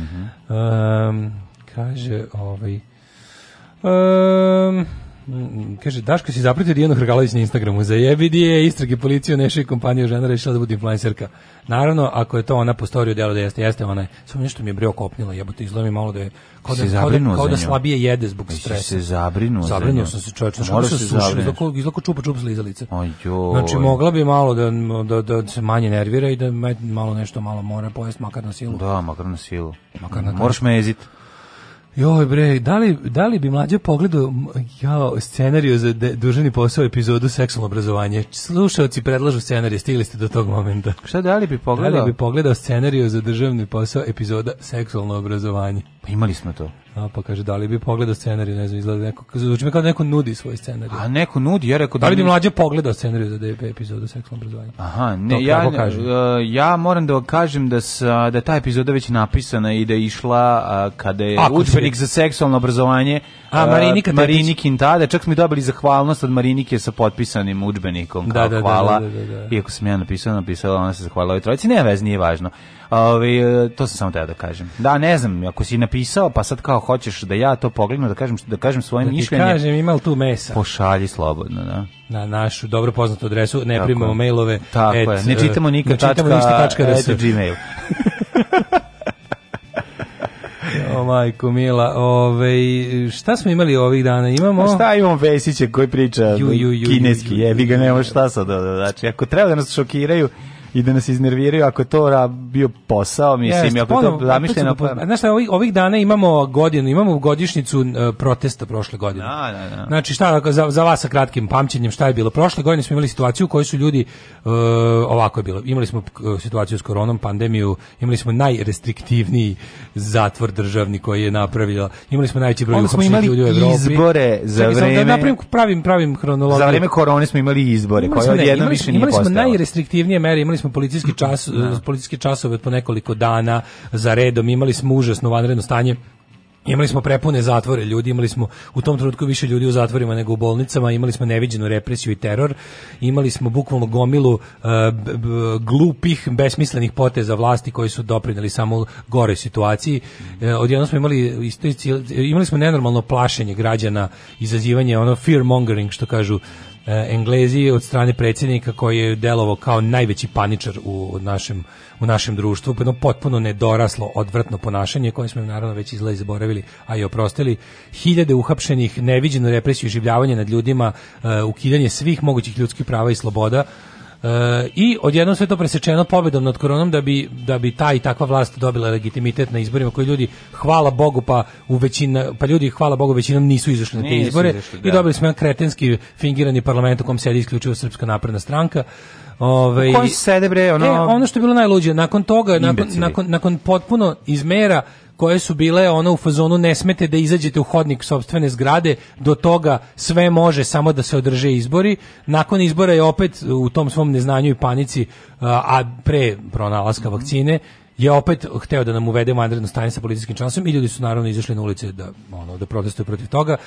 -hmm. um, kaže, ovaj... Um, Kaže, Daško si zapratio Dijanu Hrgalović na Instagramu. Za jebidi je istrage policije u nešoj kompaniji žena rešila da bude influencerka. Naravno, ako je to ona po storiju djelo da jeste, jeste ona je. Samo nešto mi je breo kopnila, jebote, izgleda mi malo da je kao da, kao da, kao da slabije jede zbog stresa. se zabrinuo Zabrinuo sam se čovječ. Znaš kako se sušilo, izlako, izlako čupa čupa slizalice. Znači, mogla bi malo da, da, da se manje nervira i da malo nešto malo mora pojesti, makar na silu. Da, makar na silu. Makar na Moraš mezit. Me Joj bre, da li, da li bi mlađe pogledao jao, scenariju za de, duženi posao epizodu seksualno obrazovanje? Slušalci predlažu scenarij, stigli ste do tog momenta. Šta da li bi pogledao? Da li bi pogledao scenariju za državni posao epizoda seksualno obrazovanje? Pa imali smo to. A, pa kaže, da li bi pogledao scenarij, ne znam, izgleda da neko, zvuči mi kao da neko nudi svoj scenarij. A neko nudi, ja rekao da... Da li bi mlađe pogledao scenarij za DP epizodu seksualnom obrazovanju? Aha, ne, to, ja, e, ja moram da kažem da, sa, da ta epizoda već napisana i da išla a, kada je učbenik za seksualno obrazovanje a, e, Marinika, a, Marini Kintada, čak smo dobili zahvalnost od Marinike sa potpisanim učbenikom, da, kao da, da, hvala. Da, da, da, da, Iako sam ja napisao, napisala, ona se zahvalila ovoj trojici, ne vez, nije važno. Ove, to sam samo teo da kažem. Da, ne znam, ako si napisao, pa sad kao hoćeš da ja to pogledam, da kažem, da kažem svoje da mišljenje. Da kažem, ima tu mesa? Pošalji slobodno, da na našu dobro poznatu adresu, ne tako, primamo mailove. Tako et, je, ne e, čitamo nikad ne tačka, tačka et, gmail. o majko mila, ove, šta smo imali ovih dana? Imamo... A pa šta imamo Vesića koji priča ju, ju, ju, kineski, jebi ga, nema šta sad. Znači, ako treba da nas šokiraju, i da nas iznerviraju ako je to bio posao, mislim, Jeste, ako to zamišljeno... Znaš šta, ovih, ovih dana imamo godinu, imamo godišnicu e, protesta prošle godine. Da, da, da. Znači šta, za, za vas sa kratkim pamćenjem, šta je bilo? Prošle godine smo imali situaciju u kojoj su ljudi, uh, ovako je bilo, imali smo situaciju s koronom, pandemiju, imali smo najrestriktivniji zatvor državni koji je napravila, imali smo najveći broj uhopšenih ljudi u Evropi. izbore za Čekaj, da vreme... Da napravim, pravim, pravim hronologiju. Za vreme korone smo imali izbore, koje odjedno više nije postojalo. Imali smo najrestriktivnije mere, imali smo policijski čas, da. policijski časove od po nekoliko dana za redom, imali smo užasno vanredno stanje. Imali smo prepune zatvore ljudi, imali smo u tom trenutku više ljudi u zatvorima nego u bolnicama, imali smo neviđenu represiju i teror, imali smo bukvalno gomilu uh, b, b, glupih, besmislenih poteza vlasti koji su doprineli samo gore situaciji. Uh, e, odjedno smo imali isto, imali smo nenormalno plašenje građana, izazivanje ono fear mongering što kažu E, Englezi od strane predsjednika koji je delovao kao najveći paničar u našem, u našem društvu, jedno potpuno nedoraslo, odvrtno ponašanje koje smo im naravno već izgleda zaboravili, a i oprostili. Hiljade uhapšenih, neviđenu represiju i življavanje nad ljudima, e, ukidanje svih mogućih ljudskih prava i sloboda, E, I odjednom sve to presečeno pobedom nad koronom da bi, da bi ta i takva vlast dobila legitimitet na izborima koji ljudi, hvala Bogu, pa, u većina, pa ljudi, hvala Bogu, većinom nisu izašli na te izbore izašli, i da. dobili smo jedan kretenski fingirani parlament u kom sedi isključivo Srpska napredna stranka. Ove, ovaj, u sede, bre, ono... E, ono što je bilo najluđe, nakon toga, nakon, nakon, nakon potpuno izmera koje su bile ono u fazonu ne smete da izađete u hodnik sopstvene zgrade, do toga sve može samo da se održe izbori. Nakon izbora je opet u tom svom neznanju i panici, a pre pronalaska vakcine, je opet hteo da nam uvede vanredno stanje sa političkim članstvom i ljudi su naravno izašli na ulice da ono da protestuju protiv toga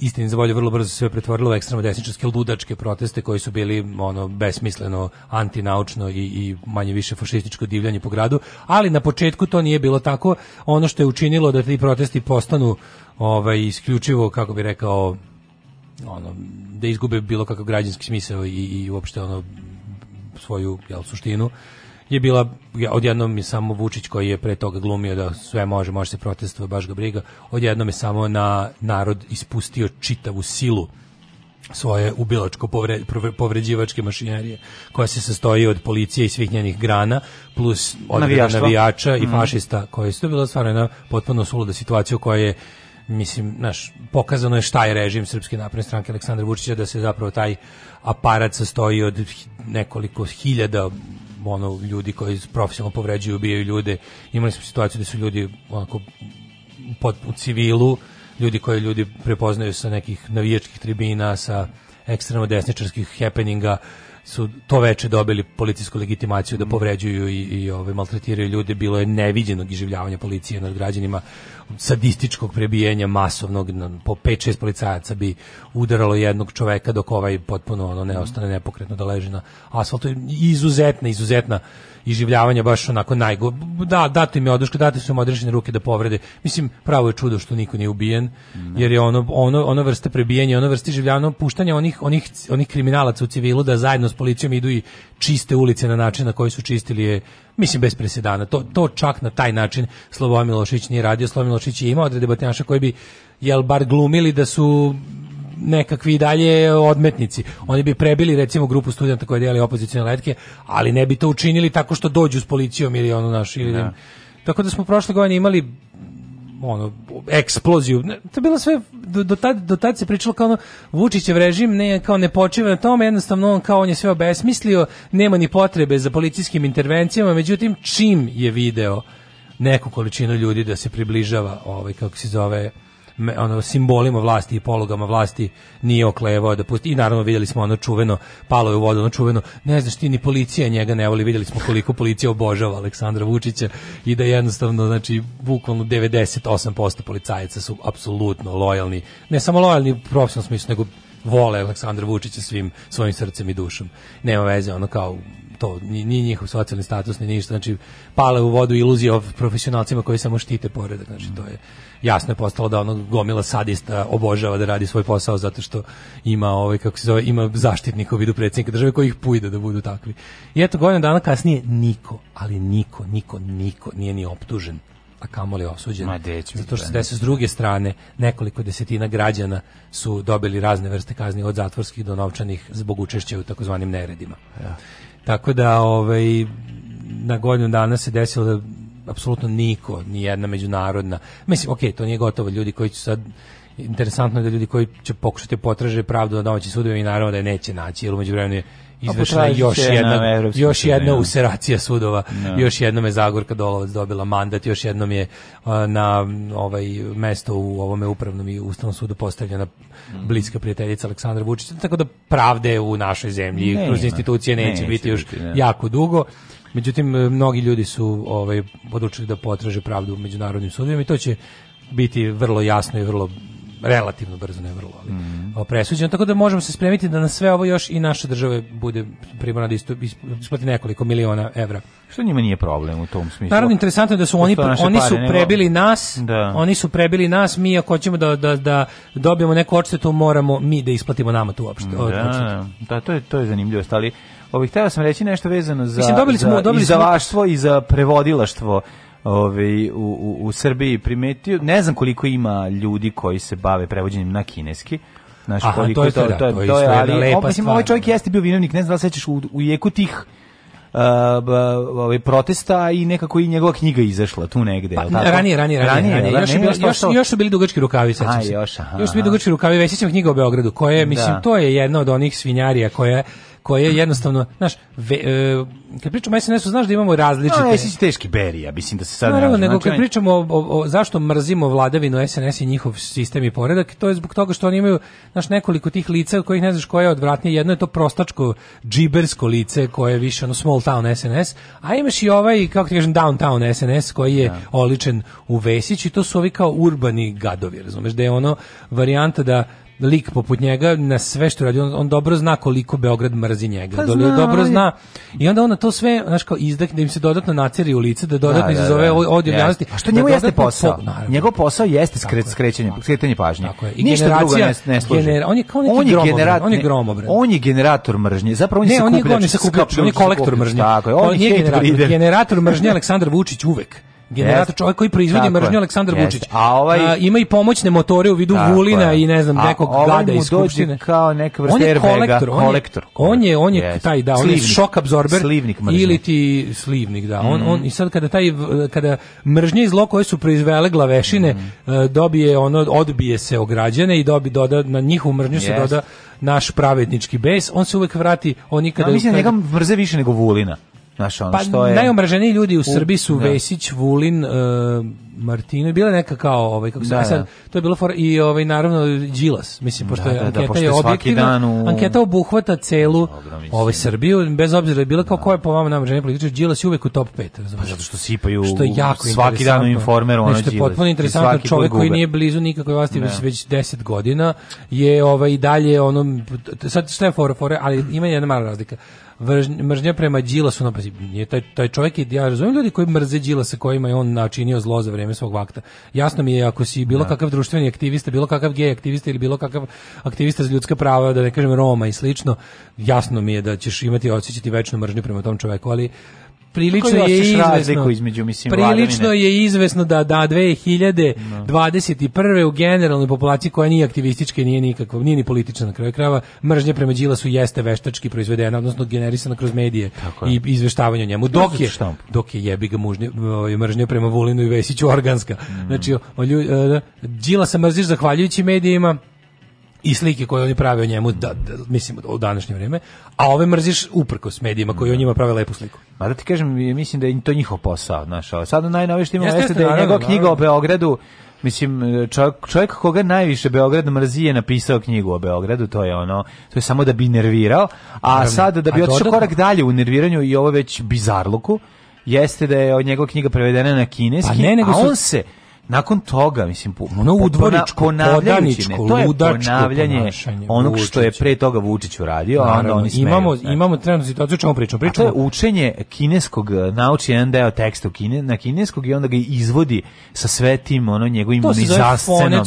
istini za volju vrlo brzo se sve pretvorilo u ekstremno desničarske ludačke proteste koji su bili ono besmisleno antinaučno i, i manje više fašističko divljanje po gradu, ali na početku to nije bilo tako. Ono što je učinilo da ti protesti postanu ovaj isključivo kako bi rekao ono da izgube bilo kakav građanski smisao i, i uopšte ono svoju jel, suštinu je bila odjednom je samo Vučić koji je pre toga glumio da sve može, može se protestovati, baš ga briga, odjednom je samo na narod ispustio čitavu silu svoje ubilačko povre, povređivačke mašinerije koja se sastoji od policije i svih njenih grana plus od navijača i mm. fašista koji su to bila stvarno jedna potpuno suluda situacija koja je mislim, naš, pokazano je šta je režim Srpske napredne stranke Aleksandra Vučića da se zapravo taj aparat sastoji od nekoliko hiljada ono, ljudi koji profesionalno povređuju, ubijaju ljude. Imali smo situaciju da su ljudi onako, pod, u civilu, ljudi koji ljudi prepoznaju sa nekih navijačkih tribina, sa ekstremno desničarskih happeninga, su to veče dobili policijsku legitimaciju da mhm. povređuju i, i ove ovaj, maltretiraju ljude bilo je neviđenog iživljavanja policije nad građanima sadističkog prebijenja masovnog po 5-6 policajaca bi udaralo jednog čoveka dok ovaj potpuno ono ne ostane nepokretno da leži na asfaltu izuzetna izuzetna iživljavanja baš onako najgo da dati mi je oduška dati su mu odrešene ruke da povrede mislim pravo je čudo što niko nije ubijen jer je ono ono ono vrste prebijanja ono vrste iživljavanja puštanja onih onih onih kriminalaca u civilu da zajedno s policijom idu i čiste ulice na način na koji su čistili je mislim bez presedana to to čak na taj način Slobodan Milošić nije radio Slobodan Milošić je imao odrede koji bi jel bar glumili da su nekakvi dalje odmetnici. Oni bi prebili recimo grupu studenta koji deli opozicione letke, ali ne bi to učinili tako što dođu s policijom ili ono naš ili da. Tako da smo prošle godine imali ono eksploziju. To je bilo sve do, do tad do tad se pričalo kao ono, Vučićev režim ne kao ne počiva na tome, jednostavno on kao on je sve obesmislio, nema ni potrebe za policijskim intervencijama, međutim čim je video neku količinu ljudi da se približava ovaj kako se zove ono, simbolima vlasti i polugama vlasti nije oklevao da pusti. I naravno videli smo ono čuveno, palo je u vodu ono čuveno, ne znaš ti ni policija njega ne voli, videli smo koliko policija obožava Aleksandra Vučića i da jednostavno, znači, bukvalno 98% policajaca su apsolutno lojalni, ne samo lojalni u profesionalnom smislu, nego vole Aleksandra Vučića svim svojim srcem i dušom. Nema veze, ono kao to, ni, ni njihov socijalni status, ni ništa, znači pale u vodu iluzije o profesionalcima koji samo štite poredak, znači to je jasno je postalo da ono gomila sadista obožava da radi svoj posao zato što ima ovaj kako se zove ima zaštitnika u vidu predsjednika države koji ih pujde da budu takvi. I eto godinu dana kasnije niko, ali niko, niko, niko nije ni optužen a kamoli osuđen. Ma, deću, zato što da se desi s druge strane nekoliko desetina građana su dobili razne vrste kazni od zatvorskih do novčanih zbog učešća u takozvanim neredima. Ja. Tako da ovaj, na godinu dana se desilo da apsolutno niko, ni jedna međunarodna. Mislim, ok, to nije gotovo, ljudi koji će sad interesantno je da ljudi koji će pokušati da potraže pravdu na domaćim sudovima i naravno da je neće naći, jer umeđu vremenu je izvršena još jedna, još jedna useracija sudova, no. Da. još jednom je Zagorka Dolovac dobila mandat, još jednom je na ovaj mesto u ovome upravnom i ustavnom sudu postavljena mm. bliska prijateljica Aleksandra Vučića, tako da pravde u našoj zemlji ne, kroz institucije neće, ne, biti još ne. Da. jako dugo. Međutim, mnogi ljudi su ovaj, odlučili da potraže pravdu u međunarodnim sudovima i to će biti vrlo jasno i vrlo relativno brzo, ne vrlo, ali mm -hmm. presuđeno, tako da možemo se spremiti da na sve ovo još i naše države bude primorana da isto isplati nekoliko miliona evra. Što njima nije problem u tom smislu? Naravno, interesantno je da su da oni, oni su prebili nego... nas, da. oni su prebili nas, mi ako hoćemo da, da, da dobijemo neku odštetu, moramo mi da isplatimo nama tu uopšte. Da, da, da, to je, to je zanimljivo, ali Ovih htio sam reći nešto vezano za Mislim, dobili smo, dobili za izdavaštvo i za prevodilaštvo ove, ovaj, u, u, u Srbiji primetio, ne znam koliko ima ljudi koji se bave prevođenjem na kineski, Naš Aha, koliko to je to, to, da, je, to je, to je ali, lepa mislim, ovaj čovjek da. jeste bio vinovnik, ne znam da se sećaš u, u jeku tih Uh, ovaj protesta i nekako i njegova knjiga izašla tu negde, pa, tako? Ranije, ranije, ranije, ranije, da? Još, je bilo, još, još su bili dugački rukavi, sećam se. Još, aha, još su bili dugački rukavi, već sećam knjiga o Beogradu, koja je, mislim, to je jedna od onih svinjarija koja koje je jednostavno, znaš, ve, e, kad pričamo o SNS-u, znaš da imamo različite... No, SNS je teški berija, mislim da se sad... Naravno, nego znači, kad pričamo o, o, o, zašto mrzimo vladavinu SNS i njihov sistem i poredak, to je zbog toga što oni imaju, znaš, nekoliko tih lica kojih ne znaš koje je odvratnije. Jedno je to prostačko, džibersko lice koje je više ono small town SNS, a imaš i ovaj, kako ti kažem, downtown SNS koji je ja. Da. oličen u Vesić i to su ovi kao urbani gadovi, razumeš, da je ono varijanta da lik poput njega na sve što radi, on, on dobro zna koliko Beograd mrzi njega. Pa zna, dobro zna. I onda on to sve, znači kao izdek, da im se dodatno naceri u lice, da dodatno da, da izazove da, da, javnosti. A što njemu da jeste posao? Po, Njegov posao jeste skret, skrećenje, skretanje pažnje. Tako je. I Ništa drugo ne, ne služi. Genera, on je kao neki on je generator on je gromobren. On je generator mržnje. Zapravo on je ne, on je, on je kolektor mržnje. Tako je. On, je generator mržnje Aleksandar Vučić uvek generator, čovjek koji proizvodi mržnju Aleksandar Vučić. A ovaj a, ima i pomoćne motore u vidu Vulina je. i ne znam nekog ovaj gada iz skupštine. kao neka vrsta on kolektor, on je, kolektor. On je on je taj da, on slivnik. je šok absorber slivnik ili ti slivnik, da. Mm -hmm. On on mhm. i sad kada taj kada mržnje zlo koje su proizvele glavešine mm -hmm. dobije ono odbije se ograđene i dobi doda na njihovu mržnju yes. se doda naš pravednički bes, on se uvek vrati, on nikada... Ja mislim da njega mrze više nego Vulina. Znaš, ono pa što je... najomraženiji ljudi u, Srbiji su da. Vesić, Vulin, uh, Martino, bila neka kao ovaj kako se da, e, sad, da. to je bilo for, i ovaj naravno Đilas, mislim pošto da, je da, da, anketa da, pošto je objektivna, dan u... anketa obuhvata celu ovaj Srbiju, bez obzira je bila kao ko je po vama najomraženiji političar, Đilas je uvek u top 5, razumiješ? Pa zato što sipaju što je jako svaki dan u informeru ono Đilas. potpuno interesantno, čovjek koji nije blizu nikakve vlasti već već 10 godina je ovaj dalje onom sad šta je for, for ali ima jedna mala razlika mržnja prema Đilasu, na pazi, taj, taj čovjek je, ja razumijem ljudi koji mrze Đilasa kojima je on načinio zlo za vrijeme svog vakta. Jasno mi je, ako si bilo da. kakav društveni aktivista, bilo kakav gej aktivista ili bilo kakav aktivista za ljudska prava, da ne kažem Roma i slično, jasno mi je da ćeš imati, osjećati večnu mržnju prema tom čovjeku, ali prilično je izvesno između mislim prilično vladavine. je izvesno da da 2021. u generalnoj populaciji koja nije aktivistička i nije nikakva, nije ni politička na kraju krajeva, mržnja prema Đilasu jeste veštački proizvedena, odnosno generisana kroz medije i izveštavanje o njemu. Dok je dok je jebi ga mužnje, ovaj, mržnja prema Vulinu i Vesiću organska. Mm. Znači, o, o, e, da, Đila se mrziš zahvaljujući medijima, i slike koje oni prave o njemu da, da mislim u današnje vrijeme, a ove mrziš uprkos medijima koji o njima prave lepu sliku. Ma da ti kažem, mislim da je to njihov posao, znaš. Ovaj. Sad najnovije što ima jeste, da je njegova knjiga o Beogradu Mislim, čovjek, čovjek koga najviše Beograd mrzi je napisao knjigu o Beogradu, to je ono, to je samo da bi nervirao, a Naravno. sad da bi otišao korak dalje u nerviranju i ovo već bizarluku, jeste da je od njegova knjiga prevedena na kineski, pa ne, nego a on se nakon toga mislim ono udvoričko ponavljajući to je ponavljanje onog što je pre toga Vučić uradio a onda oni imamo smeju, imamo trenutnu situaciju o čemu pričamo pričamo to je učenje kineskog e, nauči jedan deo teksta kine na kineskog i onda ga izvodi sa svetim ono njegovim mizascenom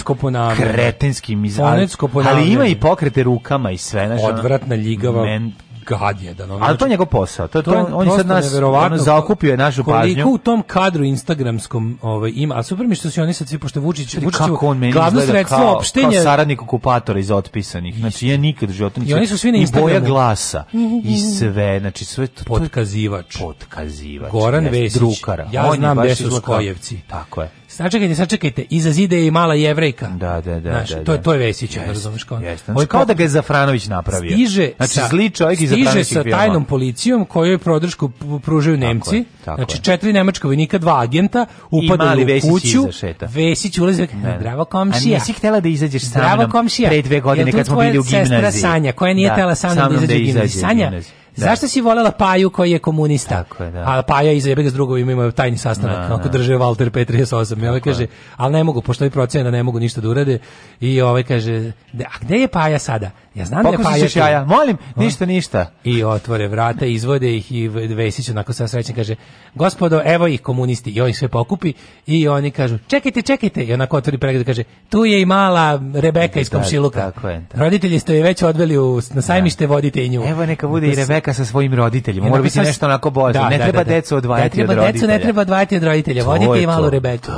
kretenskim mizascenom ali ima i pokrete rukama i sve znači odvratna ljigava men, gad jedan. Ono, Ali to je znači, njegov posao. To, to, to on, on sad nas ono, zakupio je našu koliko pažnju. Koliko u tom kadru instagramskom ovaj, ima, a super mi što su oni sad svi, pošto Vučić, Vučić kako on meni glavno sredstvo kao, opštenja. Kao saradnik okupatora iz otpisanih. Znači, ja nikad u životu I oni su svi na Instagramu. I boja glasa. I sve, znači sve to. Potkazivač. Potkazivač. Goran Vesić. Drukara. Ja znam gde su Skojevci. Tako je sačekajte, sačekajte, iza zida je i mala jevrejka. Da, da, da. Znaš, da, da. to, je, da. to je Vesić, yes, razumeš kao. Yes, znači, kao, kao da ga je Zafranović napravio. Stiže znači, sa, zli čovjek iz Stiže sa tajnom policijom kojoj prodršku pružaju Nemci. Tako znači, je, tako znači, četiri nemačka vojnika, dva agenta, upadaju u kuću. Vesić ulazi, da, da. zdravo komšija. A nisi htjela da izađeš sa mnom pre dve godine kad smo bili u gimnaziji. Sestra Sanja, koja nije da, tela sa mnom da izađe u gimnaziji. Sanja, Da. Zašto si volela Paju koji je komunista? Tako je, da. A Paja iz Jebega s drugovima imaju tajni sastanak, kako da, da. drže Walter P38. I ovaj kaže, ali ne mogu, pošto je procena ne mogu ništa da urade. I ovaj kaže, da, a gde je Paja sada? Ja znam da pa jaja. Molim, ništa, ništa. I otvore vrata, izvode ih i Vesić onako sa srećan kaže: "Gospodo, evo ih komunisti." I oni sve pokupi i oni kažu: "Čekajte, čekajte." I onako otvori pregled kaže: "Tu je i mala Rebeka iz da, Komšiluka." Tako je. Tako. Roditelji ste je već odveli u, na da. sajmište, vodite i nju. Evo neka bude i da Rebeka sa svojim roditeljima. Mora biti nešto onako bolje. Ne treba decu odvajati od roditelja. Ne treba odvajati od roditelja. Vodite i malu Rebeku.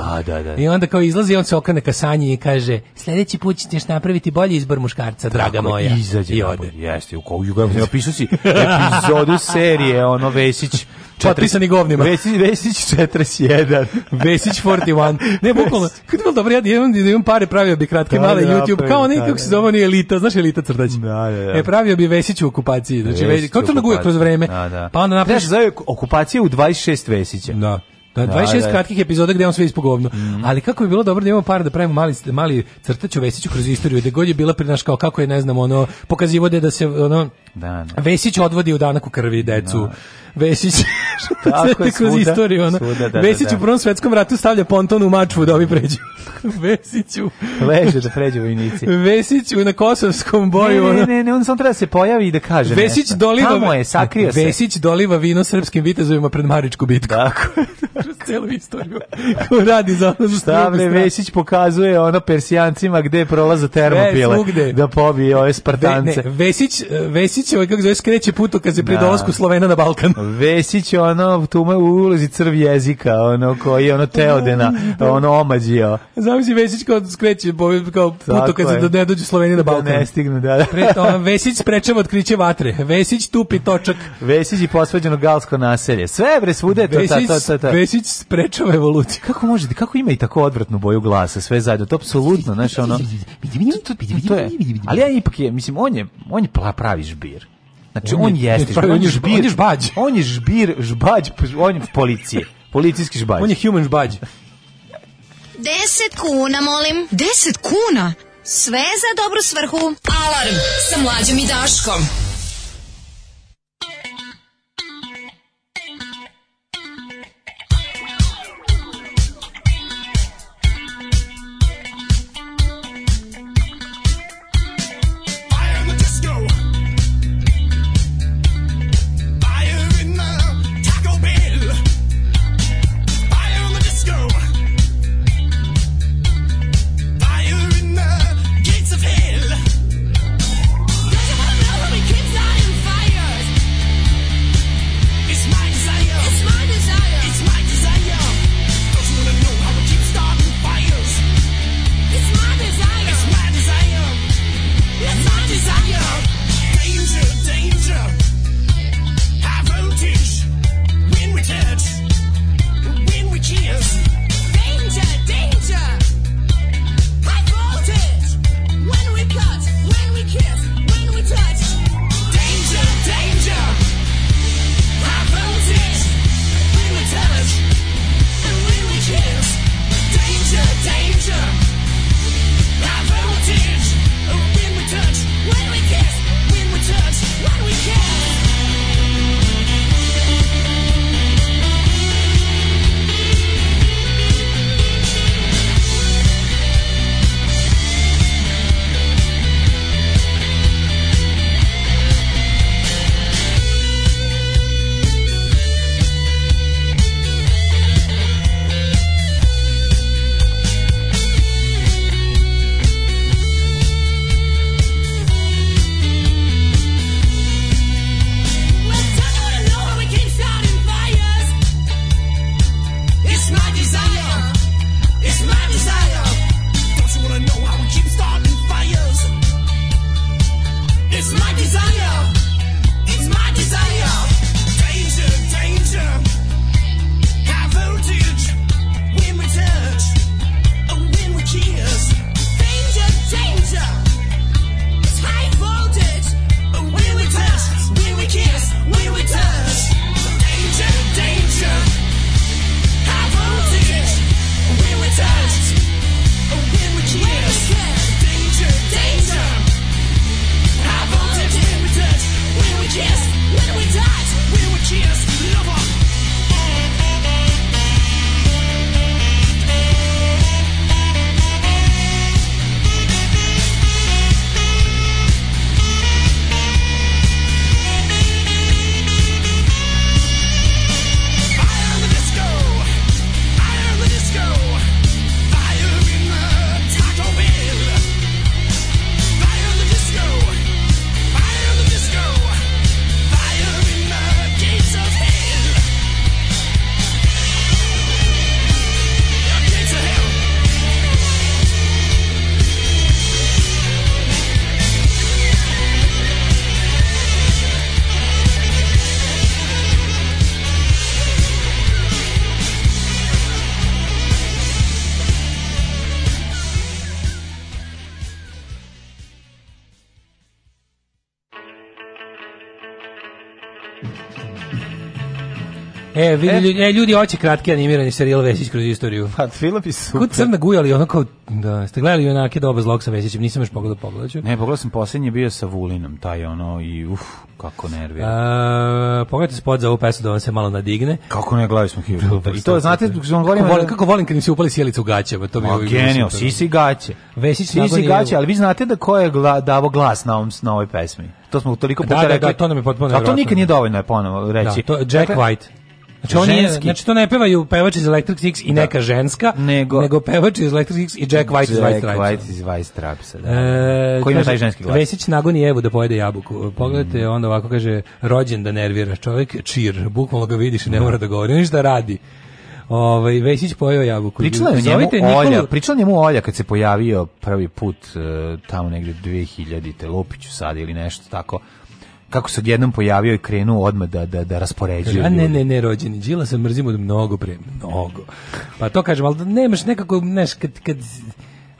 I onda kao izlazi on se okrene ka Sanji i kaže: "Sledeći put ćeš napraviti bolji izbor muškarca, draga moja." jaja. Izađe i ode. Jeste, u koju govnima napisao si epizodu serije, ono Vesić Potpisani govnima. Vesić, Vesić 41. Vesić 41. Ne, bukvalno, kada je bilo dobro, ja imam, da imam pare, pravio bi kratke da, male da, YouTube, kao onaj, kako se zove, on elita, znaš elita crtać? Da, da, da. E, pravio bi Vesić u okupaciji, znači, Vesić, kao to naguje kroz vreme, da, da. pa onda napraviš... Znaš, zove okupacija u 26 Vesića. Da. Da, 26 da, da, kratkih epizoda gde on sve ispogovno. Mm. Ali kako bi bilo dobro da imamo par da pravimo mali mali crtač u Vesiću kroz istoriju, da god je bila pri naš kao kako je ne znam ono pokazivo da se ono da, da. Vesić odvodi u danak u krvi decu. Da. Vesić tako je kroz istoriju ono. Svuda, da, da Vesić da, da. u Prvom svetskom ratu stavlja ponton u mačvu da ovi pređu. Vesiću leže da pređu vojnici. Vesiću na kosovskom boju. Ne, ne, ne, ne on samo treba da se pojavi i da kaže Vesić nešto. doliva Tamo je, sakrio Vesić se. doliva vino srpskim vitezovima pred Maričku bitku. Tako kroz celu istoriju ko radi za ono za Šta bre Vesić pokazuje ono Persijancima gde prolaze termopile Ve, da pobije ove Spartance. Ve, ne, Vesić, Vesić ovaj kako zove kreće putu kad se pri da. dolasku Slovena na Balkan. Vesić ono tu u ulozi crv jezika, ono koji ono Teodena, da. ono omađio. Zamisli Vesić kao skreće kao putu kad se ne dođu Sloveni na da Balkan. Da ne stignu, da. da. Pre, ono, Vesić sprečava otkriće vatre. Vesić tupi točak. Vesić i posvađeno galsko naselje. Sve bre svude to, ta, ta, ta, ta. Vesić Vučić sprečava evoluciju. Kako može? kako ima i tako odvratnu boju glasa, sve zajedno, to apsolutno, znaš, ono... To je, ali ja ipak je, mislim, on je, on je pravi žbir. Znači, on, on jeste, žbir, on je žbir, on je žbađ, on je žbir, žbađ, on je policije, policijski žbađ. On je human žbađ. 10 kuna, molim. 10 kuna? Sve za dobru svrhu. Alarm sa mlađim i Daškom. E, vidi, e, ljudi hoće e, kratki animirani serijal Vesić kroz istoriju. Pa, Filip i super. Kod crna guja, ali ono kao, da, ste gledali onake doba zlog sa Vesićem, nisam još pogledao da pogledaću. Ne, pogledao sam posljednji bio sa Vulinom, taj ono, i uf, kako nervira. A, pogledajte spot za ovu pesmu da vam se malo nadigne. Kako ne, gledali smo hiru. I to, znate, dok sam govorim... Kako volim, kako volim kad im se upali sjelicu u gaćama, pa to mi je ovaj... Genio, sisi gaće. Vesić sisi gaće, ali vi znate da ko je gla, davo glas na, ovom, na ovoj pesmi. To smo toliko puta da, da rekli. Da, da, to nam je potpuno A to nikad nije dovoljno je ponovo reći. Da, to, Jack dakle, White. Znači, on znači to ne pevaju pevač iz Electric Six i da. neka ženska, nego, nego pevač iz Electric Six i Jack White Jack iz White Stripes. White iz White Stripes, da. E, Koji ima taj ženski glas? Vesić nagoni Evu da pojede jabuku. Pogledajte, mm. onda ovako kaže, rođen da nerviraš čovjek, čir, bukvalno ga vidiš i ne da. mora da govori, ništa radi. Ovaj Vesić pojeo jabuku. Pričala je njemu Nikolu... Olja, pričala njemu Olja kad se pojavio prvi put uh, tamo negde 2000-te Lopiću sad ili nešto tako kako se odjednom pojavio i krenuo odmah da, da, da raspoređuje. A ne, ne, ne, rođeni. Đila se mrzimo da mnogo pre, mnogo. Pa to kažem, ali da nemaš nekako, neš, kad, kad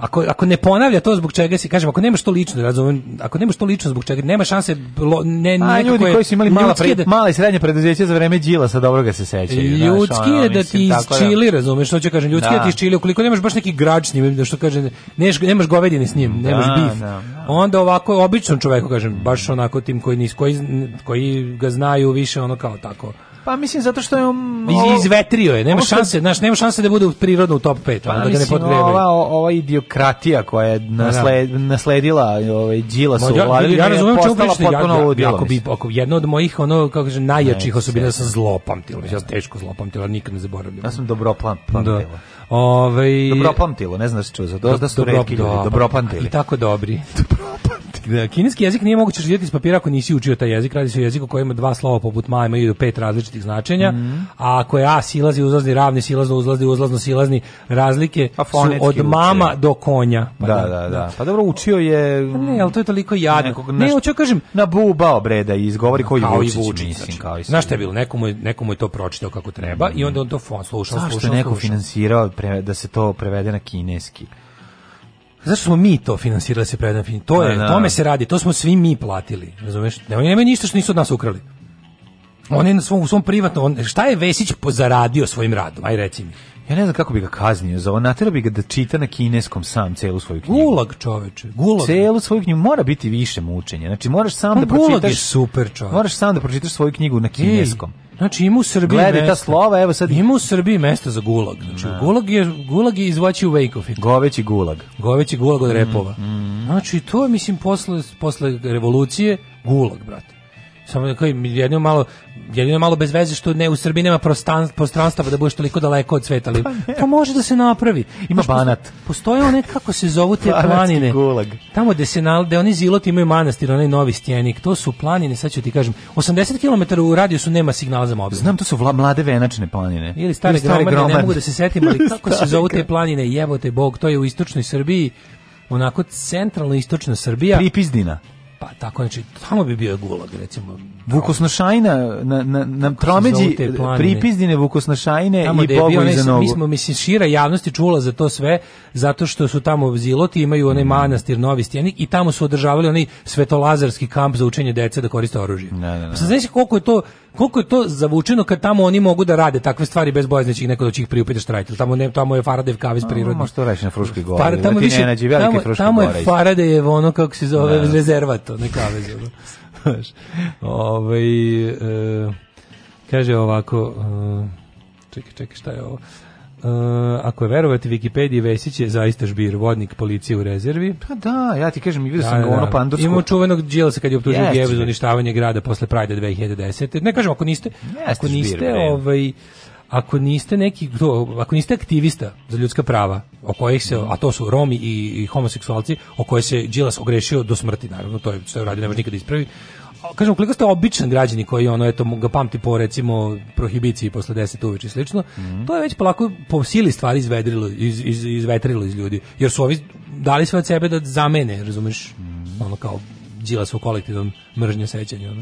ako, ako ne ponavlja to zbog čega si, kažem, ako nemaš to lično, razumem, ako nemaš to lično zbog čega, nema šanse lo, ne, A, ljudi koji su imali mala, pre, da- mala i srednja preduzeća za vreme Đilasa, sa ga se sećaju. Ljudski znaš, ono, da da- je da ti iz Čili, razumeš, što ću kažem, ljudski da. je da ti iz Čili, ukoliko nemaš baš neki grač s njim, da što kaže, nemaš, nemaš govedine s njim, nemaš da, bif, da, onda ovako, običnom čoveku, kažem, baš onako tim koji, nis, koji, koji ga znaju više, ono kao tako, Pa mislim zato što je on iz, izvetrio je, nema što... šanse, znaš, nema šanse da bude prirodno u top 5, pa, onda da ne podgrebe. Ova ova idiokratija koja je da, da. nasled, nasledila ovaj Đila su vladali. ja razumem čemu pričate, ja, ja, ako bi ako jedno od mojih ono kako kaže najjačih osobina sam zlopamtila, ja sam teško zlopamtila, nikad ne zaboravim. Ja sam dobro da. pamtila. Ovaj dobro pamtila, ne znam znaš što za to, da su retki ljudi, dobro pamtili. I tako dobri. Dobro kineski jezik nije moguće razvijati iz papira ako nisi učio taj jezik, radi se o jeziku koji ima dva slova poput ma, imaju pet različitih značenja, mm -hmm. a ako je a silazi, uzlazni, ravni, silazno, uzlazni, uzlazno, silazni, razlike su od mama učio. do konja. Pa da, da, da, da, Pa dobro, učio je... Pa ne, ali to je toliko jadno. Nekog, ne, hoću kažem... Na bubao breda i izgovori koji kao Vučić, i Vučić, mislim, znači. kao i Znaš šta je bilo, nekomu je, nekomu je to pročitao kako treba mm -hmm. i onda on to fon, slušao, slušao, Zašto je neko finansirao da se to prevede na kineski? Zašto smo mi to finansirali da se predan film? To je, da, da. tome se radi, to smo svi mi platili. Razumeš? Nema, nema ništa što nisu od nas ukrali. Oni na svom, u svom privatnom, on, šta je Vesić zaradio svojim radom? Aj reci mi. Ja ne znam kako bi ga kaznio za ovo. Natjerao bi ga da čita na kineskom sam celu svoju knjigu. Gulag, čoveče. Gulag. Celu svoju knjigu. Mora biti više mučenja. Znači, moraš sam no, da pročitaš... Gulag je super, čoveč. Moraš sam da pročitaš svoju knjigu na kineskom. Ej Znači ima u Srbiji Gledaj ta slova, evo sad ima u Srbiji mesto za gulag. Znači da. gulag je gulag je izvaći u Vejkofit. Goveći gulag. Goveći gulag od mm, repova. Mm, mm. Znači to je mislim posle posle revolucije gulag, brate. Samo da kažem, jedino malo jedino malo bez veze što ne u Srbiji nema prostan, prostranstava da budeš toliko daleko od sveta, ali pa, pa može da se napravi. Ima Znaš, banat. Postoje one kako se zovu te planine. Gulag. Tamo gde se gde oni ziloti imaju manastir, onaj novi stjenik. To su planine, sad ću ti kažem. 80 km u radijusu nema signala za mobil. Znam, to su vla, mlade venačne planine. Ili stare, stare gromade, gromade. ne mogu da se setim, ali kako se zovu te planine, jebote bog, to je u istočnoj Srbiji onako centralno istočna Srbija. Pripizdina. Pa tako, znači, tamo bi bio gulag, recimo. Vukosnošajna, na, na, na tromeđi pripizdine Vukosnošajne tamo i Bogu bio, iza nogu. Mi smo, mislim, šira javnosti čula za to sve, zato što su tamo ziloti, imaju onaj mm. manastir, novi stjenik i tamo su održavali onaj svetolazarski kamp za učenje dece da koriste oružje. Ne, ne, ne. Pa sad znači koliko je to koliko je to zavučeno kad tamo oni mogu da rade takve stvari bez bojazni da će ih neko doći ih priupiti štrajk. Tamo ne, tamo je Faradev kavis prirodni. Ma što reći na Fruškoj gori? Par, tamo više, ne nađe tamo, tamo je Faradev ono kako se zove ne. Da. rezervat, ne kavez. ovaj e, kaže ovako, e, čekaj, čekaj, šta je ovo? Eh, ako je verovati Wikipediji Vesić je zaista žbir, vodnik policije u rezervi. Pa da, ja ti kažem, i vidio da, sam ga da. ono pandursko. Imamo čuvenog Đilsa kad je optužio yes, Gebu za uništavanje grada posle Prajda 2010. Ne kažem, ako niste, ako niste, žbir, ovaj, ako niste neki to, ako niste aktivista za ljudska prava o kojih se a to su Romi i, i homoseksualci o koje se Đilas ogrešio do smrti naravno to je što je uradio ne nikada da ispravi kažem, ukoliko ste običan građani koji ono, eto, ga pamti po, recimo, prohibiciji posle 10 uveče i slično, mm -hmm. to je već polako po sili stvari izvedrilo, iz, iz, izvetrilo iz ljudi, jer su ovi dali sve od sebe da zamene, razumeš, mm -hmm. ono kao džila su kolektivnom mržnje sećanja, ono.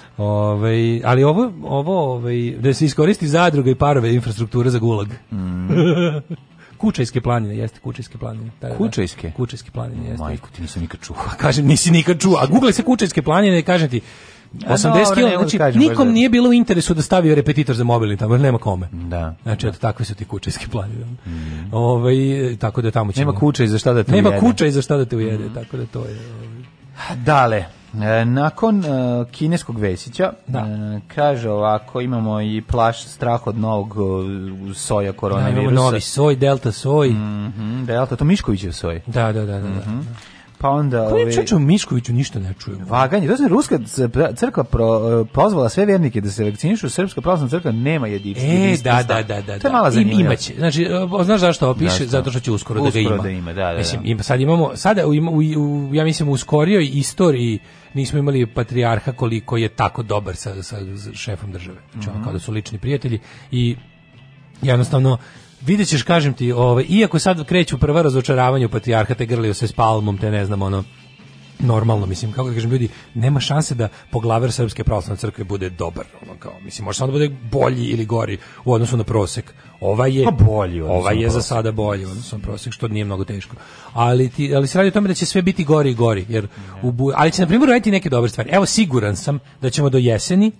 Ove, ovaj, ali ovo, ovo ove, ovaj, da se iskoristi zadruga i parove infrastrukture za gulag. Mm. Kučajske planine, jeste Kučajske planine. Da, da, da. Kučajske? Da, Kučajske planine, jeste. Majko, ti nisam nikad čuo. Pa kažem, nisi nikad čuo. A google se Kučajske planine i kažem ti, 80 kg, da znači nikom nije bilo u interesu da stavio repetitor za mobilni tamo, nema kome. Da. Znači, eto, takve su ti kučajske planine. Mm. Ove, ovaj, tako da tamo ćemo. Nema kučaj za šta da te nema ujede. Nema kučaj za šta da te ujede, mm. tako da to je... Dale. E, nakon e, kineskog Vesića, da. E, kaže ovako, imamo i plaš strah od novog e, soja da, koronavirusa. Da, novi soj, delta soj. Mm delta, to Miškovićev soj. Da, da, da. da, mm -hmm. Pa onda... Koji ove... čuču Miškoviću ništa ne čuju. Vaganje, to se Ruska crkva pro, e, pozvala sve vjernike da se vakcinišu, Srpska pravoslavna crkva nema jedička. E, da, da, da, da. To je da. mala zanimljiva. Imaće, znači, e, znaš zašto ovo piše? Zato što će uskoro, uskoro da ga ima. da ima, da, da. Mislim, ima, sad imamo, sada, u, u, u, ja mislim, u skorijoj istoriji nismo imali patrijarha koliko je tako dobar sa, sa šefom države. Znači, mm -hmm. kao da su lični prijatelji i jednostavno vidjet ćeš, kažem ti, ovaj, iako sad kreću prva razočaravanja u patrijarha, te grlio se s palmom, te ne znam, ono, normalno, mislim, kako da kažem, ljudi, nema šanse da poglavar Srpske pravoslavne crkve bude dobar, ono kao, mislim, može samo da bude bolji ili gori u odnosu na prosek. Ova je pa bolji, ova je za sada bolji, odnosno na prosek, što nije mnogo teško. Ali, ti, ali se radi o tome da će sve biti gori i gori, jer, u, ali će, na primjer, raditi neke dobre stvari. Evo, siguran sam da ćemo do jeseni,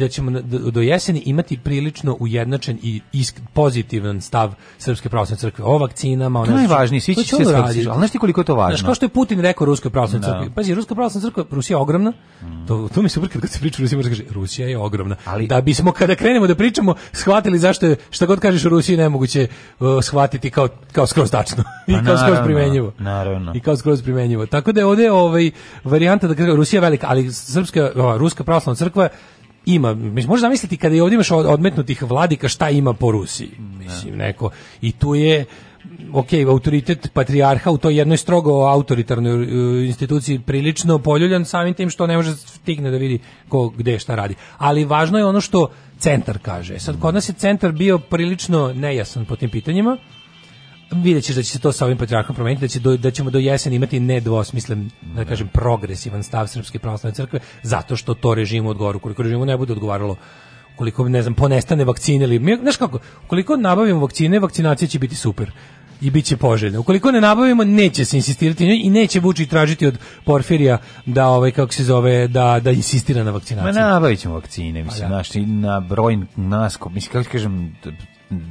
da ćemo da, do jeseni imati prilično ujednačen i isk, pozitivan stav Srpske pravoslavne crkve o vakcinama. To je najvažnije, svi će se raditi. Ali znaš ti koliko je to važno? Znaš, kao što je Putin rekao Ruskoj pravoslavnoj da. crkvi. No. Pazi, Ruska pravoslavna crkva, Rusija je ogromna, mm. to, to mi se uvijek kad se priča Rusija, može kaže, Rusija je ogromna. Ali, da bismo kada krenemo da pričamo, shvatili zašto je, šta god kažeš o Rusiji, nemoguće uh, shvatiti kao, kao skroz tačno. I pa kao skroz primenjivo. Naravno. I kao skroz primenjivo. Tako da je ovde ovaj, varijanta da Rusija velika, ali Srpska, o, Ruska pravoslavna crkva ima, mislim, možeš zamisliti kada je ovdje imaš odmetnutih vladika šta ima po Rusiji, mislim, neko. I tu je, ok, autoritet patrijarha u toj jednoj strogo autoritarnoj uh, instituciji prilično poljuljan samim tim što ne može stigne da vidi ko gde šta radi. Ali važno je ono što centar kaže. E sad, kod nas je centar bio prilično nejasan po tim pitanjima, vidjet ćeš da će se to sa ovim patrijarhom promeniti, da, će do, da ćemo do jeseni imati nedvosmislen, da kažem, da. progresivan stav Srpske pravoslavne crkve, zato što to režimu odgovara, koliko režimu ne bude odgovaralo koliko ne znam ponestane vakcine ili mi znaš kako koliko nabavimo vakcine vakcinacija će biti super i bit će poželjno. Ukoliko ne nabavimo, neće se insistirati i neće Vučić tražiti od Porfirija da ovaj kako se zove da da insistira na vakcinaciju. Ma nabavit ćemo vakcine, pa mislim, pa, da. naš, na broj nas, mislim kako kažem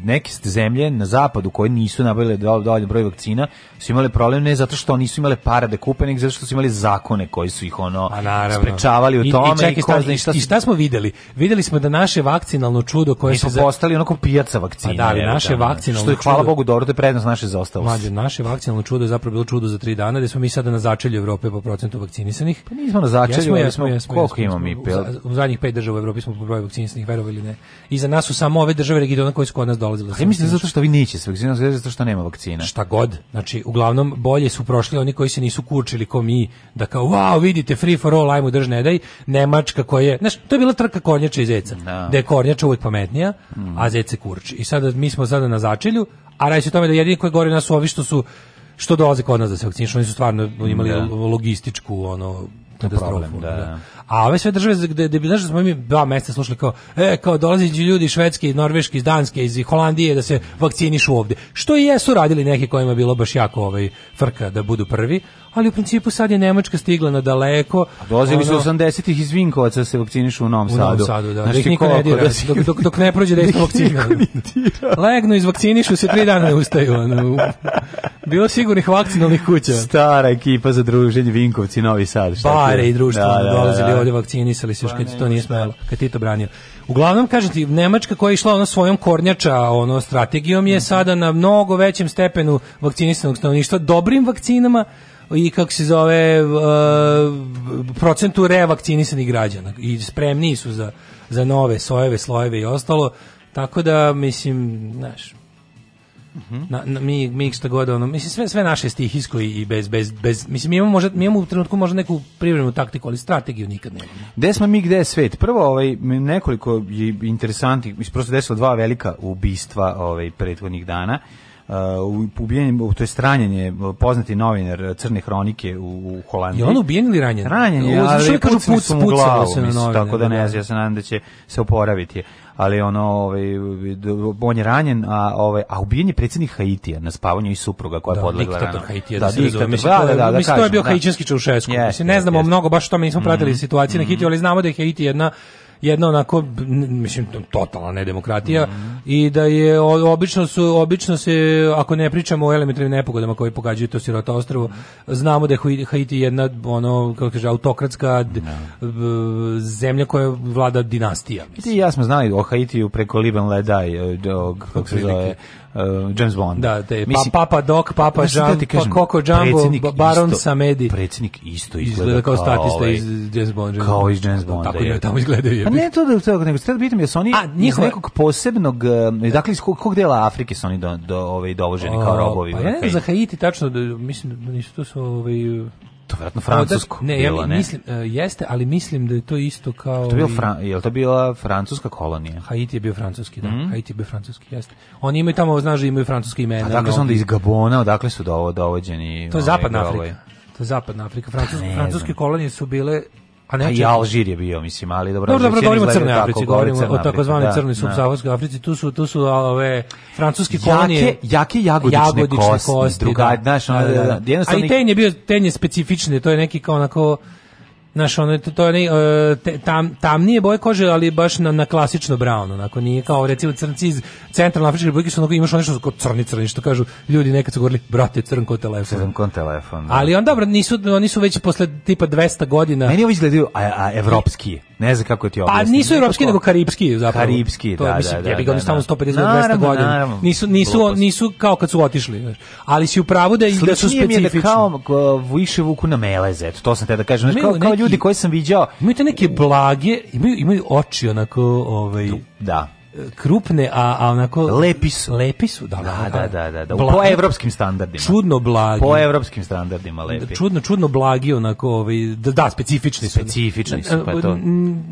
neke zemlje na zapadu koje nisu nabavile dovoljan broj vakcina su imale problem ne zato što nisu imale para da kupe, nego zato što su imali zakone koji su ih ono pa sprečavali u tome. I, i, čekaj, i, ko, šta, i, šta, i šta smo videli? Videli smo da naše vakcinalno čudo koje su... Mi smo postali onako pijaca vakcina. Pa da, ali naše da, vakcinalno Što je, hvala Bogu, dobro, to je prednost naše zaostalosti. Mlađe, naše vakcinalno čudo je zapravo bilo čudo za tri dana, gde smo mi sada na začelju Evrope po procentu vakcinisanih. Pa nismo na začelju, jesmo, jesmo, koliko imamo mi? U, zadnjih pet država u Evropi smo po broju vakcinisanih, verovali ne. I za nas su samo ove države regiona koje su kod nas dolazilo. Pa ja mislim zato što vi neće s vakcinom, zato što nema vakcina. Šta god. Znači, uglavnom bolje su prošli oni koji se nisu kurčili kao mi da kao wow, vidite free for all, ajmo drž ne daj. Nemačka koja je, znaš, to je bila trka kornjača i zeca. Da. No. je kornjača uvijek pametnija, mm. a zec kurči. I sada mi smo sada na začelju, a radi se o tome da jedini koji gore nas su ovi što su što dolaze kod nas da se vakcinišu, oni su stvarno imali da. logističku ono katastrofu. Problem, da. da. A ove sve države gde gde bi znaš da smo mi dva mjeseca slušali kao e kao dolazići ljudi švedski, norveški, iz Danske, iz Holandije da se vakcinišu ovde. Što i jesu radili neki kojima je bilo baš jako ovaj frka da budu prvi, ali u principu sad je Nemačka stigla na daleko. Dolazili su 80-ih iz Vinkovaca da se vakcinišu u Novom Sadu. U Novom Sadu, da. da znači, niko ne dira, da dok, dok, dok, ne prođe da isto vakcina. Legno vakcinišu se tri dana ne ustaju. Ono. Bilo sigurnih vakcinalnih kuća. Stara ekipa za druženje Vinkovci, Novi Sad. Bare i društvo da, da, dolazili valjda vakcinisali se još pa kad to nije da. smelo, kad to branio. Uglavnom kažem ti, Nemačka koja je išla ono svojom kornjača, ono strategijom je mhm. sada na mnogo većem stepenu vakcinisanog stanovništva dobrim vakcinama i kako se zove uh, procentu revakcinisanih građana i spremniji su za, za nove sojeve, slojeve i ostalo. Tako da mislim, znaš, na, na, mi mi šta god ono mislim sve sve naše stihijsko i bez bez bez mislim mi imamo možda mi imamo u trenutku možda neku privremenu taktiku ali strategiju nikad nemamo. Gde smo mi gde je svet? Prvo ovaj nekoliko je interesantnih mislim prosto desilo dva velika ubistva ovaj prethodnih dana uh, ubijen, u to je stranjenje, poznati novinar Crne hronike u, u Holandiji. Je on ubijen ili ranjen? Ranjen je, ali pucali puc, su mu glavu, se na mislim, tako da, da ne, da. znam, ja se nadam da će se oporaviti ali ono ovaj on je ranjen a ovaj a ubijen je predsjednik Haitija na spavanju i supruga koja da, je podlegla diktator Haitija da, da, diktator, mislim, da, da, da, da, mislim, to je bio da. haitijski Čaušesku yes, mislim ne znamo yes. mnogo baš o tome nismo mhm. pratili mm -hmm. situaciju na Haitiju ali znamo da je Haiti jedna jedna onako mislim totalna nedemokratija mm -hmm. i da je obično su obično se ako ne pričamo o elementarnim nepogodama koje pogađaju to sirota ostrvo mm -hmm. znamo da je Haiti jedna ono kako kaže autokratska no. Da. zemlja koja vlada dinastija mislim. Ti i ja smo znali o Haitiju preko Liban Ledaj eh, dog kako se zove uh, James Bond. Da, te, pa Mislim, pa, Papa Doc, Papa Jam, pa kažem, pa Coco Jumbo, Baron isto, Samedi. Predsjednik isto izgleda, izgleda kao, kao statista ovaj, iz James Bonda. Kao iz James Bond. Tako je, tamo izgledaju. Pa ne to da to, da nego treba bitam, da jesu oni A, njihova... nekog posebnog, eh, dakle iz kog, kog dela Afrike su oni do, do, ovaj, dovoženi kao robovi. Pa ja ne za Haiti tačno, da, mislim da nisu to su ovaj, To je vjerojatno francusko. Odak, ne, bilo, ja mislim, Uh, jeste, ali mislim da je to isto kao... To je, bilo Fran, je li to bila francuska kolonija? Haiti je bio francuski, da. Mm Haiti je bio francuski, jeste. Oni imaju tamo, znaš da imaju francuske imena. A dakle su onda iz Gabona, odakle su dovođeni? Ovaj, to je zapadna Afrika. Ovaj, to je zapadna Afrika. Francuske, francuske kolonije su bile A ne, pa i Alžir je bio, mislim, ali dobro. Dobro, dobro, govorimo o Crnoj Africi, govorimo o takozvanoj da, crnoj da. subsaharskoj Africi, tu su tu su ove francuske kolonije. Jake, jake jagodične, jagodične kosti, kosti druga, da, znaš, da, da, da, jednostavno. Ali ten je bio ten je specifični, to je neki kao onako Znaš, ono, to, to je ne, tam, nije boje kože, ali baš na, na klasično brown, onako, nije kao recimo crnci iz centralne Afričke republike, što onako imaš ono što crni crni, što kažu ljudi nekad su govorili, brate, crn ko telefon. Crn ko telefon. Da. Ali on dobro, nisu, oni su već posle tipa 200 godina. Meni ovo izgledaju, a, a evropski, ne znam kako ti objasnim. Pa nisu evropski, nego karipski zapravo. Karipski, to, da, mislim, da, da. Ja bih oni da, stalno 150 da. 200 da godina. Naravno, nisu, nisu, glupost. nisu kao kad su otišli, znaš. Ali si u pravu da, da su specifični. Sličnije mi je da kao više vuku na meleze, to sam te da kažem, znaš, kao, kao ljudi koje sam viđao imaju te neke blage, imaju imaju oči onako, ovaj da krupne, a, a onako... Lepi su. Lepi su, da, da, da, da, da, da. Blagi, po evropskim standardima. Čudno blagi. Po evropskim standardima lepi. Čudno, čudno blagi, onako, ovaj, da, da, specifični su. Specifični su, pa e, to.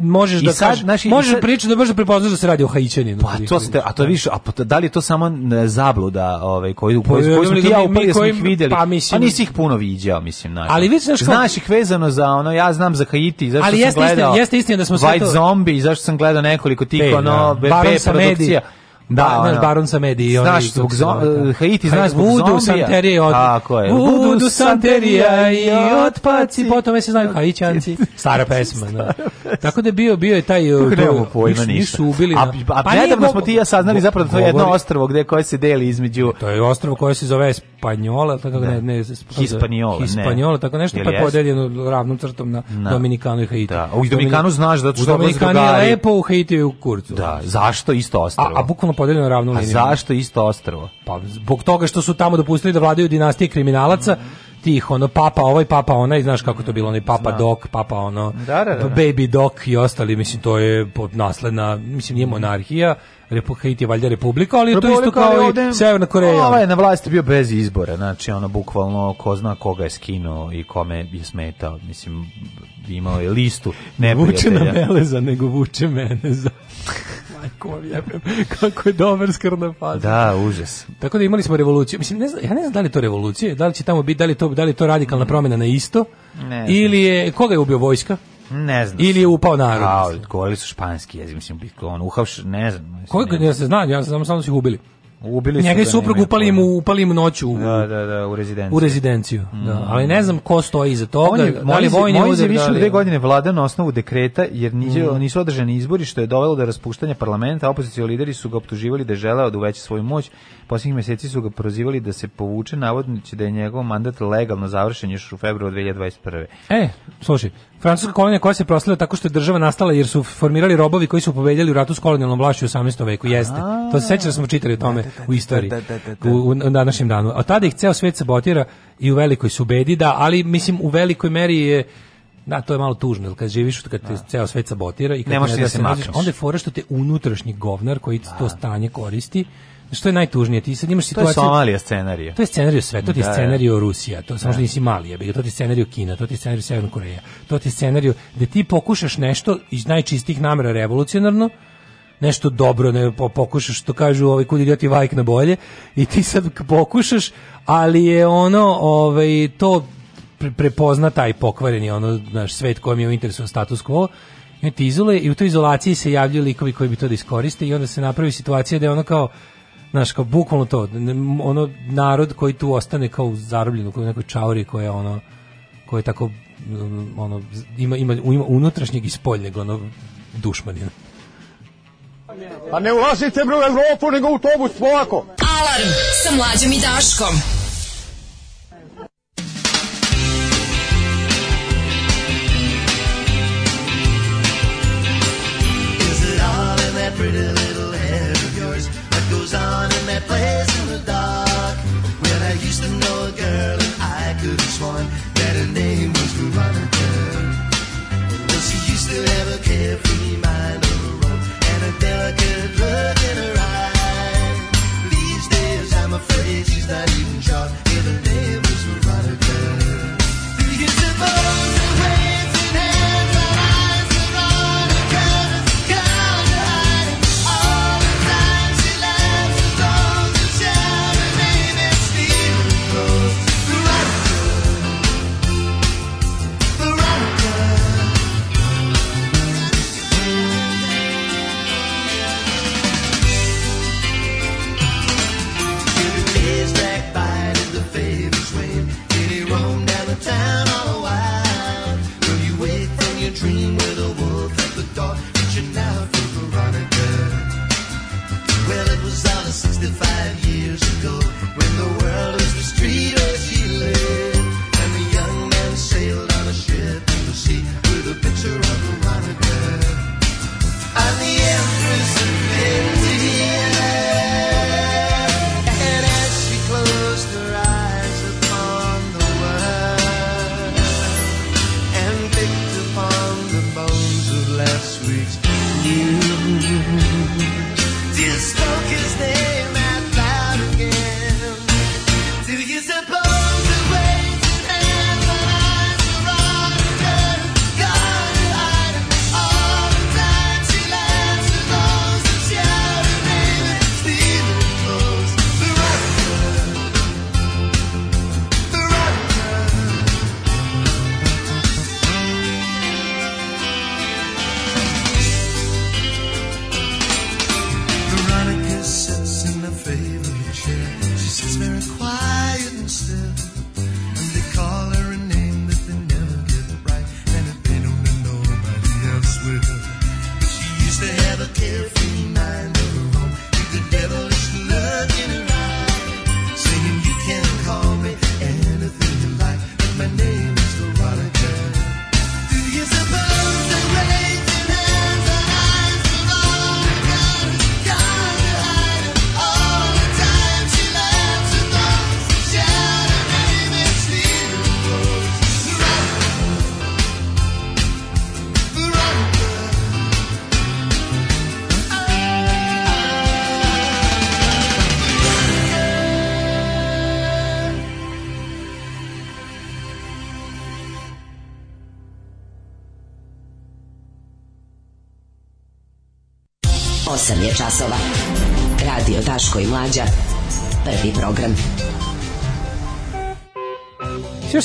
Možeš da sad, kaži, naši, možeš sad... pričati da možeš da prepoznaš da se radi o haićaninu. Pa to ste, a to je da. više, a da li je to samo zabluda ovaj, koju, pa, koju, koji, koju smo ti ja upali, smo ih vidjeli. Pa, mislim, a nisi ih puno viđao, mislim. Naravno. Ali vidiš, znaš, znaš ih vezano za ono, ja znam za Haiti, zašto ali sam jeste gledao... Ali jeste istina da smo sve to... White Zombie, zašto sam gledao nekoliko tih, ono, da. Baron Samedi. Da, ba, naš Baron Samedi i oni zbog zom, e, Haiti znaš zbog zombija. Vudu Santerije od... Tako je. Vudu Santerija i otpaci, potom se znaju Haitijanci. Stara pesma, da. da. Tako da bio bio je taj da e, nemamo pojma ništa. Nisu ubili. A, da. a pa nedavno smo ti ja saznali zapravo da to je jedno ostrvo gde koje se deli između To je ostrvo koje se zove Hispaniola, tako da. ne, ne, Hispaniola, Hispaniola, tako nešto, pa je podeljeno ravnom crtom na, na. Dominikanu i Haiti. Da. U Dominikanu znaš da što odlazi drugari. U Dominikanu je lepo, u Haiti je u Kurcu. Da, zašto isto ostrvo? A, a bukvalno podeljeno ravnom linijom. A zašto isto ostrvo? Pa zbog toga što su tamo dopustili da vladaju dinastije kriminalaca, mm tih ono papa ovaj papa onaj znaš kako to bilo onaj papa Znam. dok papa ono da, da, da, pa da. baby dok i ostali mislim to je nasledna mislim nije monarhija Haiti je valjda republika, ali republika, to isto kao i Severna Koreja. Ovaj na vlasti bio bez izbora, znači ono bukvalno ko zna koga je skinuo i kome je smetao, mislim imao je listu neprijatelja. Vuče na mele za nego vuče mene za... Majko vam kako je dobar skrna faza. Da, užas. Tako da imali smo revoluciju. Mislim, ne znam, ja ne znam da li to revolucija, da li će tamo biti, da li to, da li to radikalna promjena na isto, ne ili je, koga je ubio vojska? Ne znam. Ili je upao narod. A, govorili su španski jezik, mislim, on uhavš, ne znam. Koji, ja se znam, ja sam samo su ih ubili. Ubili Njega i suprug upali mu, upali mu noću u, da, da, da, u rezidenciju. U rezidenciju mm. da. Ali ne znam ko stoji iza toga. On je, da vojni Mojiz da je više od dve godine vlada na osnovu dekreta, jer nisu, mm. nisu održani izbori, što je dovelo do raspuštanja parlamenta. Opozicijni lideri su ga optuživali da žele da uveća svoju moć. Poslednjih mjeseci su ga prozivali da se povuče, navodnići da je njegov mandat legalno završen još u februaru 2021. E, slušaj, Francuska kolonija koja se proslavila tako što je država nastala jer su formirali robovi koji su pobeljali u ratu s kolonijalnom vlašću u 18. veku. Jeste. To se seća da smo čitali o tome u istoriji. Da, da, da, u, današnjem danu. A tada ih ceo svet sabotira i u velikoj su bedi, da, ali mislim u velikoj meri je Da, to je malo tužno, kad živiš, kad te ceo svet sabotira i kad ne, ne da se, se makneš. Onda je fora što te unutrašnji govnar koji to stanje koristi što je najtužnije, ti sad imaš situaciju... To je Somalija scenarija. To je scenariju sve, to ti je da, da. scenariju Rusija, to samo što da. nisi Malija, to ti je scenariju Kina, to ti je scenariju Severna Koreja, to ti je scenariju da ti pokušaš nešto iz najčistih namera revolucionarno, nešto dobro, ne pokušaš što kažu ovaj kud idioti vajk na bolje i ti sad pokušaš, ali je ono ovaj to prepozna taj pokvareni ono naš svet kojem je u interesu status quo i ti izole i u toj izolaciji se javljaju likovi koji bi to da iskoriste i onda se napravi situacija da je ono kao znaš, kao bukvalno to, ono narod koji tu ostane kao zarobljen u nekoj čauri koja je ono, koja je tako mm, ono, ima, ima, ima unutrašnjeg i spoljnjeg ono, dušmanina. Pa ne ulazite bre u Evropu, nego u autobus, polako. Alarm sa mlađom i Daškom. she's not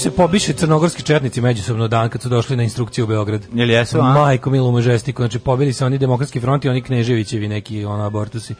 se pobiše crnogorski četnici međusobno dan kad su došli na instrukciju u Beograd. Jel jesu, a? Majko Milo Mažestiku, znači pobili se oni demokratski front i oni Kneževićevi neki ono abortusi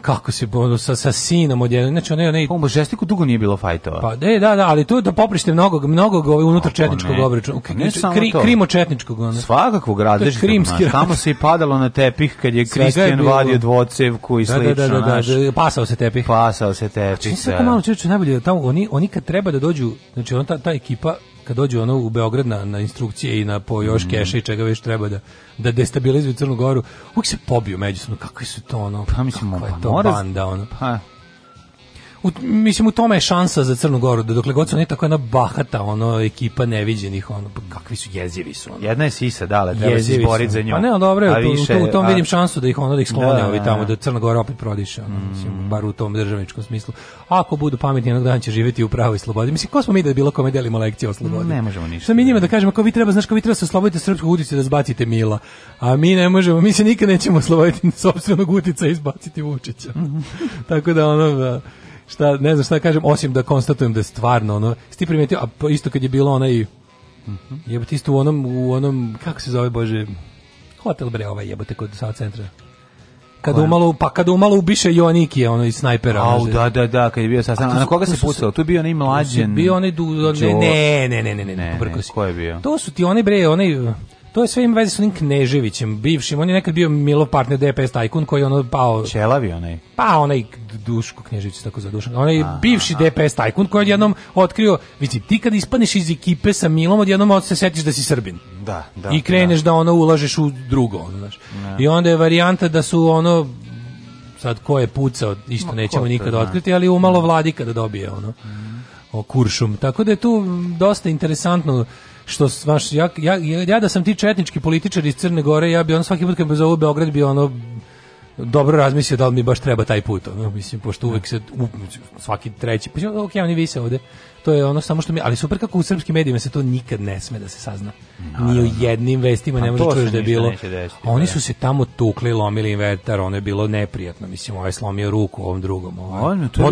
kako se ono sa, sa sinom odjedno znači onaj onaj pomoć žestiku dugo nije bilo fajtova pa da da da ali to da poprište mnogo mnogo ovaj unutar četničkog obračuna pa ne samo kri, to. krimo četničkog ono svakakvog gradeža krimski tamo se i padalo na tepih kad je Kristijan vadio dvocevku i da, da, da slično da da, da, da, da, pasao se tepih pasao se znači, tepih znači, se da. malo čuče najbolje tamo oni oni kad treba da dođu znači on ta, ta ekipa kad dođu ono u Beograd na, na instrukcije i na po još mm. keša i čega već treba da da destabilizuju Crnu Goru, uvijek se pobiju međusobno, kakvi su to ono, pa, mislim, kakva je pa to mora, banda ono. Pa, u, mislim u tome je šansa za Crnu Goru da dokle god su oni tako jedna bahata ono ekipa neviđenih ono pa kakvi su jezivi su ono. Jedna je sisa dale, treba se izboriti za nju. Pa ne, dobro, a više, u, u, tom vidim šansu da ih ono da ih sklone da, ovi da, tamo da. da Crna Gora opet prodiše ono, mm. mislim, bar u tom državničkom smislu. ako budu pametni jednog dana će živjeti u pravoj slobodi. Mislim ko smo mi da bilo kome delimo lekcije o slobodi. Ne možemo ništa. Sa mi njima da kažemo ako vi treba, znaš, kako vi treba se osloboditi srpskog utice da zbacite Mila. A mi ne možemo, mi se nikad nećemo osloboditi sopstvenog utica izbaciti Vučića. Tako da ono da šta, ne znam šta da kažem, osim da konstatujem da je stvarno ono, sti primetio, a isto kad je bilo onaj i Mm -hmm. Jebote isto u onom, u onom, kako se zove, bože, hotel bre ovaj jebote kod South centra. Kad umalo, pa kad umalo ubiše Jonikije, ono iz snajpera. Au, da, da, da, kad je bio sastanak. Na koga se pucao? Tu je bio onaj mlađen. Bio onaj du, ne, ne, ne, ne, ne, ne, ne, ne, ne, ne, ne, ne, ne, ne, ne, ne, ne, To je sve ima veze s onim Kneževićem, bivšim. On je nekad bio Milo partner DPS tajkun koji je ono pao... Čelavi onaj. Pa onaj Duško Knežević, tako za Duško. Onaj a, bivši a, DPS tajkun koji je jednom otkrio... Vidi, ti kad ispadneš iz ekipe sa Milom, odjednom se setiš da si Srbin. Da, da. I da. kreneš da, da ono ulažeš u drugo, ono, znaš. Da. I onda je varijanta da su ono sad ko je pucao, isto no, nećemo nikada otkriti, ali umalo da. vladi kada dobije ono. Mm. O kuršum. Tako da je tu dosta interesantno što vaš, ja, ja, ja da sam ti četnički političar iz Crne Gore, ja bi on svaki put kad bi zoveo Beograd bio ono dobro razmislio da li mi baš treba taj put, ono, mislim, pošto uvek se, u, svaki treći, pa ok, oni vise ovde, to je ono samo što mi, ali super kako u srpskim medijima se to nikad ne sme da se sazna. Ni u jednim vestima ne pa može da čuješ da je bilo. Desiti, Oni da. su se tamo tukli, lomili invertar, ono je bilo neprijatno, mislim, ovaj slomio ruku ovom drugom. Ovaj. Ono, to je pa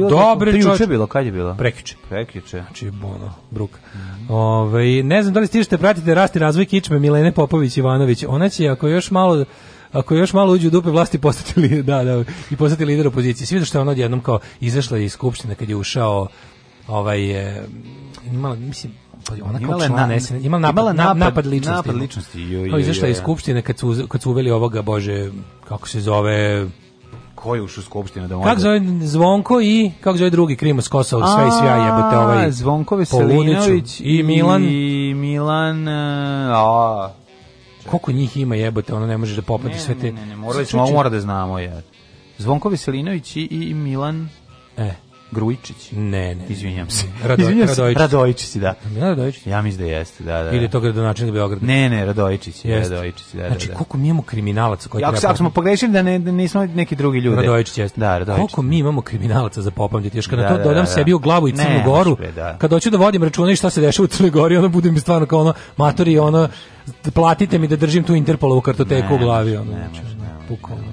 bilo, je bilo, kad je bilo? Prekiče. Prekiče. Znači, bono bruk. Mm -hmm. Ove, ovaj, ne znam da li stižete, pratite rast i razvoj kičme Milene Popović Ivanović. Ona će, ako još malo ako još malo uđu u dupe vlasti postati li, da, da, i postati lider opozicije. Svi što je ona odjednom kao izašla iz skupštine kad je ušao ovaj, e, imala, mislim, pa ona kao imala član, na, imala napad, napad, napad ličnosti. Napad ličnosti, joj, joj, joj. je iz Skupštine kad su, kad su uveli ovoga, bože, kako se zove, ko je ušao u da on Kako zove Zvonko i kako zove drugi Krimos Kosova sve i sve jebote ovaj Zvonko Veselinović i Milan i Milan e, a koliko njih ima jebote ono ne možeš da popati sve te ne, ne, ne, mora da znamo je Zvonko Veselinović i, i Milan e Grujičić? Ne, ne. Izvinjam se. Rado, Izvinjam Radojičić. Radojičić, da. Ja, da, da, Radojičić. Ja mislim da jeste, da, da. Ili to gradonačelnik Beograda. Ne, ne, Radojičić, jeste. Radojičić, da, da. Znači, da. koliko mi imamo kriminalaca koji ako, treba... Ako smo pogrešili da ne da nismo neki drugi ljudi. Radojičić jeste. Da, Radojičić. Koliko mi imamo kriminalaca za popamtiti? Još kada da, to da, dodam da, sebi u glavu i Crnu Goru, da. kad hoću da vodim računa i šta se dešava u Crnoj Gori, onda budem stvarno kao ono matori, ono platite mi da držim tu Interpolovu kartoteku ne, u glavi, ono. Ne, znači, ne, ne, ne,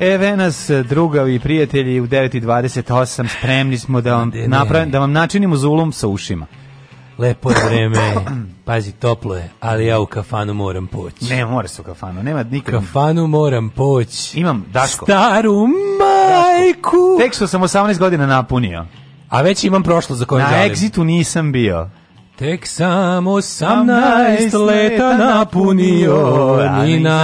Eve nas, e, drugavi i prijatelji, u 9.28 spremni smo da vam, napravim, da vam načinimo zulum sa ušima. Lepo je vreme, pazi, toplo je, ali ja u kafanu moram poći. Ne, mora se u kafanu, nema nikad. kafanu moram poći. Imam, Daško. Staru majku! Tek što sam 18 godina napunio. A već imam prošlo za kojem Na želim. exitu nisam bio. Tek sam 18 leta napunio, ni na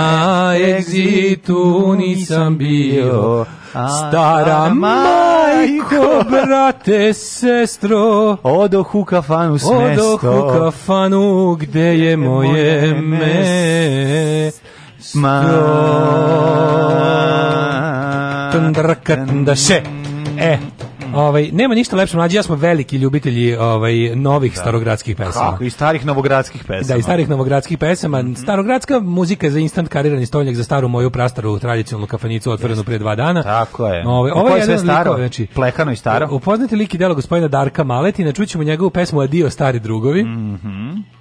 na egzitu nisam bio, Stara majko, brate, sestro Odoh u kafanu s mesto Odoh u kafanu gde je moje mesto Tandrakan E, Mhm. Ovaj nema ništa lepše mlađi, ja smo veliki ljubitelji ovaj novih da. starogradskih pesama. Kako i starih novogradskih pesama. Da, i starih novogradskih pesama. Mm. Starogradska muzika za instant karirani stoljak za staru moju prastaru tradicionalnu kafanicu otvorenu pre dva dana. Tako je. Ovaj e, ovo je jedan staro, likov, znači plehano i staro. Upoznati lik i delo gospodina Darka Maletina, čućemo njegovu pesmu Adio stari drugovi. Mhm. Mm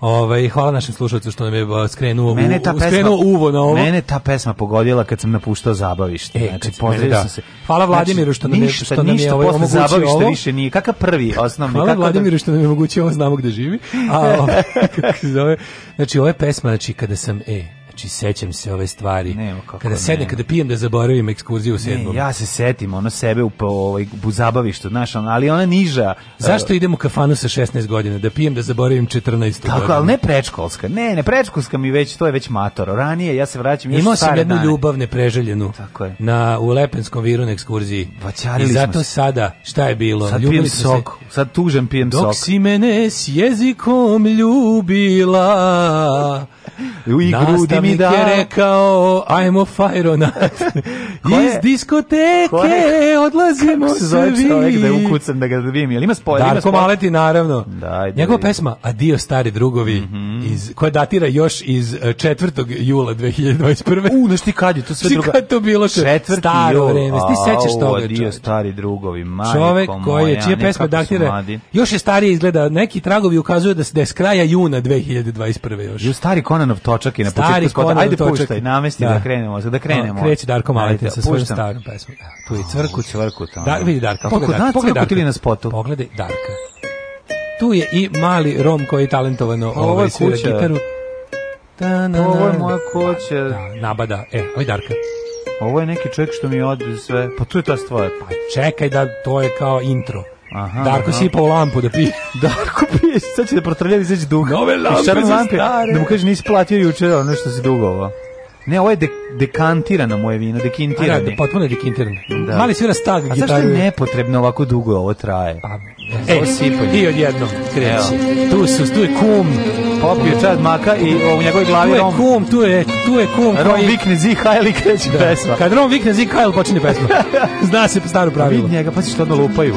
Ovaj hvala našim slušateljima što nam je skrenuo mene ta u, pesma, uvo na ovo. Mene ta pesma pogodila kad sam napuštao zabavište. E, znači pozdravio da. sam se. Hvala znači, Vladimiru što nam je ništa, što nam je ovaj omogućio zabavište više nije. Kakav prvi osnovni Hvala kako Vladimiru što nam je omogućio ovo znamo gde živi. A ove, ovaj, kako se zove? Znači ove pesma znači kada sam e znači sećam se ove stvari. Ne, kako kada sedne, kada pijem da zaboravim ekskurziju u sedmom. Ne, ja se setim ono sebe u ovaj u zabavištu, znaš, ali ona niža. E, Zašto idem u kafanu sa 16 godina da pijem da zaboravim 14 Tako, al ne predškolska. Ne, ne predškolska mi već to je već mator. Ranije ja se vraćam još Imao sam jednu dane. ljubavne preželjenu. Tako je. Na u Lepenskom viru na ekskurziji. I zato sada šta je bilo? Sad Ljubili pijem sok. Se, sad tužem pijem dok sok. Dok si mene s jezikom ljubila. U igru mi da... je rekao, ajmo fajronat. Iz diskoteke je, odlazimo kako se zove čovjek da je ukucan da ga vidim? Jel ima spoj? Darko ima spoj? Maleti, naravno. da Njegova pesma Adio stari drugovi, mm -hmm. iz, koja datira još iz 4. E, jula 2021. U, znaš ti kad je to sve druga? Kad to bilo še? Četvrti Staro jul. vreme. Ti sećaš toga, Adio stari drugovi, majko Čovek koji je, čija pesma datira, još je starije izgleda, neki tragovi ukazuju da, da je s kraja juna 2021. još. Ju stari Konanov točak je na početku Škoda. Ajde puštaj, namesti da. da krenemo, da krenemo. No, kreće Darko Maletin sa svojom starom pesmom. Da, tu je cvrku, cvrku tamo. Da, vidi Darka, pogledaj, pogledaj Darka. na spotu. Pogledaj Darka. Tu je i mali Rom koji je talentovano pa, ovaj svira gitaru. Da, na, ovo je moja kuća. Da, nabada. E, ovo je Darka. Ovo je neki čovjek što mi odbi sve. Pa tu je ta stvar. Pa čekaj da to je kao intro. Aha, Darko aha. sipa u lampu da pije. Darko pije, sad će da protrljali izaći duga. Nove lampe lampe, Da mu kaže nisi platio jučer ono što se dugovao. Ne, ovo je de, dekantirano moje vino, dekintirano. Da, potpuno je dekintirano. Da. Mali svira stag gitaru. A zašto je nepotrebno ovako dugo ovo traje? A, pa, e, e i odjednom kreće. Tu, su, tu je kum, popio čad maka i o, u njegovoj glavi tu je rom. kum, tu je, tu je kum. Rom koji... vikne zih hajl i kreće da. pesma. Kad Rom vikne zih hajl počinje pesma. Zna se staru pravilu. Vid njega, pa si što odmah lupaju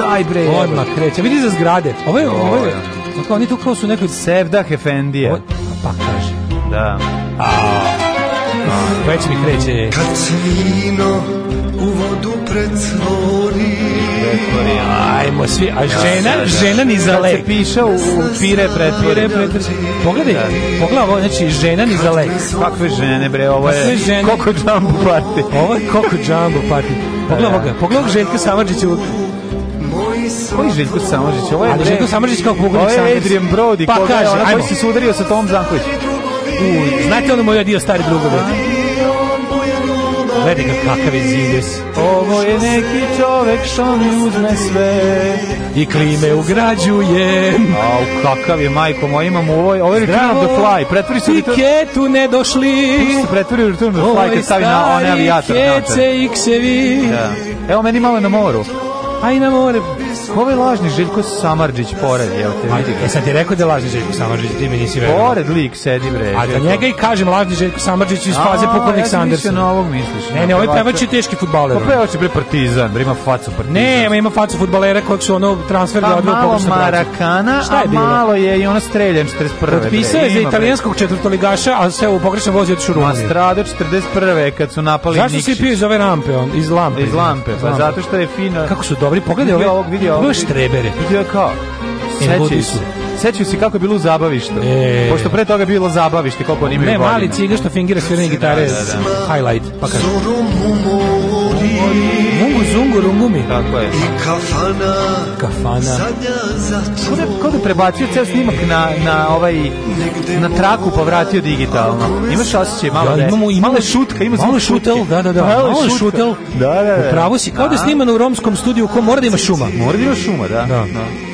daj bre. Odmah kreće. Vidi za zgrade. Ovo je, ovo je, kao oni tu kao su nekoj... Sevdah Efendija. Pa kaže. Da. A, a, već mi kreće. Kad se vino u vodu pretvori. Pretvori, ajmo svi. A žena, ja, da, da. žena ni za lek. Kad se piše u, pire pretvori. Pire pretvori. Pogledaj, da. pogledaj ovo, znači žena ni za lek. Kakve žene bre, ovo pa je žene... Koko Jumbo Party. Ovo je Koko džambo Party. Pogledaj da, ovoga, pogledaj Željka Samadžića u Koji je Željko Samožić? Ovo je Adrian, Željko Samožić kao Bogović Samožić. Ovo je Adrian Brody, pa koga, kaže, ajmo. koji si se udario sa Tom Zanković. U, znate ono moj adio stari drugove? Gledaj ga kakav je zides. Ovo je neki čovek što mi uzme sve i klime ugrađuje. Au, kakav je, majko moj, imam ovo, ovo je Return of the Fly, pretvori se... Piketu ne došli. Ti se Return of the Fly kad stavi na one avijator. Ovo je stari kece iksevi. Da. Evo, meni malo na moru. Aj na more. Ko je ovaj lažni Željko Samardžić pored, jel te vidi ga? E, sad ti rekao da je lažni Željko Samardžić, ti mi nisi verovao. Pored lik sedi bre. A da njega i kažem lažni Željko Samardžić iz faze pokojnik Sandersa. Ja na ovog misliš. Ne, ne, ovaj pevač je teški fudbaler. Pa pevač je bre Partizan, bre ima facu Partizan. Ne, ima ima facu fudbalera kojeg su ono transfer da pa odveo pogrešno. Marakana, a malo je i ono streljan 41. Potpisao je za italijanskog četvrtoligaša, a sve u pogrešnom vozu otišao u Rumuniju. Mastrado 41. kad su napali Nikšić. Zašto si pije iz ove rampe on, iz lampe? Iz lampe, pa zato što je fino. Kako su dobri, pogledaj ovog video Baš trebere. Ja kao, e, sećaju se. Sećaju se kako je bilo u zabavištu. E... Pošto pre toga bilo zabavište, koliko oni imaju Ne, mali ciga što fingira sviranje gitare. Da, da. da. Highlight, pa kaže. Zungurungumi. Tako je. I kafana. Kafana. Kao da, kao da prebacio ceo snimak na, na, ovaj, na traku pa vratio digitalno. Imaš osjećaj malo ja, da je. Imamo, imamo, malo šutka. Ima malo šutel, da, da, da. Malo, malo je šutel. Da, da, da. Upravo si, kao da, da snimano u romskom studiju ko mora da ima šuma. Mora da ima šuma, da. da. da.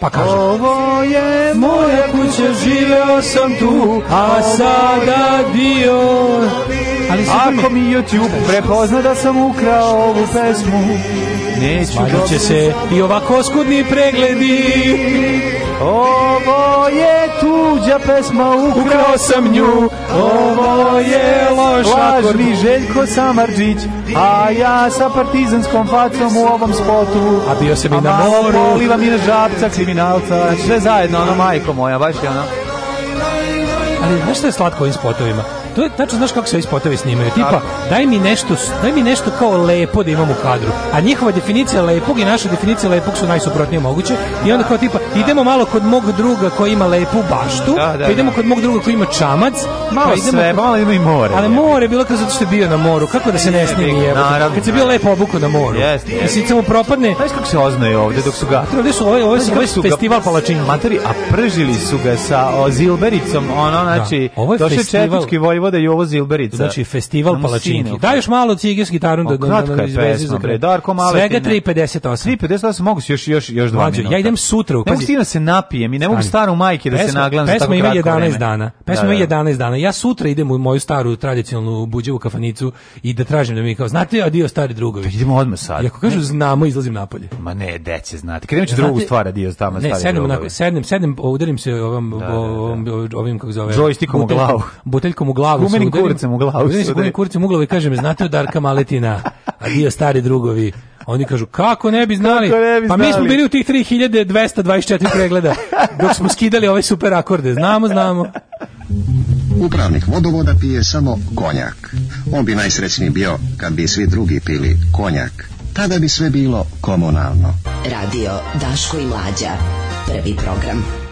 Pa kaže. Ovo je moja kuća, živeo sam tu, a sada dio. Ali Ako mi YouTube prepozna da sam ukrao ovu pesmu, neću doći. se i ovako skudni pregledi. Ovo je tuđa pesma, ukrao sam nju, ovo je loša Lažni Željko Samarđić, a ja sa partizanskom facom u ovom spotu. A bio sam i na moru. Poliva mi na žabca, kriminalca, sve zajedno, ono majko moja, baš je ono. Ali znaš što je slatko ovim spotovima? to je tačno znaš kako se ovi spotovi snimaju. Tipa, daj mi nešto, daj mi nešto kao lepo da imam u kadru. A njihova definicija lepog i naša definicija lepog su najsuprotnije moguće. I onda kao tipa, idemo malo kod mog druga koji ima lepu baštu, da, da, pa idemo da. kod mog druga koji ima čamac, pa malo pa idemo sve, kod... malo ima i more. Ali more je bilo kao zato što je bio na moru. Kako da se ne snimi je? Kad se bio lepo obuku na moru. Jeste. Yes. Mislim samo propadne. Pa znaš kako se oznaje ovde dok su ga. Ovde su ovo su festival palačinja. Matori, a pržili su ga sa ozilbericom, ono da. znači, je četnički vojvoda prevoda ovo Zilberica. Znači, festival palačinki. Da još malo cigis gitarom da-, da kratka da- da je pesma, Darko Maletin. Svega 3.58. 3.58 mogu se još, još, još dva minuta. Ja idem sutra. Ne mogu stiga se napijem i ne mogu staru majke da se naglam za tako kratko vreme. Pesma ima 11 dana. Pesma ima 11 dana. Ja sutra idem u moju staru tradicionalnu buđevu kafanicu i da tražim da mi kao, znate, adio stari drugovi. Pa idemo odmah sad. I ako kažu znamo, izlazim napolje. Ma ne, dece, znate. Krenut ću drugu stvar, adio tamo stari drugovi. Ne, sednem, sednem, pa udarim se ovom, ovim, kako zove. Joystickom u glavu. Buteljkom u glavu glavu. Gumenim kurcem u glavu. Gumenim kurcem u glavu i kažem, znate od Darka Maletina, a dio stari drugovi. Oni kažu, kako ne bi znali? Ne bi pa znali. mi smo bili u tih 3224 pregleda, dok smo skidali ove super akorde. Znamo, znamo. Upravnik vodovoda pije samo konjak. On bi najsrećniji bio kad bi svi drugi pili konjak. Tada bi sve bilo komunalno. Radio Daško i Mlađa. Prvi program.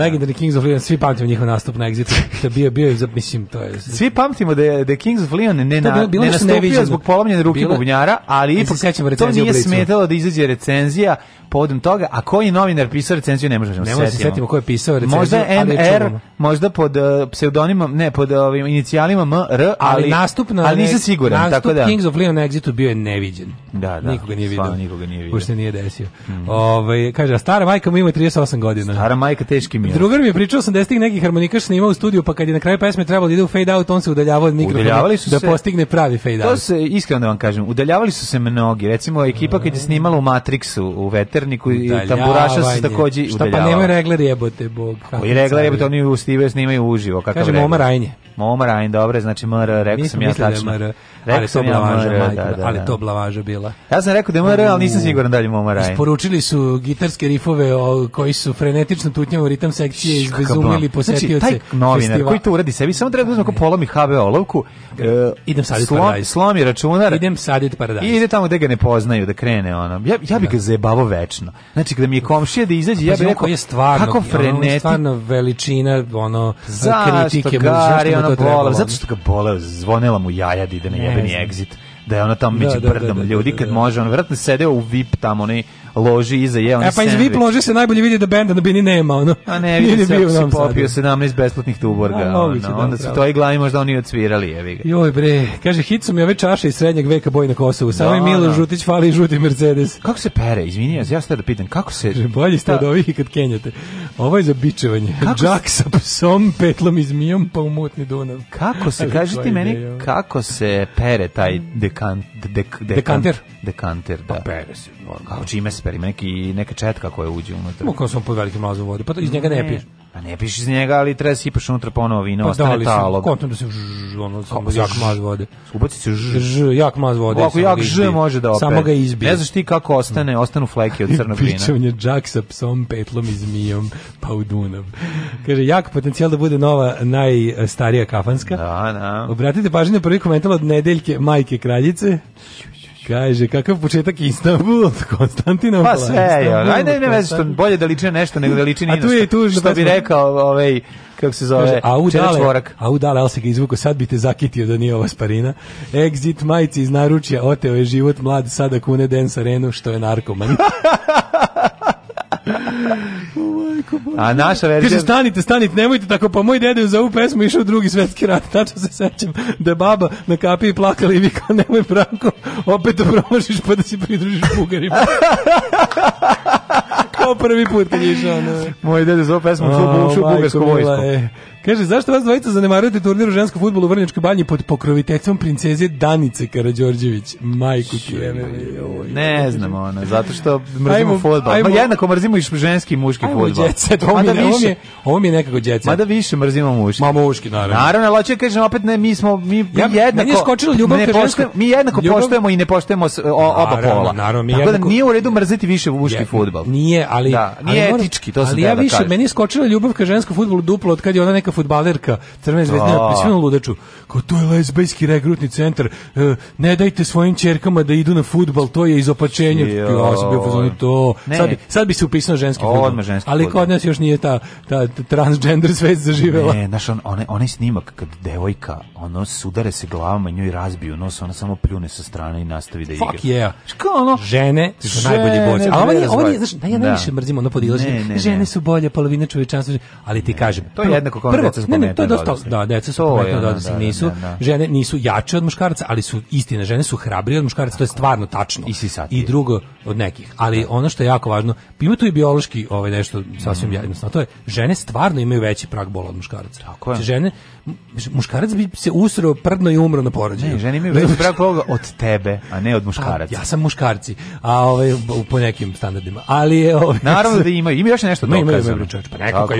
Da. Legendary Kings of Leon, svi pamtimo njihov nastup na Exitu. Da bio bio mislim to je. Svi pamtimo da je da Kings of Leon ne na, bilo ne nastupio zbog polomljene ruke bubnjara, ali ipak se sećamo To nije smetalo da izađe recenzija povodom toga, a koji novinar pisao recenziju ne možemo da se setiti. setimo ko je pisao recenziju, možda MR, možda pod uh, pseudonimom, ne, pod uh, ovim inicijalima MR, ali, ali nastup ali nisam siguran, nastup tako da. Kings of Leon na Exitu bio je neviđen. Da, da. Nikoga nije vidio. nikoga nije vidio. Pošto nije desio. Mm. Ove, ovaj, kaže, stara majka mu ima 38 godina. Stara majka teški mi je. Drugar mi je pričao 80-ih je neki harmonikaš snimao u studiju, pa kad je na kraju pesme trebalo da ide u fade out, on se udaljavao od mikrofona da se, postigne pravi fade out. To se, iskreno da vam kažem, udaljavali su se mnogi. Recimo, ekipa mhm. kad je snimala u Matrixu u Veter, Peterniku i tamburaša su takođe Šta pa nemaju regler jebote, bog. I regler jebote, oni u stive snimaju uživo. Kaže Moma Rajnje. Moma Rajnje, dobro, znači MR, rekao sam ja da tačno. Rekao sam ja da blavaža, majko, da, da, ali da. to blavaža bila. Ja sam rekao da je Momara, ali nisam mm. siguran da li je Momara. Isporučili su gitarske rifove o, koji su frenetično tutnjavom ritam sekcije izbezumili znači, posetioce. Znači, taj novinar koji to uradi sebi, samo treba da uzme ako polomi HB olovku, uh, idem sadit slom, paradajz. Slomi računar. Idem sadit paradajz. I ide tamo gde ga ne poznaju, da krene ono. Ja, ja bih da. ga zajebavo večno. Znači, kada mi je komšija da izađe, ja bih rekao, je stvarno, kako frenetik. Ono stvarno veličina ono, kritike. Zašto ga, ono, boleo, zato što ga boleo, zvonela mu jaja da ide na jebeni exit da je ona tamo da, među da, da, prdom da, da ljudi da, kad može on verovatno sedeo u VIP tamo onaj loži iza je on. E pa iz VIP lože se najbolje vidi da benda da bi ni nema ono. A ne, vidi se bio se popio 17 besplatnih tuborga. A, da, ono, da, onda pravo. su to i glavi možda oni odsvirali, jevi ga. Joj bre, kaže hit su mi ove čaše iz srednjeg veka boj na Kosovu. Samo i da, Milo Žutić fali žuti Mercedes. Kako se pere? Izvinite, ja, sad da pitam, kako se Že bolji ste od ovih kad kenjate. Ovo je za bičevanje. Džak sa psom, petlom i zmijom pa u mutni Dunav. Kako se, kaže ti meni, kako se pere taj dekant, dek, dekanter? Dekanter, da. Pa pere se kao čime speri, neki, neka četka koja uđe unutra. Mo, kao sam pod velikim lazom vode, pa iz njega ne, ne piješ. Pa ne piješ iz njega, ali treba da sipaš unutra ponovo vino, pa ostane da, talog. Pa da se žž, ono, samo pa jak maz vode. Ubaci se žž. Ž, jak maz vode. Ako jak žž može da opet. Samo ga izbije. Ne znaš ti kako ostane, ostanu fleke od crnog vina. Pičevnje džak sa psom, petlom i zmijom, pa u Dunav. Kaže, jak potencijal da bude nova, najstarija kafanska. Da, da. Obratite pažnje na prvi komentar od nedeljke Majke Kraljice. Kaže, kakav početak Istanbul od Konstantina. Pa sve je, ajde ne vezi što bolje da liči nešto nego da liči ni A tu je i tužno. Što pa bi rekao, ovaj, kako se zove, Kaže, a udale, a udale, ali se ga izvuko, sad bi te zakitio da nije ova sparina. Exit majci iz naručja, oteo je život mlad, sada kune den sa renu, što je narkoman. A naša verzija... Kaže, stanite, stanite, nemojte tako, pa moj dede za ovu pesmu išao drugi svetski rat, tačno se sećam da je baba na i plakala i vikao, nemoj Branko, opet to da promašiš pa da si pridružiš Bugarima. Kao prvi put kad je išao. Moj dede za ovu pesmu čuo bugarsku vojsku. E. Kaže, zašto vas dvojica zanemarujete turnir u ženskom futbolu u Vrnjačkoj banji pod pokroviteljstvom princeze Danice Karađorđević? Majku ti Ne znam, ona, zato što mrzimo fudbal. Ajmo, jednako mrzimo i ženski i muški fudbal. Ovo, ovo mi je nekako djece. Mada više mrzimo muški. Ma muški, naravno. Naravno, ali hoće da kažem opet ne, mi smo mi ja, jednako. Meni je skočilo ljubav ne poštujemo, mi jednako ljubav... poštujemo i ne poštujemo o, oba naravno, pola. Naravno, mi Tako da jednako... da nije u redu mrziti više muški fudbal. Nije, ali da, nije ali etički, to se da. Ali ja više meni je skočila ljubav ka ženskom fudbalu duplo od kad je ona neka hrvatska futbalerka Crvena zvezda prisvina da. ludaču. Kao to je lesbejski regrutni centar. E, ne dajte svojim ćerkama da idu na fudbal to je izopačenje. Ja sam bio fazon to. Sad bi, sad bi se upisao ženski fudbal. Ali kod nas još nije ta ta, transgender zvezda zaživela. Ne, znaš, on, onaj, onaj snimak kad devojka, ono, sudare se glavama, njoj razbiju nos, ona samo pljune sa strane i nastavi da igra. Fuck yeah. Ško, ono, žene su najbolji borci. a oni oni nije, znaš, ja najviše da. mrzim ono podilaženje. Žene su bolje, polovina čovječanstva. Ali ti kažem, to je jednako kao prvo, ne, ne, to je dosta, da, deca su pametno odnosnik, da, da, nisu, da, žene nisu jače od muškaraca, ali su istine, žene su hrabrije od muškaraca, to je stvarno tačno. I, I drugo od nekih. Ali ono što je jako važno, ima tu i biološki ovaj nešto sasvim mm. jednostavno, to je žene stvarno imaju veći prag bola od muškaraca. Tako je. Znači, žene, muškarac bi se usro prdno i umro na porođaju. Ne, žene imaju veći prag bola od tebe, a ne od pa, muškaraca. ja sam muškarci, a ovaj, po nekim standardima. Ali, ovaj, Naravno da imaju, ima još nešto dokazano. Ima, ima, ima, pa nekako,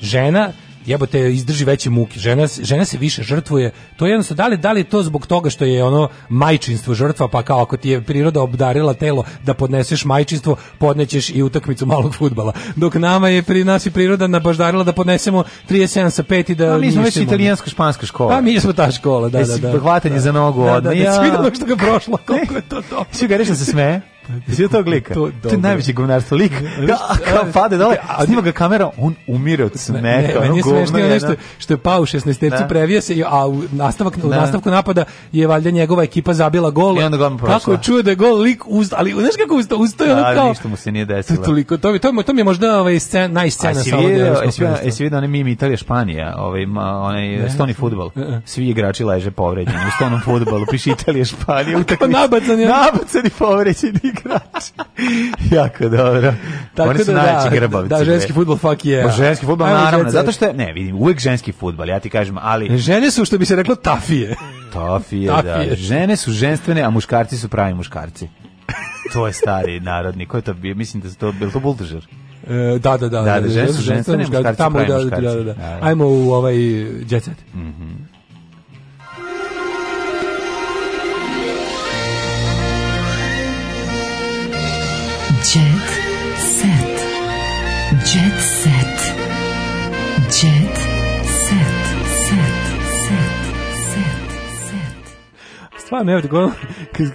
žena jebote izdrži veće muke. Žena, žena se više žrtvuje. To je jednostavno, da li, da li to zbog toga što je ono majčinstvo žrtva, pa kao ako ti je priroda obdarila telo da podneseš majčinstvo, podnećeš i utakmicu malog fudbala. Dok nama je pri nas i priroda nabaždarila da podnesemo 37 sa 5 i da... A pa mi smo već italijanska španska škola. A pa mi smo ta škola, da, da, da. Hvatanje da, za nogu da, da odmah. Da, da, ja. što ga prošlo, koliko je to to. Svi ga da se smeje. Jesi to glika? To, to je najveće govnarstvo. Lik, da, kao pade dole, snima ga kamera, on umire od smeka. Ne, meni je nešto što je pao u 16 da. previo se, a u, nastavak, u da. nastavku napada je valjda njegova ekipa zabila gol. I onda gol Kako čuje da je gol lik, uz, ali znaš kako usta, usta je ono kao... ništa mu se nije desilo. Toliko, to, to, to mi je možda ovaj, scen, najscena sa ovog Jesi vidio onaj mim Italija Španija, ovaj, onaj stoni futbol. Svi igrači leže povređeni u stonom futbolu, piše Italija Španija. Nabacan je. Nabacan povređeni igrači. jako dobro. Tako Oni su da, da najveći da, grbavci. Da, ženski futbol, fuck yeah. Bo pa ženski futbol, Ajmo, naravno. Zato što, ne, vidim, uvek ženski futbol, ja ti kažem, ali... Žene su, što bi se reklo, tafije. Tafije, da. Žene su ženstvene, a muškarci su pravi muškarci. to je stari narodni. Ko je to bio? Mislim da je to, bilo to Buldožer? E, da, da, da. Da, da, žene su ženstvene, muškarci su pravi da, da, muškarci. Da, da, da. Ajmo u ovaj djecet. Mhm. Mm Jet set. Jet set. Set. Set. Set. Set. Stvarno, evo, kako,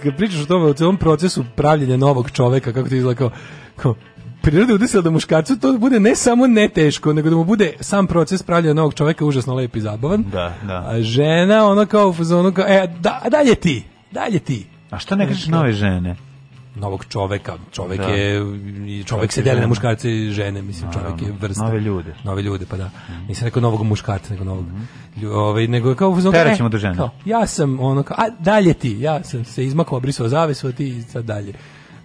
kad pričaš o tome, o tom procesu pravljenja novog čoveka, kako ti izgleda kao, kao priroda udesila da muškarcu to bude ne samo ne teško, nego da mu bude sam proces pravljanja novog čoveka užasno lep i zabavan. Da, da. A žena, ona kao u fazonu, kao, e, da, dalje ti, dalje ti. A što ne kažeš nove žene? novog čoveka. Čovek da. je čovek se deli na muškarce i žene, mislim Naravno. čovek je vrsta. Nove ljude. Nove ljude, pa da. Mm -hmm. Nisam rekao novog muškarca, nego novog. Mm -hmm. Ovaj nego kao uzmano, e, do žene. Kao, ja sam ono kao, a dalje ti, ja sam se izmakao, brisao zavesu, a ti sad dalje.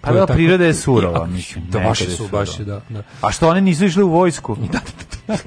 Pa da, priroda je surova, mislim. Da, baš su, baš je, da, da. A što one nisu išle u vojsku? Da, da, da. da.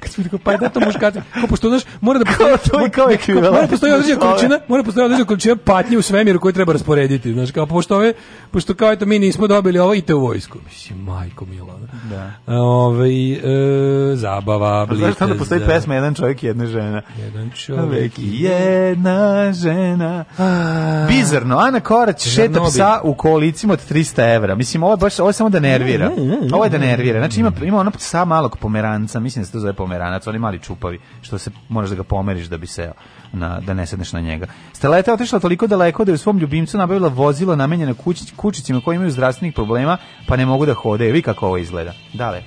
Kad smo rekao, pa da to muškarci, kao pošto, znaš, mora da postoji, to je kao ekvivalent. Mora da postoji određena količina, mora da postoji određena količina patnje u svemiru koju treba rasporediti, znaš, kao pošto ove, pošto kao eto mi nismo dobili ovo, idite u vojsku. Mislim, majko mila. Da. Ove, e, zabava, blitez. Znaš, onda postoji pesma Jedan čovjek i jedna žena. Jedan čovjek i jedna žena. Ah. Bizarno, Ana Korać šeta psa u kolicima od 300 evra. Mislim, ovo je baš, ovo je samo da nervira. Ovo je da nervira. Znači, ima, ima ono sa malog pomeranca, mislim da se to zove pomeranac, oni mali čupavi, što se moraš da ga pomeriš da bi se na, da ne sedneš na njega. Steleta je otišla toliko daleko da je u svom ljubimcu nabavila vozilo namenjeno kući, kućicima koji imaju zdravstvenih problema, pa ne mogu da hode. Vi kako ovo izgleda. Dale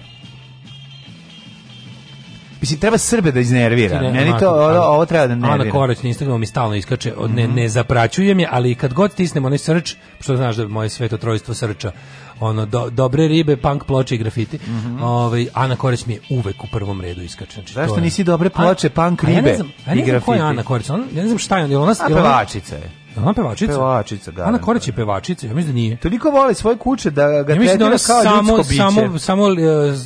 mislim treba Srbe da iznervira. Ne, Meni to ovo, ovo treba da nervira. Ana Korać na Instagramu mi stalno iskače, mm -hmm. ne mhm. ne zapraćujem je, ali kad god stisnem onaj srč, što znaš da moje sveto trojstvo srča, ono do, dobre ribe, punk ploče i grafiti. Mm -hmm. Ovaj Ana Korać mi je uvek u prvom redu iskače. Znači Zašto to je... nisi dobre ploče, An... punk ribe a ja ne znam, a ja ne znam i grafiti? Ko je Ana Korać? ja ne znam šta je, ona, ona, ona pevačica je. Ona pevačica? Pevačica, da. Ana Korać je pevačica, ja mislim da nije. Toliko voli svoje kuće da ga ja da tretira da kao samo, biće. Samo, samo uh,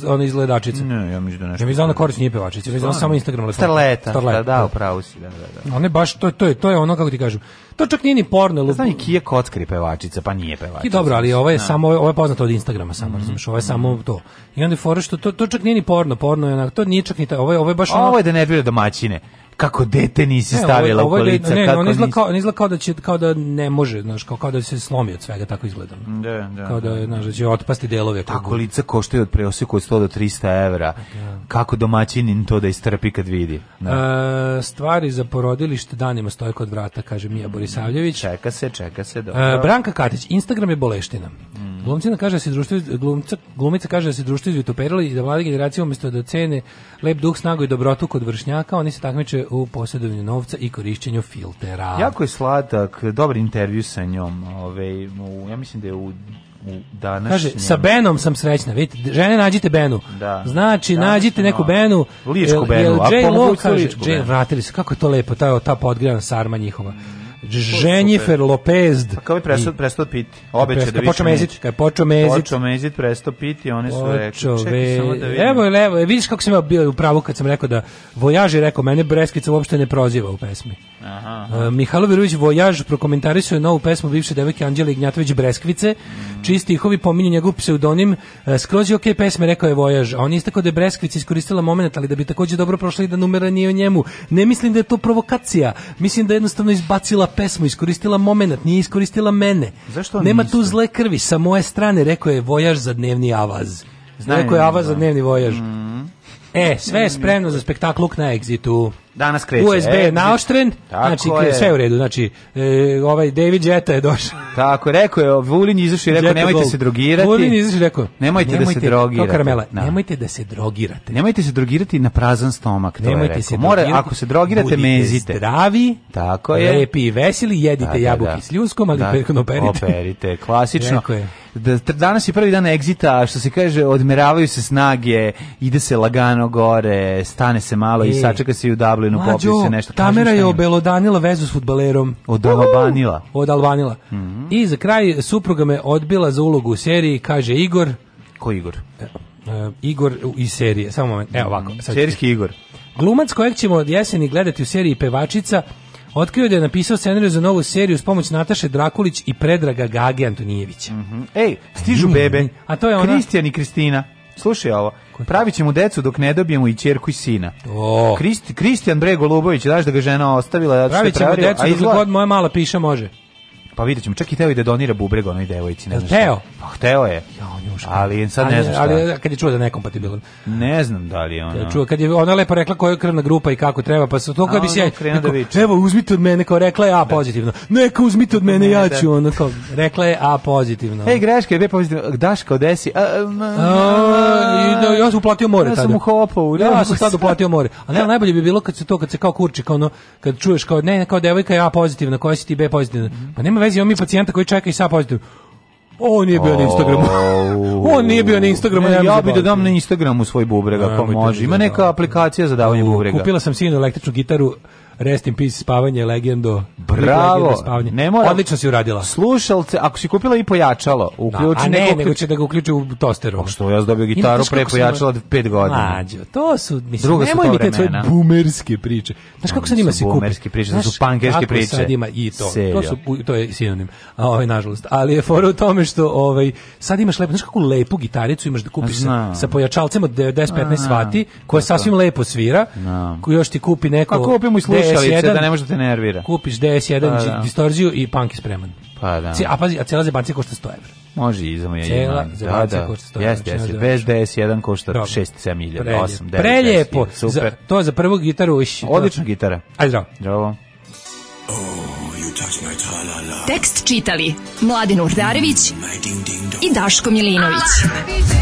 ona izgledačica. Ne, ja mislim da nešto. Ja mislim da Ana Korać nije pevačica, ja mislim da samo Instagram lepo. Starleta, Starleta, da, da, upravo si, da, da, da. Ona je baš, to, to, je, to je ono, kako ti kažem, to čak nije ni porno. Lup... Znam i Kija Kockri pevačica, pa nije pevačica. I dobro, ali ovo je da. samo, ovo je poznato od Instagrama samo, mm -hmm. razumiješ, ovo je samo to. I onda je fora što to, to čak nije ni porno, porno je onako, to nije čak ni taj, ovo je, ovo je baš ono... Ovo je da ne bile domaćine kako dete nisi stavila da- ne, u kolica, kako on izgleda kao, izgleda kao da će kao da ne može, znaš, kao, kao da se slomi od svega, tako izgleda. Da, da. Kao da, da. znaš, da će otpasti delove. Tako kolica koštaju od preoseku od 100 do 300 evra. Da. Kako domaćinin to da istrpi kad vidi? Da. E, stvari za porodilište danima stoje kod vrata, kaže Mija Borisavljević. Čeka se, čeka se. Dobro. E, Branka Katić, Instagram je boleština. Mm. Glumcina kaže da se društvo, glumca, glumica kaže da se društvo izvitoperili i da mlade generacije umjesto da cene lep duh, snagu i dobrotu kod vršnjaka, oni se takmiče učestvuje u posjedovanju novca i korišćenju filtera. Jako je sladak, dobar intervju sa njom. Ove, ovaj, u, ja mislim da je u današnjem... Kaže, sa Benom sam srećna, vidite, žene nađite Benu. Da. Znači, današnjem, nađite neku Benu. Ličku Benu, a pomoguću ličku Benu. Vratili se, kako je to lepo, ta, ta podgrana sarma njihova. Jennifer Lopez. Pa kao bi prestao, prestao piti. Obeće da više počeo mezit, kad počeo mezit. Počeo mezit, prestao piti, one su počeo rekli. Čekaj samo da vidim. Evo, evo, e, vidiš kako sam ja bio u pravu kad sam rekao da Vojaži rekao, mene Breskica uopšte ne proziva u pesmi. Aha, aha. Uh, Mihajlo Verović Vojaž prokomentarisuje novu pesmu bivše devojke Anđele Ignjatović Breskvice, mm. čiji stihovi pominju njegov pseudonim. Uh, skroz je okej okay pesme, rekao je Vojaž. A on je istako da je Breskvica iskoristila moment, ali da bi takođe dobro prošla i da numera nije o njemu. Ne mislim da je to provokacija. Mislim da je jednostavno izbacila pesmu, iskoristila moment, nije iskoristila mene. Zašto Nema tu zle krvi, sa moje strane, rekao je Vojaž za dnevni avaz. Znaju, rekao je avaz za da. dnevni Vojaž. Mm. E, sve je spremno za spektakl na egzitu. Danas kreće. USB je naoštren, znači je. sve u redu, znači e, ovaj David Jeta je došao. Tako, rekao je, Vulin izašao i rekao Jeta nemojte Gold. se drogirati. Vulin izašao i rekao nemojte, nemojte, da se drogirate. Karamela, no. Da. nemojte da se drogirate. Nemojte se drogirati na prazan stomak, to nemojte je rekao. Se ako se drogirate, mezite. zdravi, tako je. lepi i veseli, jedite da, jabuke da, da. s ljuskom, ali da, prethodno perite. Operite, klasično. Rekao je da danas je prvi dan egzita, što se kaže, odmeravaju se snage, ide se lagano gore, stane se malo e. i sačeka se i u Orlinu popise nešto. Tamera je obelodanila vezu s futbalerom. Od Albanila. Od Albanila. Mm -hmm. I za kraj supruga me odbila za ulogu u seriji, kaže Igor. Ko Igor? E, e, Igor iz serije, samo moment, evo ovako. Sad Serijski Igor. Glumac kojeg ćemo od jeseni gledati u seriji Pevačica, otkrio da je napisao scenariju za novu seriju s pomoć Nataše Drakulić i Predraga Gage Antonijevića. Mm -hmm. Ej, stižu bebe. A to je ona... Kristijan i Kristina. Slušaj ovo, pravit decu dok ne dobijemo i ćerku i sina. Oh. Kristi, Kristijan Bre Golubović, znaš da ga žena ostavila, da ćemo decu dok god moja mala piša može. Pa vidjet ćemo, čak i teo i da donira bubreg onoj devojici. ne znam Teo? Pa hteo je. Ja, on je Ali sad ne znam šta. Ali kad je čuo da je nekompatibilan. Ne znam da li je ona. Čuo, kad je ona lepo rekla koja je krvna grupa i kako treba, pa se to kad bi se... Da evo, uzmite od mene, kao rekla je A da. pozitivno. Neka uzmite od mene, ja ću, da. ono kao, rekla je A pozitivno. Ej, greška je B pozitivno, Daška odesi. Da, ja sam uplatio more tada. Ja sam u hopovu. Ja sam tada uplatio more. A ne, najbolje bi bilo kad se to, kad se kao kurči, kao ono, kad čuješ kao, ne, kao devojka je A pozitivna, koja si ti B pozitivna. Pa nema veze, imamo mi pacijenta koji čeka i sa pozitiv. On nije bio na Instagramu. On nije bio na Instagramu. Ne, ja bih da dam na Instagramu svoj bubrega, ako može. Ima da neka aplikacija za davanje bubrega. Kupila sam sinu električnu gitaru Rest in peace, spavanje, legendo. Bravo. Spavanje. Ne mora. Odlično si uradila. Slušalce, ako si kupila i pojačalo, da, uključi da, a ne, nego će da ga uključi u tosteru. Pa što ja sam dobio gitaru pre pojačala 5 godina. Mađo, to su mislim Druga nemoj mi te tvoje bumerske priče. Znaš kako sad ima se kupi? Bumerske priče, Znaš, su pankerske priče. Sad ima i to. Serio? To su to je sinonim. A ovaj nažalost, ali je fora u tome što ovaj sad imaš lepo, znaš kako lepu gitaricu imaš da kupiš sa, sa pojačalcem od 10-15 vati, koja sasvim lepo svira, koju još ti kupi neko. A kupimo i sluša šalice da ne može da te nervira. Kupiš DS1 pa, da. distorziju i punk je spreman. Pa da. a pazi, a cijela zebancija košta 100 evra. Može i izamo je Cijela da, zebancija da, da. košta 100 evra. Jeste, Bez DS1 košta 6-7 milija, 8, 9, Preljepo. Super. Za, to za prvu gitaru. Uši, Odlična gitara. Ajde, zdravo. Zdravo. Oh, you touch Tekst čitali Mladin Urdarević mm, i Daško Milinović. Ah!